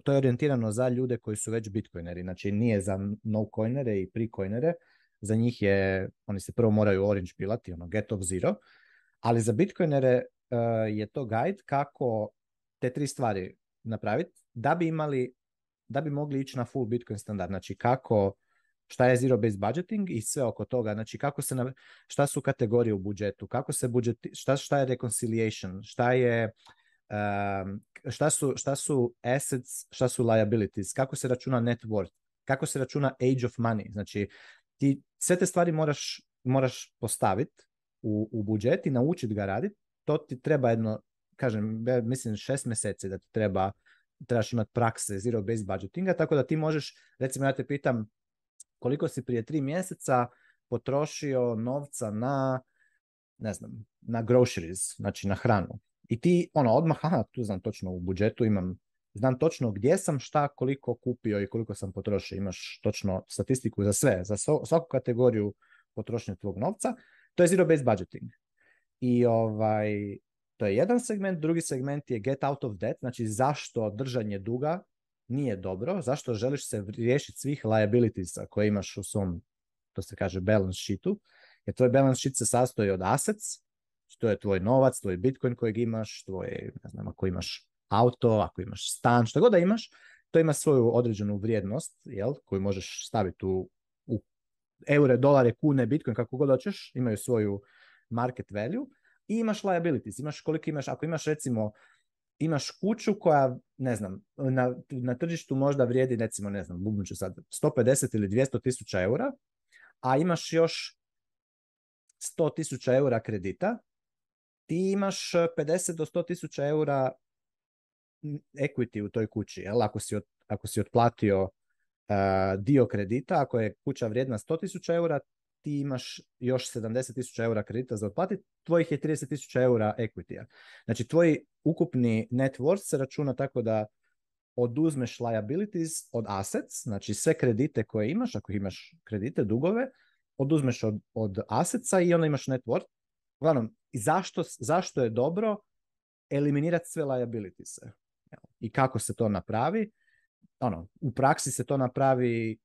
to je orijentirano za ljude koji su već bitcoineri, znači nije za no-coinere i pre-coinere, za njih je, oni se prvo moraju orange pilati, ono get of zero, ali za bitcoinere eh, je to guide kako te tri stvari napraviti da bi imali, da bi mogli ići na full Bitcoin standard. Znači kako, šta je zero based budgeting i sve oko toga. Znači kako se, šta su kategorije u budžetu, kako se budžeti, šta, šta je reconciliation, šta je ehm, šta, su, šta su assets, šta su liabilities, kako se računa net worth, kako se računa age of money. Znači, ti sve te stvari moraš, moraš postaviti u, u budžet i naučiti ga raditi. To ti treba jedno kažem, mislim šest mjeseci da ti treba, trebaš imati prakse zero based budgetinga, tako da ti možeš, recimo ja te pitam koliko si prije tri mjeseca potrošio novca na, ne znam, na groceries, znači na hranu. I ti, ono, odmah, aha, tu znam točno u budžetu, imam, znam točno gdje sam, šta, koliko kupio i koliko sam potrošio. Imaš točno statistiku za sve, za svaku kategoriju potrošnje tvog novca. To je zero-based budgeting. I ovaj, to je jedan segment, drugi segment je get out of debt, znači zašto držanje duga nije dobro, zašto želiš se riješiti svih liabilitiesa koje imaš u svom, to se kaže, balance sheetu, jer tvoj balance sheet se sastoji od assets, znači to je tvoj novac, tvoj bitcoin kojeg imaš, tvoj, ne znam, ako imaš auto, ako imaš stan, što god da imaš, to ima svoju određenu vrijednost, jel, koju možeš staviti u, u eure, dolare, kune, bitcoin, kako god hoćeš, imaju svoju market value, i imaš liabilities, imaš koliko imaš, ako imaš recimo imaš kuću koja, ne znam, na, na tržištu možda vrijedi, recimo, ne znam, ću sad, 150 ili 200 tisuća eura, a imaš još 100 tisuća eura kredita, ti imaš 50 e, do 100 tisuća eura equity u toj kući, jel? Ako si, od, ako si otplatio e, dio kredita, ako je kuća vrijedna 100 tisuća eura, ti imaš još 70.000 eura kredita za otplatiti, tvojih je 30.000 eura equity Znači, tvoj ukupni net worth se računa tako da oduzmeš liabilities od assets, znači sve kredite koje imaš, ako imaš kredite, dugove, oduzmeš od, od assetsa i onda imaš net worth. Uglavnom, zašto, zašto je dobro eliminirati sve liabilities -e? I kako se to napravi? Ono, u praksi se to napravi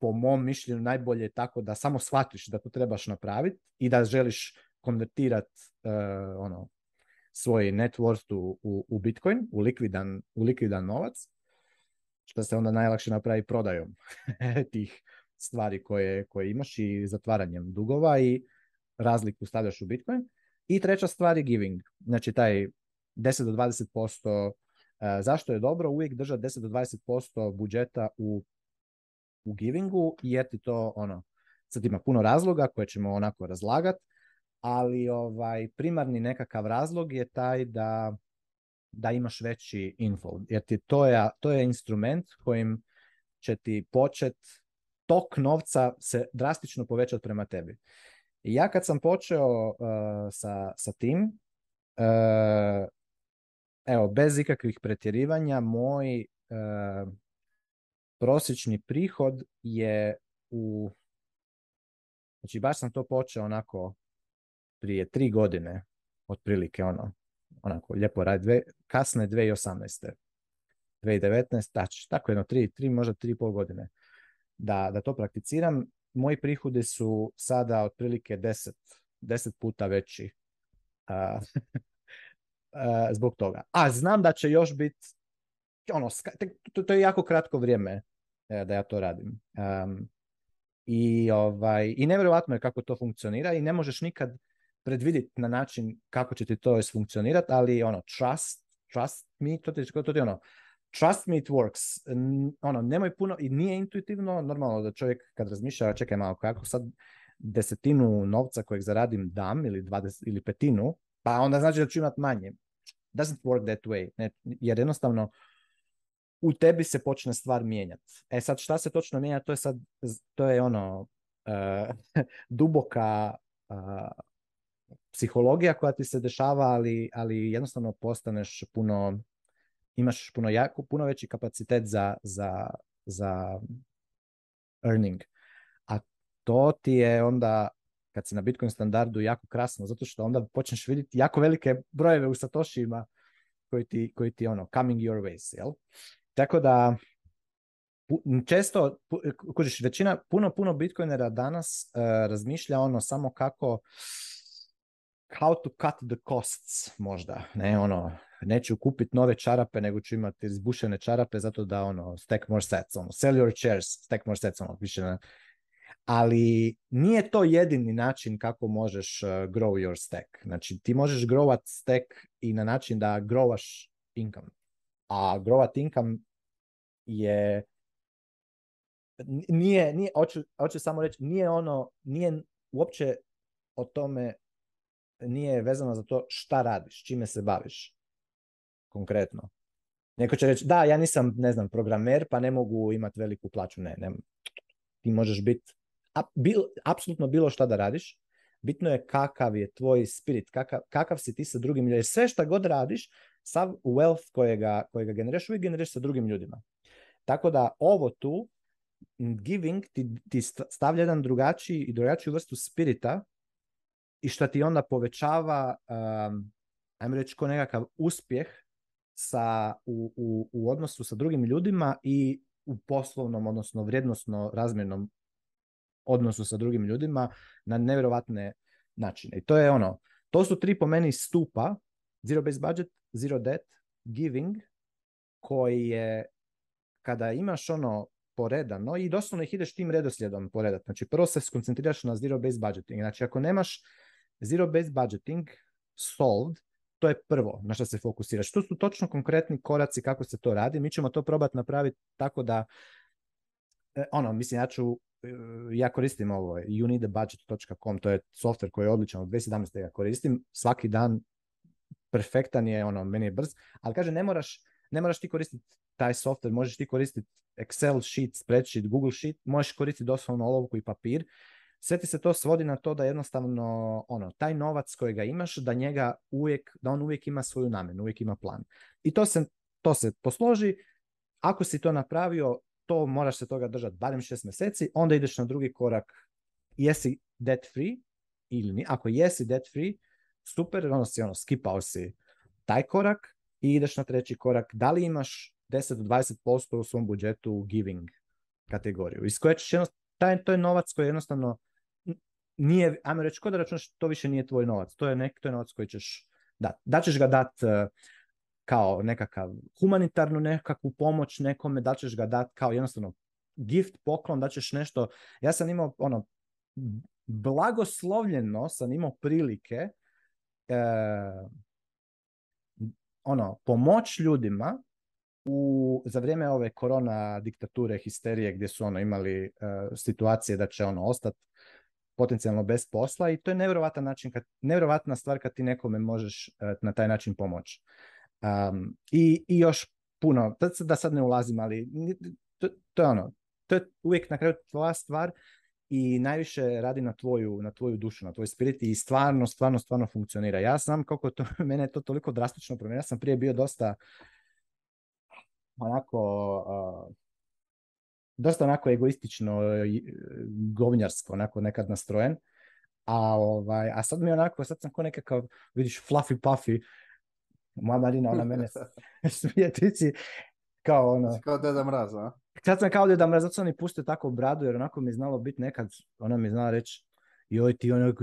po mom mišljenju najbolje je tako da samo shvatiš da to trebaš napraviti i da želiš konvertirati e, ono, svoj net worth u, u, u Bitcoin, u likvidan, u likvidan novac, što se onda najlakše napravi prodajom tih stvari koje, koje imaš i zatvaranjem dugova i razliku stavljaš u Bitcoin. I treća stvar je giving, znači taj 10 do 20%, e, zašto je dobro uvijek držati 10 do 20% budžeta u u givingu, jer ti to ono, sad ima puno razloga koje ćemo onako razlagat, ali ovaj primarni nekakav razlog je taj da, da imaš veći info, jer ti to je, to je instrument kojim će ti počet tok novca se drastično povećati prema tebi. I ja kad sam počeo eh, sa, sa tim, uh, evo, bez ikakvih pretjerivanja, moj eh, prosječni prihod je u, znači baš sam to počeo onako prije tri godine, otprilike ono, onako lijepo radi, dve, kasne 2018. 2019, tač, tako jedno, tri, tri, možda tri pol godine da, da to prakticiram. Moji prihodi su sada otprilike 10, 10 puta veći zbog toga. A znam da će još biti ono, to, to je jako kratko vrijeme E, da ja to radim. Um, i, ovaj, I nevjerojatno je kako to funkcionira i ne možeš nikad predvidjeti na način kako će ti to funkcionirati ali ono, trust, trust me, to ti, to ti ono, trust me it works, ono, nemoj puno, i nije intuitivno, normalno da čovjek kad razmišlja, čekaj malo, kako sad desetinu novca kojeg zaradim dam ili, 20, ili petinu, pa onda znači da ću imat manje. Doesn't work that way, ne, jer jednostavno u tebi se počne stvar mijenjati. E sad šta se točno mijenja, to je sad, to je ono uh, duboka eh, psihologija koja ti se dešava, ali, ali jednostavno postaneš puno, imaš puno, jako, puno veći kapacitet za, za, za earning. A to ti je onda kad si na Bitcoin standardu jako krasno, zato što onda počneš vidjeti jako velike brojeve u satošima koji ti, koji ti ono, coming your ways, jel? Tako da, često, kužiš, većina, puno, puno bitcoinera danas e, razmišlja ono samo kako how to cut the costs možda, ne ono, neću kupiti nove čarape, nego ću imati izbušene čarape zato da ono, stack more sets, ono, sell your chairs, stack more sets, ono, više Ali nije to jedini način kako možeš e, grow your stack. Znači, ti možeš growat stack i na način da growaš income a Grovat Income je nije, nije hoću, samo reći, nije ono, nije uopće o tome, nije vezano za to šta radiš, čime se baviš konkretno. Neko će reći, da, ja nisam, ne znam, programer, pa ne mogu imati veliku plaću. Ne, ne. Ti možeš biti apsolutno bilo šta da radiš. Bitno je kakav je tvoj spirit, kakav, kakav si ti sa drugim. Jer sve šta god radiš, sav wealth kojega, kojega uvijek generiš sa drugim ljudima. Tako da ovo tu, giving, ti, ti stavlja jedan drugačiji i drugačiju vrstu spirita i što ti onda povećava, um, ajmo reći, ko nekakav uspjeh sa, u, u, u odnosu sa drugim ljudima i u poslovnom, odnosno vrijednostno razmjernom odnosu sa drugim ljudima na nevjerovatne načine. I to je ono, to su tri po meni stupa, zero-based budget, Zero Debt, Giving, koji je, kada imaš ono poredano i doslovno ih ideš tim redoslijedom poredat. Znači prvo se skoncentriraš na zero based budgeting. Znači ako nemaš zero based budgeting solved, to je prvo na što se fokusiraš. Tu su točno konkretni koraci kako se to radi. Mi ćemo to probati napraviti tako da e, ono, mislim, ja ću e, ja koristim ovo, youneedabudget.com, to je software koji je odličan, od 2017. ga koristim, svaki dan perfektan je, ono, meni je brz, ali kaže ne moraš, ne moraš ti koristiti taj software, možeš ti koristiti Excel sheet, spreadsheet, Google sheet, možeš koristiti doslovno olovku i papir. Sve ti se to svodi na to da jednostavno ono, taj novac kojega imaš, da njega uvijek, da on uvijek ima svoju namenu, uvijek ima plan. I to se, to se posloži, ako si to napravio, to moraš se toga držati barem šest mjeseci, onda ideš na drugi korak, jesi debt free ili ni, ako jesi debt free, super, ono si ono, skipao si taj korak i ideš na treći korak. Da li imaš 10 do 20% u svom budžetu u giving kategoriju? Iz koje ćeš jednostavno, taj, to je novac koji jednostavno nije, ajmo reći, kod da računaš, to više nije tvoj novac. To je, nek, to je novac koji ćeš dat. Da ćeš ga dat e, kao nekakav humanitarnu nekakvu pomoć nekome, da ćeš ga dat kao jednostavno gift poklon, da ćeš nešto. Ja sam imao ono, blagoslovljeno sam imao prilike E, ono, pomoć ljudima u, za vrijeme ove korona diktature, histerije gdje su ono imali e, situacije da će ono ostati potencijalno bez posla i to je nevjerovatan način, kad, nevjerovatna stvar kad ti nekome možeš e, na taj način pomoći. Um, i, i, još puno, da, da sad ne ulazim, ali to, to, je ono, to je uvijek na kraju tvoja stvar, i najviše radi na tvoju, na tvoju dušu, na tvoj spirit i stvarno, stvarno, stvarno funkcionira. Ja znam kako to, mene je to toliko drastično promijenio, Ja sam prije bio dosta onako dosta onako egoistično, govnjarsko, onako nekad nastrojen. A, ovaj, a sad mi onako, sad sam ko nekakav, vidiš, fluffy puffy, moja Marina, ona mene smije tici, kao ono... Kao Deda Mraz, Sad sam kao da me zato sam i pustio tako bradu, jer onako mi je znalo biti nekad, ona mi zna reći, joj ti onak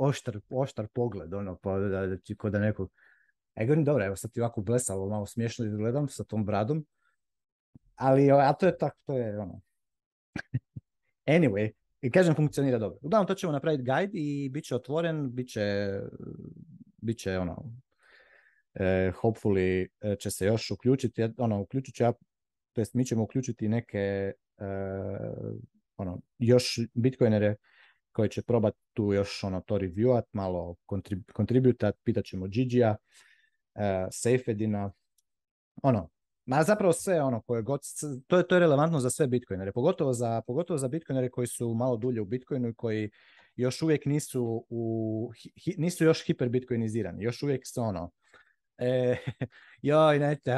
oštar, oštar pogled, ono, pa da, da ti kod da nekog... E, govorim, dobro, evo sad ti ovako blesalo, malo smiješno izgledam sa tom bradom, ali a to je tako, to je ono. anyway, i kažem funkcionira dobro. Uglavnom to ćemo napraviti guide i bit će otvoren, bit će, bit će ono, e, hopefully e, će se još uključiti, ono, uključit ću ja to jest mi ćemo uključiti neke e, ono, još bitcoinere koji će probati tu još ono, to reviewat, malo kontrib- kontributat, pitat ćemo Gigi-a, e, ono, ma zapravo sve ono koje god, to je, to je relevantno za sve bitcoinere, pogotovo za, pogotovo za bitcoinere koji su malo dulje u bitcoinu i koji još uvijek nisu, u, hi, nisu još hiperbitcoinizirani, još uvijek se ono, E, joj, te,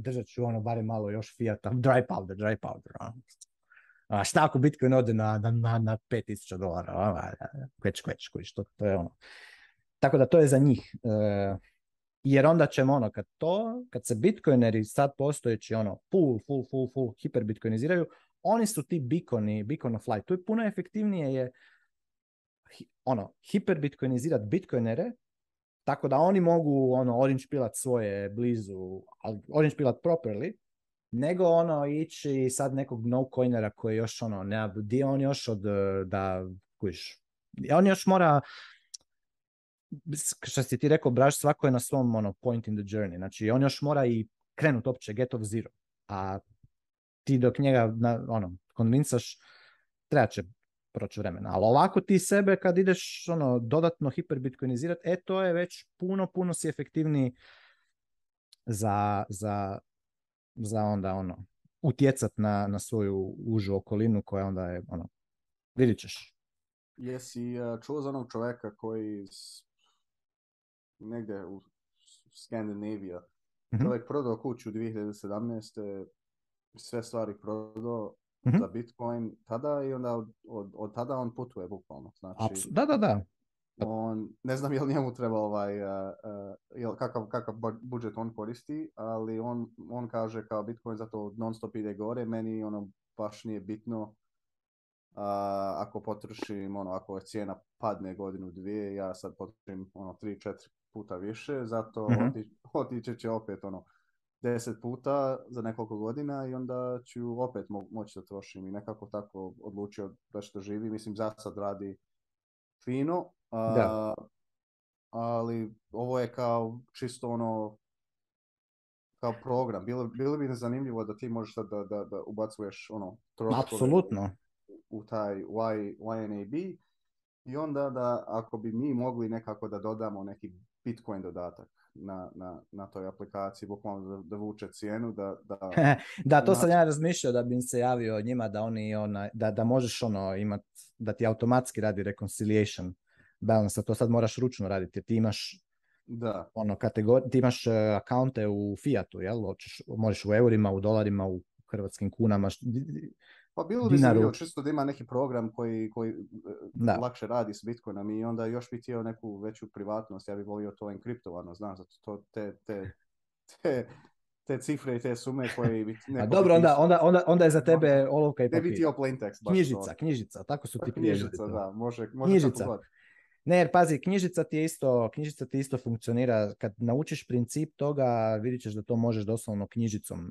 držat ću ono, barem malo još Fiat, dry powder, dry powder. A, ono. a šta ako Bitcoin ode na, na, na 5000 dolara, ono, a, kveć, kveć, kveć, to, to je ono. Tako da to je za njih. E, jer onda ćemo ono, kad to, kad se bitcoineri sad postojeći ono, full, full, full, full, hiperbitcoiniziraju, oni su ti bikoni, beacon of light. Tu je puno efektivnije je ono, hiperbitcoinizirati bitcoinere tako da oni mogu ono orange pilat svoje blizu, ali orange pilat properly, nego ono ići sad nekog no coinera koji još ono, ne, di on još od, e, da, kojiš, on još mora, što si ti rekao, braš svako je na svom ono, point in the journey, znači on još mora i krenut opće, get of zero, a ti dok njega na, ono, konvincaš, treba će proći vremena. Ali ovako ti sebe kad ideš ono, dodatno hiperbitcoinizirati, e to je već puno, puno si efektivniji za, za, za onda ono, utjecat na, na svoju užu okolinu koja onda je ono, vidit ćeš. Jesi e, čuo za onog čovjeka koji iz, negdje u Skandinavija, mm-hmm. prodao kuću 2017. Sve stvari prodao, Mhm. za Bitcoin tada i onda od, od, od tada on putuje bukvalno. Znači, da, da, da. On, ne znam je li njemu treba ovaj, e, e, jel, kakav, kakav budžet on koristi, ali on, on kaže kao Bitcoin zato non stop ide gore, meni ono baš nije bitno ako potrošim, ono, ako cijena padne godinu dvije, ja sad potrošim ono tri, četiri puta više, zato mm će opet ono deset puta za nekoliko godina i onda ću opet mo moći da trošim i nekako tako odlučio da što živi. Mislim, za sad radi fino, ali ovo je kao čisto ono kao program. Bilo, bilo bi zanimljivo da ti možeš da, da, da ubacuješ ono Apsolutno. u taj YNAB i onda da ako bi mi mogli nekako da dodamo neki Bitcoin dodatak na, na, na toj aplikaciji, bukvalno da, da vuče cijenu. Da, da, da to sam znači- ja razmišljao da bi im se javio njima da oni ona, da, da možeš ono imat, da ti automatski radi reconciliation balance, a to sad moraš ručno raditi, ti imaš da. ono kategori, ti imaš e, akaunte u fiatu, jel? možeš u eurima, u dolarima, u hrvatskim kunama, pa bilo bi zanimljivo čisto da ima neki program koji, koji e, lakše radi s Bitcoinom i onda još bi htio neku veću privatnost. Ja bih volio to enkriptovano, znam zato to te, te, te, cifre i te sume koje bi... A dobro, onda, onda, onda, je za tebe olovka i papir. Ne bi htio plain knjižica, knjižica, tako su ti knjižice. Knjižica, da, može, može knjižica. Ne, jer pazi, knjižica ti, isto, knjižica ti isto funkcionira. Kad naučiš princip toga, vidit ćeš da to možeš doslovno knjižicom e,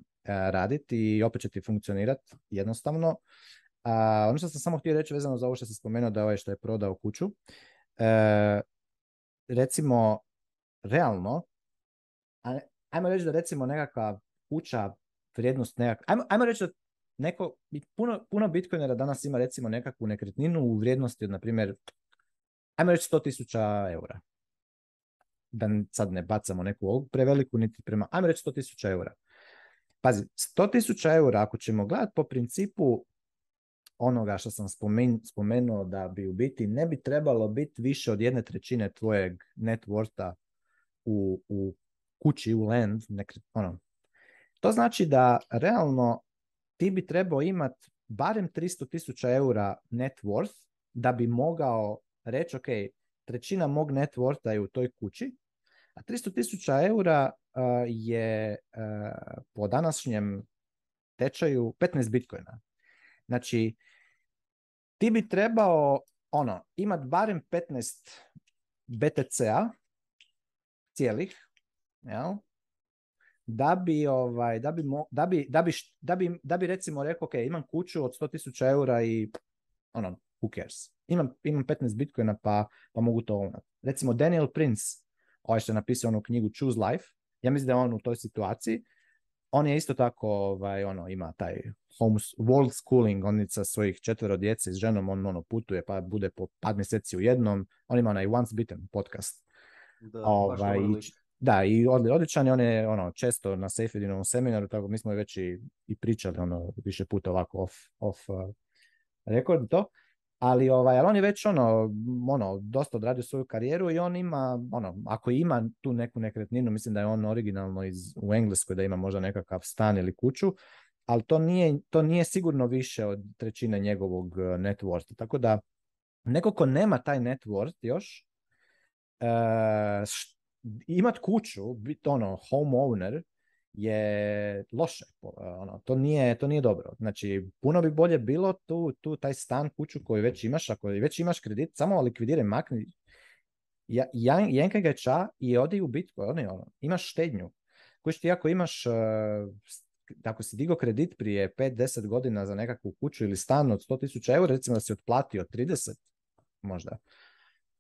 raditi i opet će ti funkcionirati jednostavno. A, ono što sam samo htio reći vezano za ovo što si spomenuo da je ovaj što je prodao kuću, e, recimo, realno, ajmo reći da recimo nekakva kuća, vrijednost nekakva, ajmo, ajmo reći da neko, puno, puno bitcoinera danas ima recimo nekakvu nekretninu u vrijednosti od, na primjer, ajmo reći 100.000 eura. Da sad ne bacamo neku preveliku, niti prema, ajmo reći 100.000 eura. Pazi, 100.000 eura, ako ćemo gledati po principu onoga što sam spomenuo da bi u biti ne bi trebalo biti više od jedne trećine tvojeg net u, u kući, u land, ono. To znači da realno ti bi trebao imati barem 300.000 eura net worth da bi mogao reći, ok, trećina mog networta je u toj kući, a 300 tisuća eura je po današnjem tečaju 15 bitcoina. Znači, ti bi trebao ono, imat barem 15 BTC-a cijelih, jel? Da bi, ovaj, da, bi, da, bi, da, bi, da, bi, recimo rekao, ok, imam kuću od 100.000 eura i ono, who cares imam, imam 15 bitcoina pa, pa mogu to Recimo Daniel Prince, ovaj što je napisao onu knjigu Choose Life, ja mislim da je on u toj situaciji, on je isto tako, ovaj, ono, ima taj home, world schooling, on sa svojih četvero djece s ženom, on ono putuje pa bude po pad mjeseci u jednom, on ima onaj Once Bitten podcast. Da, ovaj, da, i odličan je, on je ono, često na Seyfedinovom seminaru, tako mi smo već i, pričali ono, više puta ovako off, off eh, record to ali, ovaj, on je već ono, ono, dosta odradio svoju karijeru i on ima, ono, ako ima tu neku nekretninu, mislim da je on originalno iz, u Engleskoj da ima možda nekakav stan ili kuću, ali to nije, to nije sigurno više od trećine njegovog eh, net worth. Tako da, neko ko nema taj net worth još, imati eh, imat kuću, biti ono, homeowner je loše. Ono, to, nije, to nije dobro. Znači, puno bi bolje bilo tu, tu taj stan, kuću koju već imaš, ako već imaš kredit, samo likvidiraj, makni. Ja, jenkaj ča i odi u bitku. ono, imaš štednju. Kojiš ti ako imaš, e, ako si digao kredit prije 5-10 godina za nekakvu kuću ili stan od 100.000 eura, recimo da si otplatio 30 možda,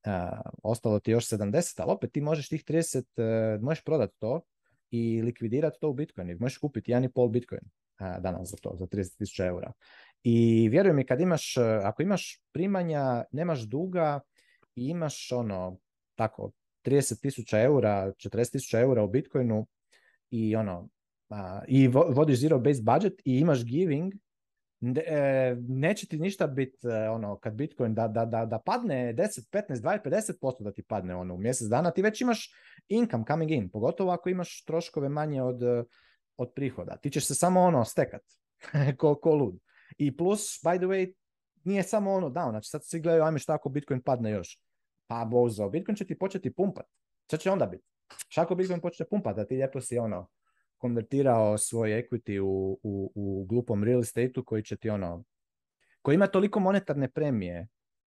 Uh, ostalo ti još 70, ali opet ti možeš tih 30, e, možeš prodati to i likvidirati to u Bitcoin. Možeš kupiti 1,5 Bitcoin danas za to, za 30.000 eura. I vjerujem mi, kad imaš, e, ako imaš primanja, nemaš duga i imaš ono, tako, 30.000 eura, 40.000 eura u Bitcoinu i ono, i vodiš zero based budget i imaš giving, E, neće ti ništa biti e, ono kad Bitcoin da, da, da, da padne 10, 15, 20, 50% da ti padne ono u mjesec dana, ti već imaš income coming in, pogotovo ako imaš troškove manje od, e, od prihoda. Ti ćeš se samo ono stekat ko, ko lud. I plus, by the way, nije samo ono down, znači sad svi gledaju ajme šta ako Bitcoin padne još. Pa bozo, Bitcoin će ti početi pumpat. Šta će onda biti? Šta ako Bitcoin počne pumpat, da ti lijepo si ono, konvertirao svoj equity u, u, u glupom real estate koji će ti ono, koji ima toliko monetarne premije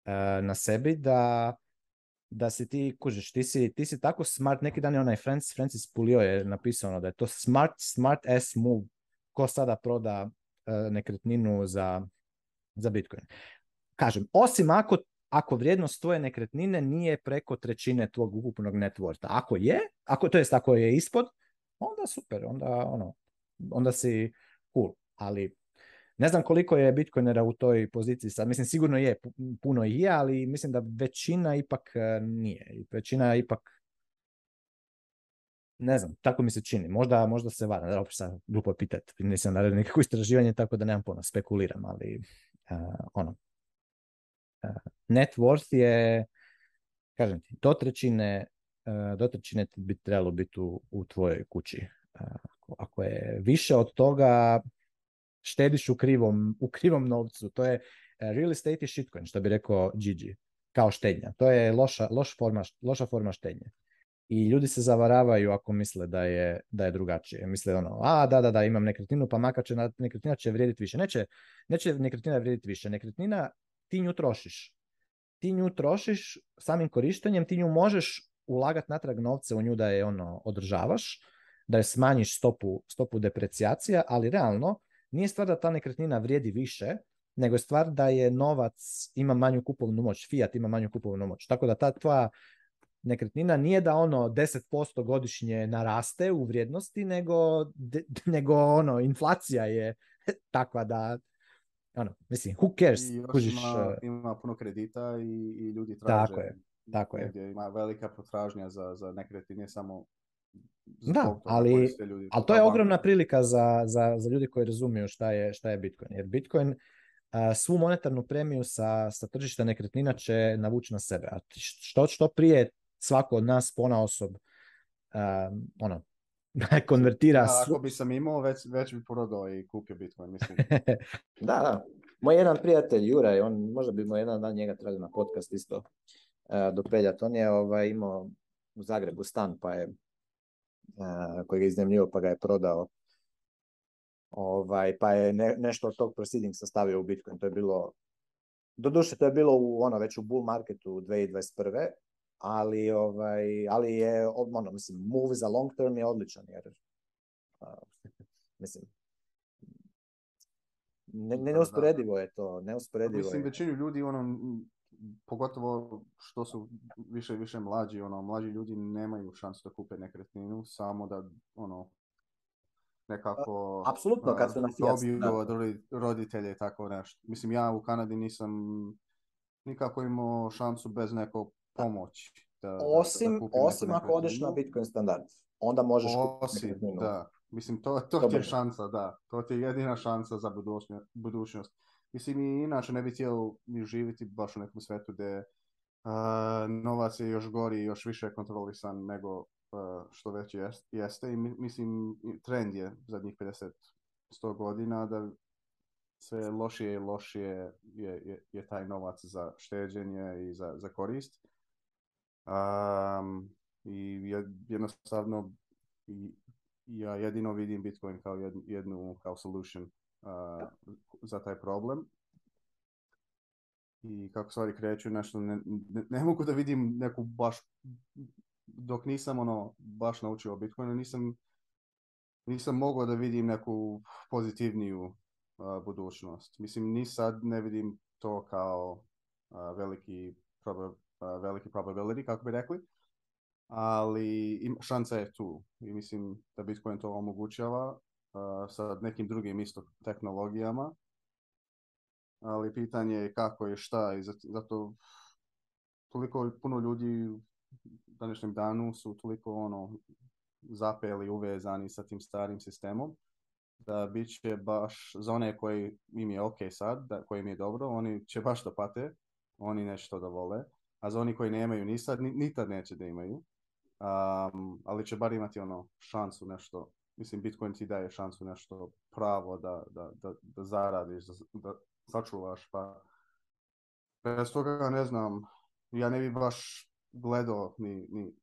e, na sebi da da si ti, kužeš, ti si, ti si tako smart, neki dan je onaj Francis, Francis Pulio je napisao ono da je to smart, smart as move, ko sada proda e, nekretninu za, za Bitcoin. Kažem, osim ako, ako vrijednost tvoje nekretnine nije preko trećine tvog ukupnog networka. Ako je, ako, to jest ako je ispod, onda super, onda ono, onda si cool, ali ne znam koliko je Bitcoinera u toj poziciji sad, mislim sigurno je, puno je, ali mislim da većina ipak e, nije, većina ipak ne znam, tako mi se čini, možda, možda se varam, da opet sad glupo pitat, nisam naredio nikakvo istraživanje, tako da nemam puno, spekuliram, ali e, ono, uh, net worth je, kažem ti, do trećine E, dotrčine bi trebalo biti u, tvojoj kući. Ako, e, ako je više od toga, štediš u krivom, u krivom novcu. To je e, real estate i shitcoin, što bi rekao Gigi, kao štednja. To je loša, forma, loša forma štednje. I ljudi se zavaravaju ako misle da je, da je drugačije. Misle ono, a da, da, da, imam nekretninu, pa makar će nekretnina će vrijediti više. Neće, neće nekretnina vrijediti više. Nekretnina ti nju trošiš. Ti nju trošiš samim korištenjem, ti nju možeš ulagati natrag novce u nju da je ono održavaš, da je smanjiš stopu, stopu deprecijacija, ali realno nije stvar da ta nekretnina vrijedi više, nego je stvar da je novac ima manju kupovnu moć, fiat ima manju kupovnu moć. Tako da ta tvoja nekretnina nije da ono 10% godišnje naraste u vrijednosti, nego, nego ono inflacija je takva da ono, mislim, who cares? I ima, e. ima, puno kredita i, i ljudi traže. Tako je. Tako je. Gdje ima velika potražnja za, za nekretnine samo za da, ali, ljudi, ali to je ogromna prilika za, za, za ljudi koji razumiju šta je, šta je Bitcoin. Jer Bitcoin svu monetarnu premiju sa, sa tržišta nekretnina će navući na sebe. A što, što prije svako od nas pona osob a, ono, konvertira... Da, ako bi sam imao, već, već bi prodao i kupio Bitcoin, mislim. da, da. Moj jedan prijatelj, Juraj, on, možda bi mu jedan dan njega trebali na podcast isto. E, Pelja. On je ovaj, imao u Zagrebu stan pa je e, koji je iznemljivo pa ga je prodao ovaj, pa je ne, nešto od tog proceeding sastavio u Bitcoin. To je bilo, doduše to je bilo u ono već u bull marketu 2021. Ali, ovaj, ali je, ono, mislim, move za long term je odličan, jer, mislim, ne, ne, neusporedivo je to, neusporedivo Mislim, je. većinu ljudi ono, pogotovo što su više i više mlađi, ono, mlađi ljudi nemaju šansu da kupe nekretninu, samo da, ono, nekako... Apsolutno, ono, kad su na Dobiju da. od roditelje i tako nešto. Mislim, ja u Kanadi nisam nikako imao šansu bez neko pomoći. osim osim ako odeš na Bitcoin standard, onda možeš osim, kupiti nekretninu. da. Mislim, to, to ti je šansa, da. To ti je jedina šansa za budućnost. Mislim, i inače ne bi htio ni živjeti baš u nekom svetu gdje uh, novac je još gori i još više kontrolisan nego e, što već jest, jeste. I mislim, trend je zadnjih 50-100 godina da sve lošije i lošije je, je, je, taj novac za šteđenje i za, za korist. Um, I jednostavno ja jedino vidim Bitcoin kao jednu, jednu kao solution za taj problem i kako stvari kreću, nešto ne, mogu da vidim neku baš, dok nisam ono baš naučio o Bitcoinu, nisam, nisam mogao da vidim neku pozitivniju budućnost. Mislim, ni sad ne vidim to kao veliki, proba, veliki probability, kako bi rekli, ali šansa je tu i mislim da Bitcoin to omogućava sa nekim drugim isto tehnologijama. Ali pitanje je kako je šta i zato toliko puno ljudi u današnjem danu su toliko ono zapeli uvezani sa tim starim sistemom da bit će baš za one koji im je ok sad, da, koji im je dobro, oni će baš da pate, oni nešto da vole, a za oni koji nemaju ni sad, ni, tad neće da imaju, ali će bar imati ono šansu nešto mislim, Bitcoin ti daje šansu nešto pravo da, da, da, da zaradiš, da, sačuvaš, pa bez toga ne znam, ja ne bi baš gledao ni, ni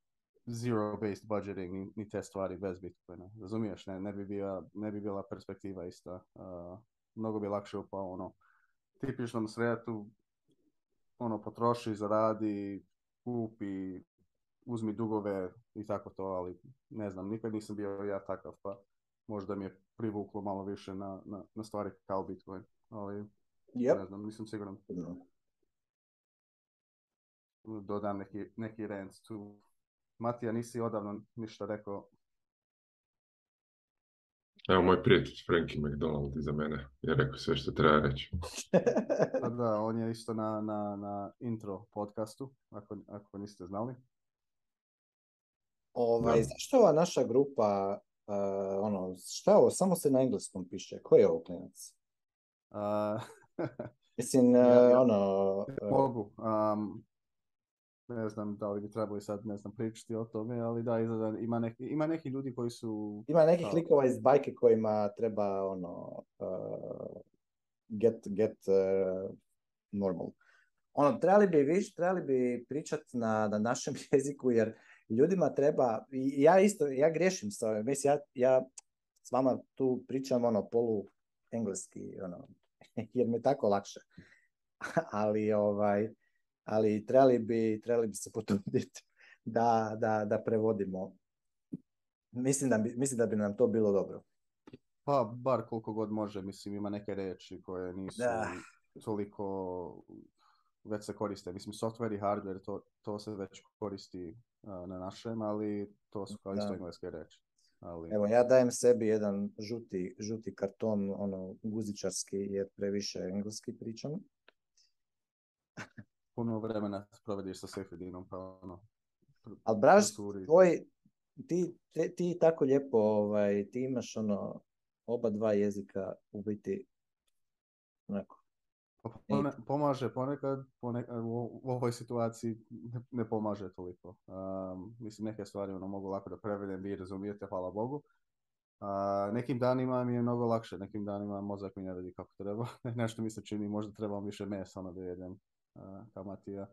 zero-based budgeting, ni, ni, te stvari bez Bitcoina, razumiješ, ne, ne, bi, bila, ne bi bila perspektiva ista, mnogo bi lakše upao ono, tipičnom sretu, ono, potroši, zaradi, kupi, uzmi dugove i tako to, ali ne znam, nikad nisam bio ja takav, pa možda mi je privuklo malo više na, na, na stvari kao Bitcoin, ali yep. ne znam, nisam siguran. Dodam neki, neki rent tu. Matija, nisi odavno ništa rekao. Evo moj prijatelj Frankie McDonald iza mene je rekao sve što treba reći. Pa da, on je isto na, na, na intro podcastu, ako, ako niste znali. Ovaj, zašto ova naša grupa, e, ono, šta je ovo, samo se na engleskom piše, ko je ovo klinac? Mislim, e, ono... Mogu, ne znam da li bi trebali sad, ne znam, pričati o tome, ali da, ima, neki, ima neki ljudi koji su... Ima nekih likova iz bajke kojima treba, ono, e, get, get normal. Ono, trebali bi, viš, trebali bi pričati na, na našem jeziku, jer ljudima treba, ja isto, ja grešim sa ovim, mislim, ja, ja s vama tu pričam ono polu engleski, ono, jer mi je tako lakše. ali ovaj, ali trebali bi, trebali bi se potruditi da, da, da prevodimo. Mislim da, bi, mislim da bi nam to bilo dobro. Pa, bar koliko god može, mislim, ima neke reči koje nisu toliko već se koriste. Mislim, software i hardware, to, to se već koristi na našem, ali to su kao isto engleske reči. Evo, ja dajem sebi jedan žuti, žuti karton, ono, guzičarski, jer previše engleski pričam. Puno vremena provediš sa Sefidinom, pa ono... Ali braš, tvoj, ti, ti tako lijepo, ovaj, ti imaš ono, oba dva jezika u biti, onako, pa pomaže ponekad, u ovoj situaciji ne pomaže toliko. Um, mislim, neke stvari ono mogu lako da prevedem, vi razumijete, hvala Bogu. nekim danima mi je mnogo lakše, nekim danima mozak mi ne radi kako treba. Nešto mi se čini, možda trebam više mesa ono da jedem uh, kamatija.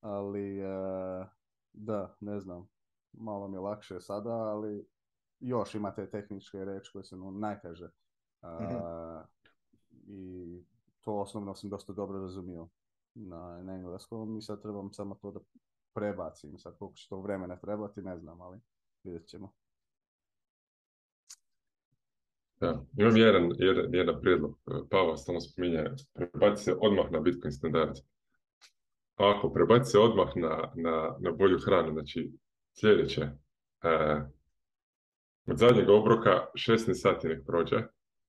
Ali, e, da, ne znam, malo mi je lakše sada, ali još imate tehničke reči koje se no, najteže. Uh, I to osnovno sam dosta dobro razumio na, engleskom i sad trebam samo to da prebacim. Sad koliko će to vremena trebati, ne znam, ali vidjet ćemo. Da, imam jedan, jedan, jedan prijedlog. Pavel stalno spominje, prebaci se odmah na Bitcoin standard. ako prebaci se odmah na, na, na bolju hranu, znači sljedeće, e, od zadnjeg obroka 16 sati nek prođe,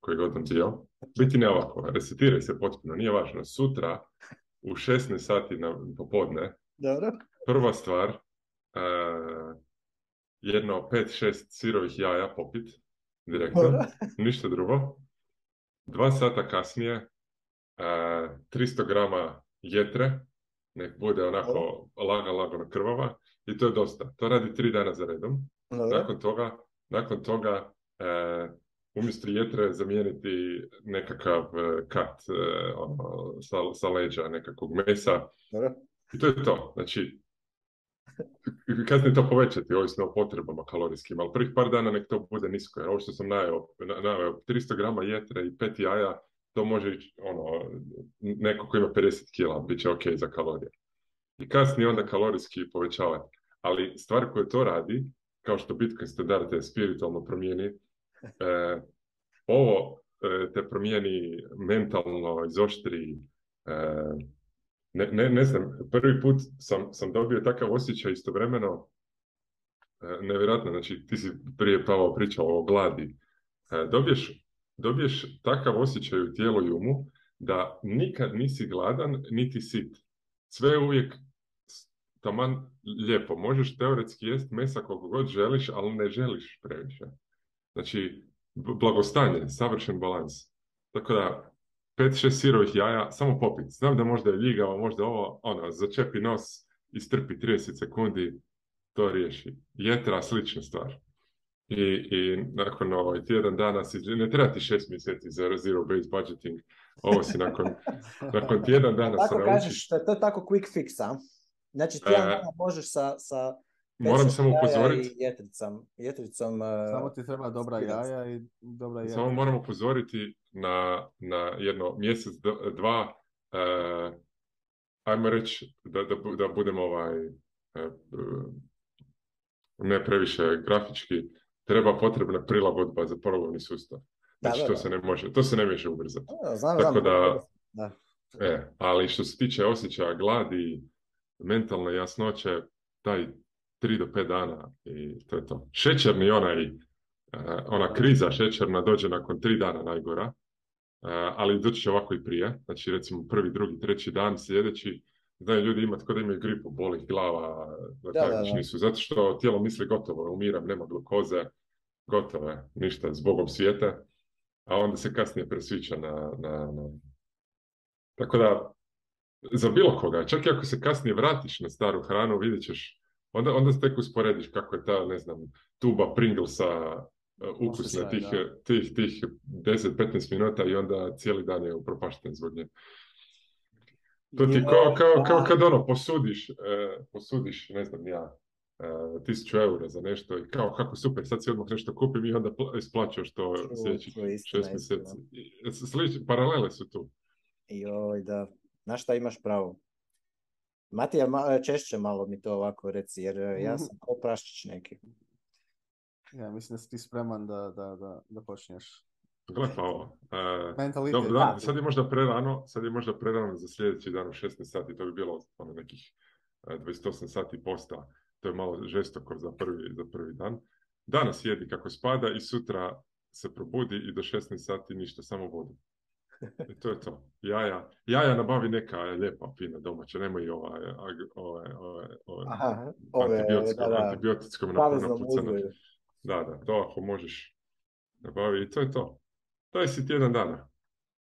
koji god nam dio, biti ne ovako, resetiraj se potpuno, nije važno. Sutra u 16 sati na popodne, Dobro. prva stvar, uh, jedno 5-6 sirovih jaja popit, direktno, Dobro. ništa drugo. Dva sata kasnije, uh, e, 300 grama jetre, nek bude onako laga, lagano krvava i to je dosta. To radi tri dana za redom. Dobro. Nakon toga, nakon toga uh, umjesto jetre zamijeniti nekakav e, kat e, ono, sa, sa leđa nekakvog mesa. I to je to. Znači, kasnije to povećati, ovisno o potrebama kalorijskim, ali prvih par dana nek to bude nisko. Jer ovo što sam najao, najao 300 grama jetre i pet jaja, to može ići, ono, neko ko ima 50 kila, bit će ok za kalorije. I kasnije onda kalorijski povećavati. Ali stvar koja to radi, kao što Bitcoin standard je spiritualno promijeni, E, ovo e, te promijeni mentalno, izoštri. E, ne, ne, ne znam, prvi put sam, sam dobio takav osjećaj istovremeno nevjerojatno, znači ti si prije Pavo pričao o gladi. Dobiješ, dobiješ takav osjećaj u tijelu i umu da nikad nisi gladan niti sit. Sve je uvijek taman lijepo. Možeš teoretski jest mesa koliko god želiš, ali ne želiš previše. Znači, blagostanje, savršen balans. Tako da, pet, šest sirovih jaja, samo popit. Znam da možda je ljigava, možda ovo, ono, začepi nos, istrpi 30 sekundi, to riješi. Jetra, slična stvar. I, i nakon ovaj tjedan dana, ne treba ti šest mjeseci za zero base budgeting, ovo si nakon, nakon tjedan dana tako se Kažeš, to je tako quick fix, a? Znači, tjedan e, dana možeš sa, sa Moram samo upozoriti. E, samo ti treba dobra jaja i dobra jaja. Samo moram upozoriti na, na jedno mjesec, dva, e, ajmo reći da, da, budem ovaj, e, ne previše grafički, treba potrebna prilagodba za porovni sustav. Znači, to se ne može, to se ne može ubrzati. Znam, Tako znam, da, E, ali što se tiče osjećaja gladi, mentalne jasnoće, taj tri do pet dana i to je to. Šećerni onaj, e, ona kriza šećerna dođe nakon tri dana najgora, e, ali doći će ovako i prije. Znači recimo prvi, drugi, treći dan, sljedeći, znaju ljudi imati kod imaju gripu, boli glava, znači da, nisu, zato što tijelo misli gotovo, umiram, nema glukoze, gotovo je, ništa, zbogom svijeta. a onda se kasnije presvića na, na, na... Tako da, za bilo koga, čak i ako se kasnije vratiš na staru hranu, vidjet ćeš onda, onda tek usporediš kako je ta, ne znam, tuba Pringlesa e, ukusna tih, tih, tih 10-15 minuta i onda cijeli dan je upropašten zbog nje. To ti kao, kao, kao kad ono, posudiš, e, posudiš, ne znam ja, e, tisuću eura za nešto i kao kako super, sad si odmah nešto kupim i onda isplaćaš to sljedećih šest mjeseci. paralele su tu. Joj, da. Znaš šta imaš pravo? Matija, e, češće malo mi to ovako reci, jer e, ja mhm. sam kao praščić neki. Ja mislim da si ti spreman da, da, da, da počneš. Gle, pa ovo. E, dobro, da, sad je možda prerano, sad je možda prerano za sljedeći dan u 16 sati, to bi bilo ono nekih 28 sati posta, to je malo žestoko za prvi, za prvi dan. Danas jedi kako spada i sutra se probudi i do 16 sati ništa, samo vodu. E, to je to. Jaja. Jaja nabavi neka e, lijepa, fina domaća. Nemoj ova ove, ove, Aha, ove, da, da. Da, to ako možeš nabavi i to je to. je si tjedan dana.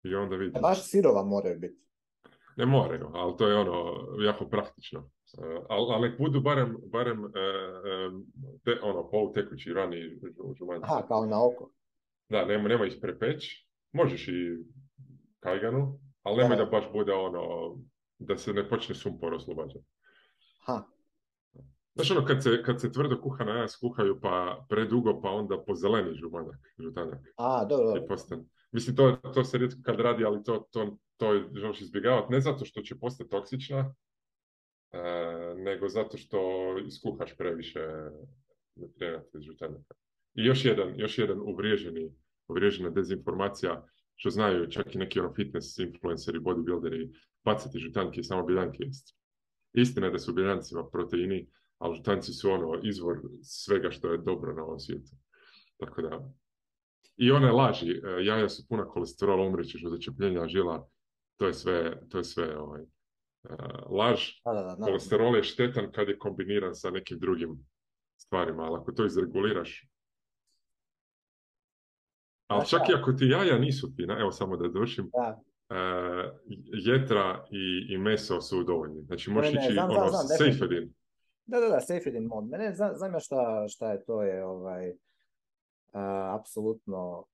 I onda vidiš. E, baš sirova moraju biti. Ne moraju, ali to je ono jako praktično. Ali budu barem, barem te, ono, polutekući rani žumanci. Aha, kao na oko. Da, nema, nema ih prepeći. Možeš i Kajganu, ali nemoj da baš bude ono, da se ne počne sumpor oslobađati. Ha. Znaš ono, kad se, kad se tvrdo kuha na kuhaju, pa predugo, pa onda zeleni žumanak, žutanjak. A, dobro, dobro. Mislim, to, to se rijetko kad radi, ali to, to, to izbjegavati. Ne zato što će postati toksična, e, nego zato što iskuhaš previše nutrijenata iz I još jedan, još jedan uvriježeni, uvriježena dezinformacija što znaju čak i neki ono fitness influenceri, bodybuilderi, bacati žutanke i samo biljanke jesti. Istina je da su biljancima proteini, ali žutanci su ono izvor svega što je dobro na ovom svijetu. Tako da, i one laži, e, jaja su puna kolesterola, umrićeš od začepljenja žila, to je sve, to je sve ovaj, e, laž. Da, Kolesterol je štetan kad je kombiniran sa nekim drugim stvarima, ali ako to izreguliraš, ali čak i ako ti jaja nisu fina, evo samo da došim, da. E, jetra i, i meso su dovoljni. Znači možeš ići znam, ono, Da, da, da, safedin mod. Mene znam, ja šta, šta je to je, ovaj, apsolutno,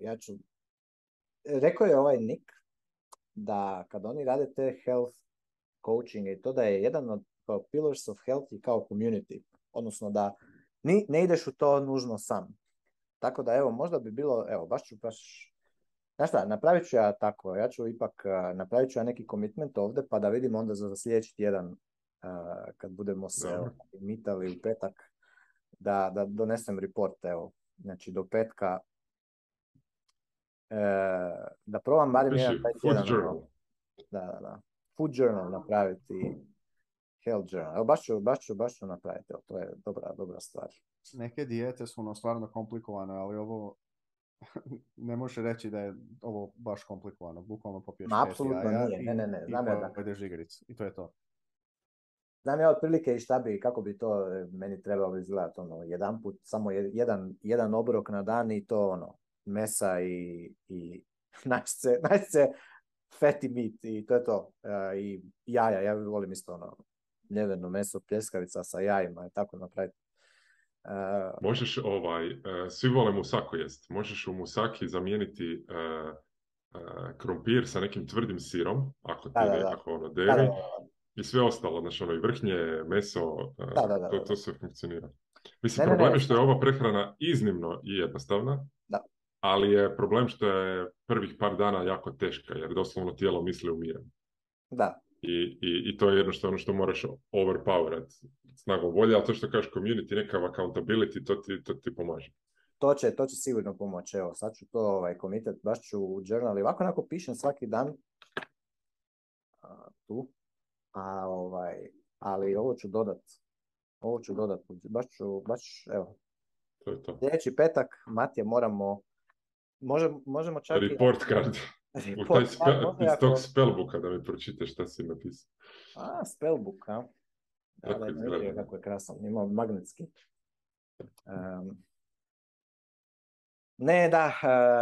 ja ću, rekao je ovaj Nik da kad oni rade te health coaching i to da je jedan od pillars of health i kao community, odnosno da ni, ne ideš u to nužno sam tako da evo, možda bi bilo, evo, baš ću baš Znaš šta, napravit ću ja tako, ja ću ipak, napravit ću ja neki komitment ovdje, pa da vidimo onda za sljedeći tjedan, kad budemo se mitali u petak, da, da donesem report, evo, znači do petka, e, da probam barem znači, jedan taj tjedan. Ono, da, da, da. Food journal napraviti, health journal, evo, baš ću, baš ću, baš ću napraviti, evo, to je dobra, dobra stvar neke dijete su ono stvarno komplikovane, ali ovo ne može reći da je ovo baš komplikovano, bukvalno popiješ apsolutno nije, ne, ne, ne, znam i, ja da... i to je to. Znam ja otprilike i šta bi, kako bi to e, meni trebalo izgledati, ono, jedan put, samo jedan, obrok na dan i to, ono, mesa i, najce, najce fatty meat i to je to, e, i jaja, ja volim isto, ono, ljeveno meso, pljeskavica sa jajima i tako napraviti E, Možeš ovaj, e, svi vole musako jest. Možeš u musaki zamijeniti e, krompir sa nekim tvrdim sirom, ako ti da, da, ono i sve ostalo, znači ono i vrhnje, meso, to, sve funkcionira. Mislim, problem je što je ova prehrana iznimno i jednostavna, ali je problem što je prvih par dana jako teška, jer doslovno tijelo misli umije. Da, i, i, i to je jednostavno što moraš overpowerat snagom volje, ali to što kažeš community, neka accountability, to ti, to ti pomaže. To će, to će sigurno pomoći, evo sad ću to ovaj, komitet, baš ću u journal ovako onako pišem svaki dan tu, a ovaj, ali ovo ću dodat, ovo ću dodat, baš ću, baš, evo, to je to. sljedeći petak, Matija, moramo, možemo, možemo čak Report card. Znači, taj iz tog spellbooka da mi pročite šta si napisao. A, spellbooka. Da, da, je kako je magnetski. ne, da,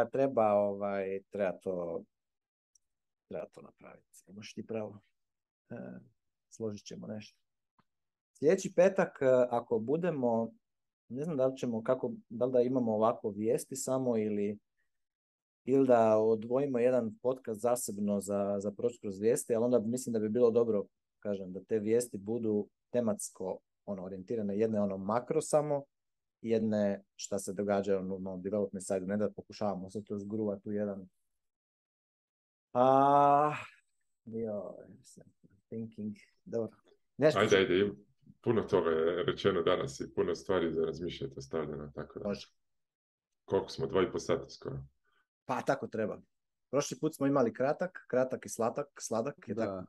e, treba, ovaj, to, treba to napraviti. Imaš ti pravo. E, složit ćemo nešto. Sljedeći petak, e, ako budemo, ne znam da li ćemo, kako, da li da imamo ovako vijesti samo ili ili da odvojimo jedan podcast zasebno za, za proći kroz vijesti, ali onda mislim da bi bilo dobro, kažem, da te vijesti budu tematsko ono, orijentirane, jedne ono makro samo, jedne šta se događa u no, development side, ne da pokušavamo se to zgruva tu jedan. A, pa, jo, thinking, dobro. Nešto ajde, ajde, puno toga je rečeno danas i puno stvari za razmišljati ostavljeno, tako da. Može. Koliko smo, dva i po sata skoro. Pa tako treba. Prošli put smo imali kratak, kratak i slatak, sladak i da. tako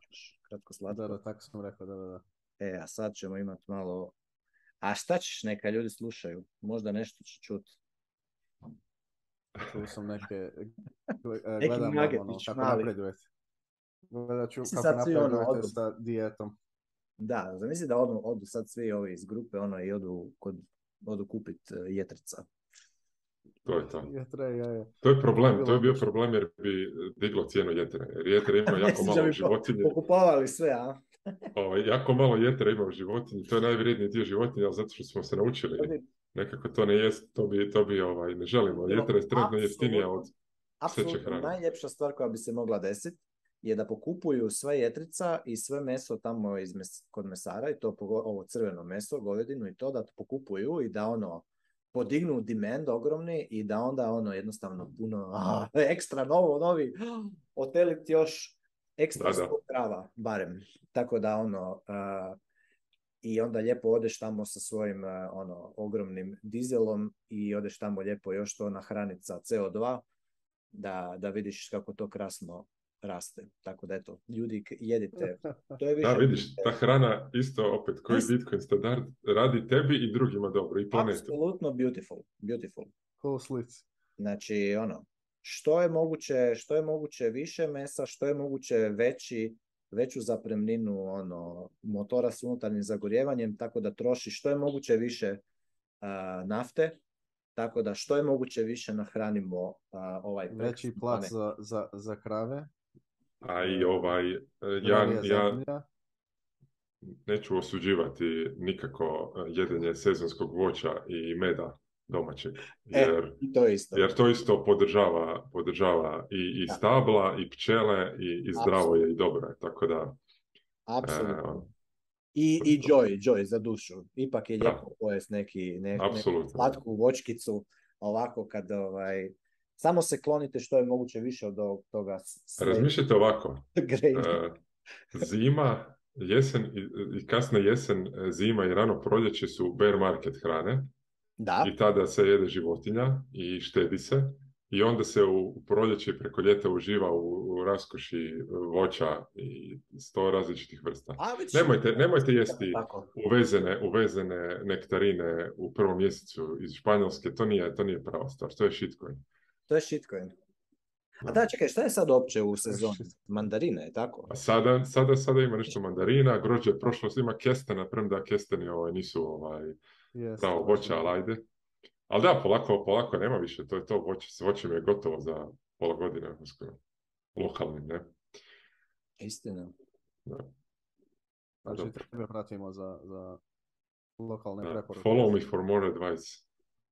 kratko sladak. Da, da, tako sam rekao, da, da, da. E, a sad ćemo imati malo... A šta ćeš neka ljudi slušaju? Možda nešto će čuti. Čuo sam neke... E, gledam ono, kako Gledat ću kako napredujete ono sa dijetom. Da, zamisli da odu, sad svi ovi iz grupe ono, i odu, kod, odu kupit e, jetrica. To je to. ja, To je problem, to je bio problem jer bi diglo cijenu jetre. Jer jetre ima jako malo životinje. Pokupovali sve, a? o, ovaj, jako malo jetre ima u životinji, to je najvrijedniji dio životinja, ali zato što smo se naučili. Nekako to ne jest, to bi, to bi ovaj, ne želimo. Jetra je je jeftinija od sveće hrane. Najljepša stvar koja bi se mogla desiti je da pokupuju sve jetrica i sve meso tamo iz mes, kod mesara i to ovo crveno meso, govedinu i to da pokupuju i da ono podignu demand ogromni i da onda ono jednostavno puno ekstra novo, novi oteliti još ekstra prava, barem. Tako da ono i onda lijepo odeš tamo sa svojim ono ogromnim dizelom i odeš tamo lijepo još to na sa CO2 da, da vidiš kako to krasno raste. Tako da eto, ljudi jedite. To je više da, vidiš, ta hrana isto opet koji Ist... Bitcoin standard radi tebi i drugima dobro i planetu. absolutno beautiful, beautiful. Slic. Znači, ono, što je moguće, što je moguće više mesa, što je moguće veći, veću zapremninu ono, motora s unutarnjim zagorjevanjem, tako da troši što je moguće više nafte, tako da što je moguće više nahranimo uh, ovaj... Veći plac za, za, za krave. A i ovaj, e, ja, ja neću osuđivati nikako e, jedenje sezonskog voća i meda domaćeg. E, jer, to, isto. jer to isto podržava, podržava i, i stabla, i pčele, i, i zdravo je i dobro je. Tako da... Apsolutno. i, I joy, joy za dušu. Ipak je lijepo pojest neki, ne, neku slatku vočkicu ovako kad ovaj, samo se klonite što je moguće više od toga. Sve... Razmišljajte ovako. E, zima, jesen i kasna jesen, e, zima i rano proljeće su bear market hrane. Da. I tada se jede životinja i štedi se. I onda se u proljeće preko ljeta uživa u, u raskoši e, voća i sto različitih vrsta. nemojte, nemojte jesti uvezene, uvezene nektarine u prvom mjesecu iz Španjolske, to nije, to nije prava stvar, to je shitcoin. To je shitcoin. A da, čekaj, šta je sad opće u sezoni? Mandarine, je tako? A sada, sada, sada ima nešto mandarina, grođe je prošlo, ima kestena, premda kesteni ovaj, nisu ovaj, yes. voća, ali ajde. Ali da, polako, polako nema više, to je to, voće, voće je gotovo za pola godine, uskoro. Lokalnim, ne? Istina. Da. Znači, tebe pratimo za, za lokalne da. preporuke. Follow me for more advice.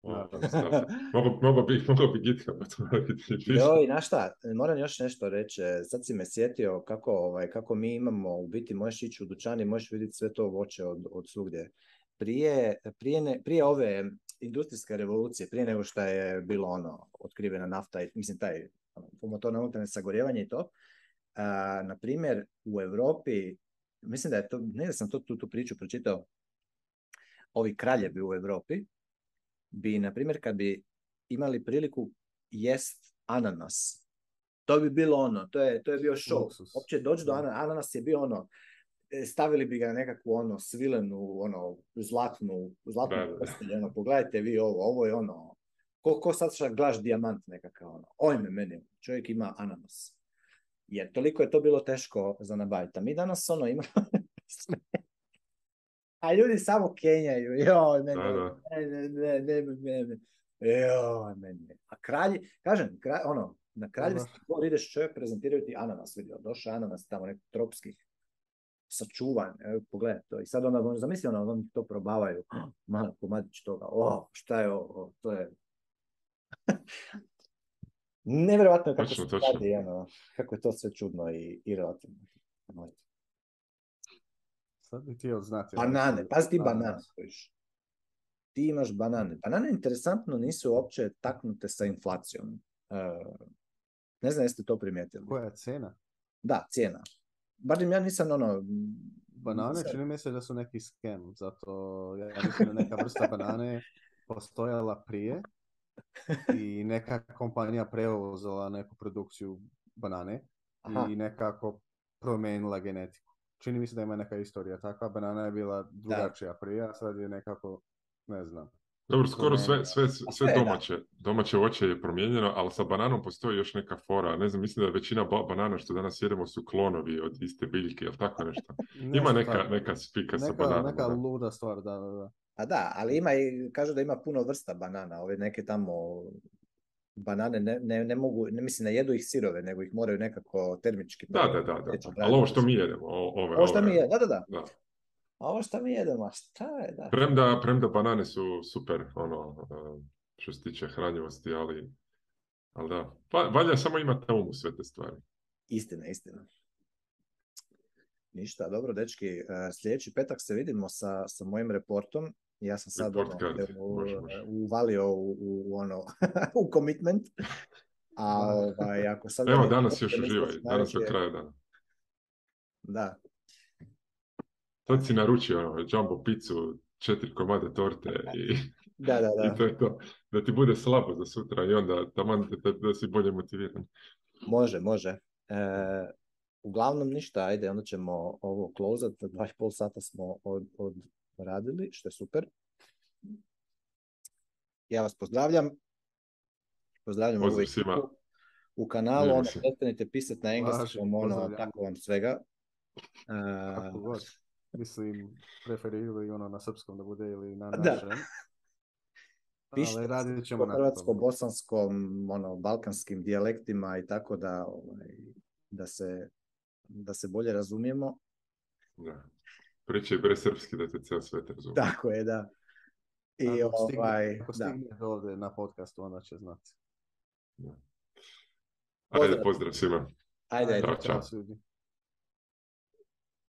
Mogu, bi, mogu bi gitka šta, moram još nešto reći. Sad si me sjetio kako, ovaj, kako mi imamo, u biti možeš ići u dućan i možeš vidjeti sve to voće od, od svugdje. Prije, prije, ove industrijske revolucije, prije nego što je bilo ono, otkrivena nafta, mislim taj ono, motorno unutarnje sagorjevanje i to, na primjer u Europi, mislim da je to, ne da sam to, tu, tu priču pročitao, ovi kraljevi u Europi, bi, na primjer, kad bi imali priliku jest ananas, to bi bilo ono, to je, to je bio šok. Opće doći do ananas, je bio ono, e, stavili bi ga nekakvu ono svilenu, ono, zlatnu, zlatnu ono, pogledajte vi ovo, ovo je ono, ko, ko sad šta glaš dijamant nekakav, ono, ojme meni, čovjek ima ananas. Jer toliko je to bilo teško za nabaviti. A mi danas ono imamo a ljudi samo kenjaju, Jo, ne, ne, ne, ne, ne, ne, ne. A kralji, kažem, kralj, ono, na kraljevski dvor ideš čovjek prezentiraju ti ananas, vidio, došao ananas tamo nekog tropskih, sačuvan, evo, pogledaj to. I sad onda, on zamisli, ono, oni to probavaju, malo komadić toga, o, šta je ovo, to je... Nevjerojatno je kako točno, se ono, kako je to sve čudno i, i relativno znati. Banane, pazi ti banane Ti imaš banane. Banane, interesantno, nisu uopće taknute sa inflacijom. E, ne znam jeste to primijetili. Koja je cijena? Da, cijena. Barim ja nisam ono... Banane čini mi se da su neki skem, zato ja mislim da neka vrsta banane postojala prije i neka kompanija preuzela neku produkciju banane i nekako promijenila genetiku čini mi se da ima neka istorija takva, banana je bila drugačija prije, a sad je nekako, ne znam. Dobro, skoro sve, sve, sve domaće, domaće voće je promijenjeno, ali sa bananom postoji još neka fora. Ne znam, mislim da većina banana što danas jedemo su klonovi od iste biljke, ili tako nešto. Ima neka, neka spika neka, sa bananom. Neka luda stvar, da, da. A pa da, ali ima i, kažu da ima puno vrsta banana, ove neke tamo banane ne, ne, ne mogu, ne, mislim ne jedu ih sirove, nego ih moraju nekako termički. Da, da, da, da. ali ovo što mi jedemo. Ove, ovo što mi jedemo, da, da, da. ovo što mi jedemo, šta je? Da. Premda, banane su super, ono, e, što se tiče hranjivosti, ali, ali da, pa, valja samo imati na umu sve te stvari. Istina, istina. Ništa, dobro, dečki, e, sljedeći petak se vidimo sa, sa mojim reportom ja sam sad ono, e, uvalio u, u, ono, u commitment. A ovaj, ako sad... Evo, danas još uživaj. Danas je kraj dana. Da. Sad si naručio ono, jumbo picu, četiri komade torte i, da, da, da. to je to. Da ti bude slabo za sutra i onda taman da, da si bolje motiviran. Može, može. E, uglavnom ništa, ajde, onda ćemo ovo klozat. Dva i pol sata smo od, od radili, što je super. Ja vas pozdravljam. Pozdravljam Pozdrav u kanalu, Nemo ono, pisati na engleskom, ono, tako vam svega. Uh, Mislim, preferirali ono na srpskom da bude ili na našem. Pišite radit ćemo hrvatsko, bosanskom, ono, balkanskim dijalektima i tako da, ovaj, da, se, da se bolje razumijemo. Pričaj bre srpski da te cijel svet razumije. Tako je, da. I ako ovaj, stigne, ako stigne ovaj, da. ovdje na podcastu, onda će znati. Ajde, pozdrav svima. Ajde, ajde. Čao,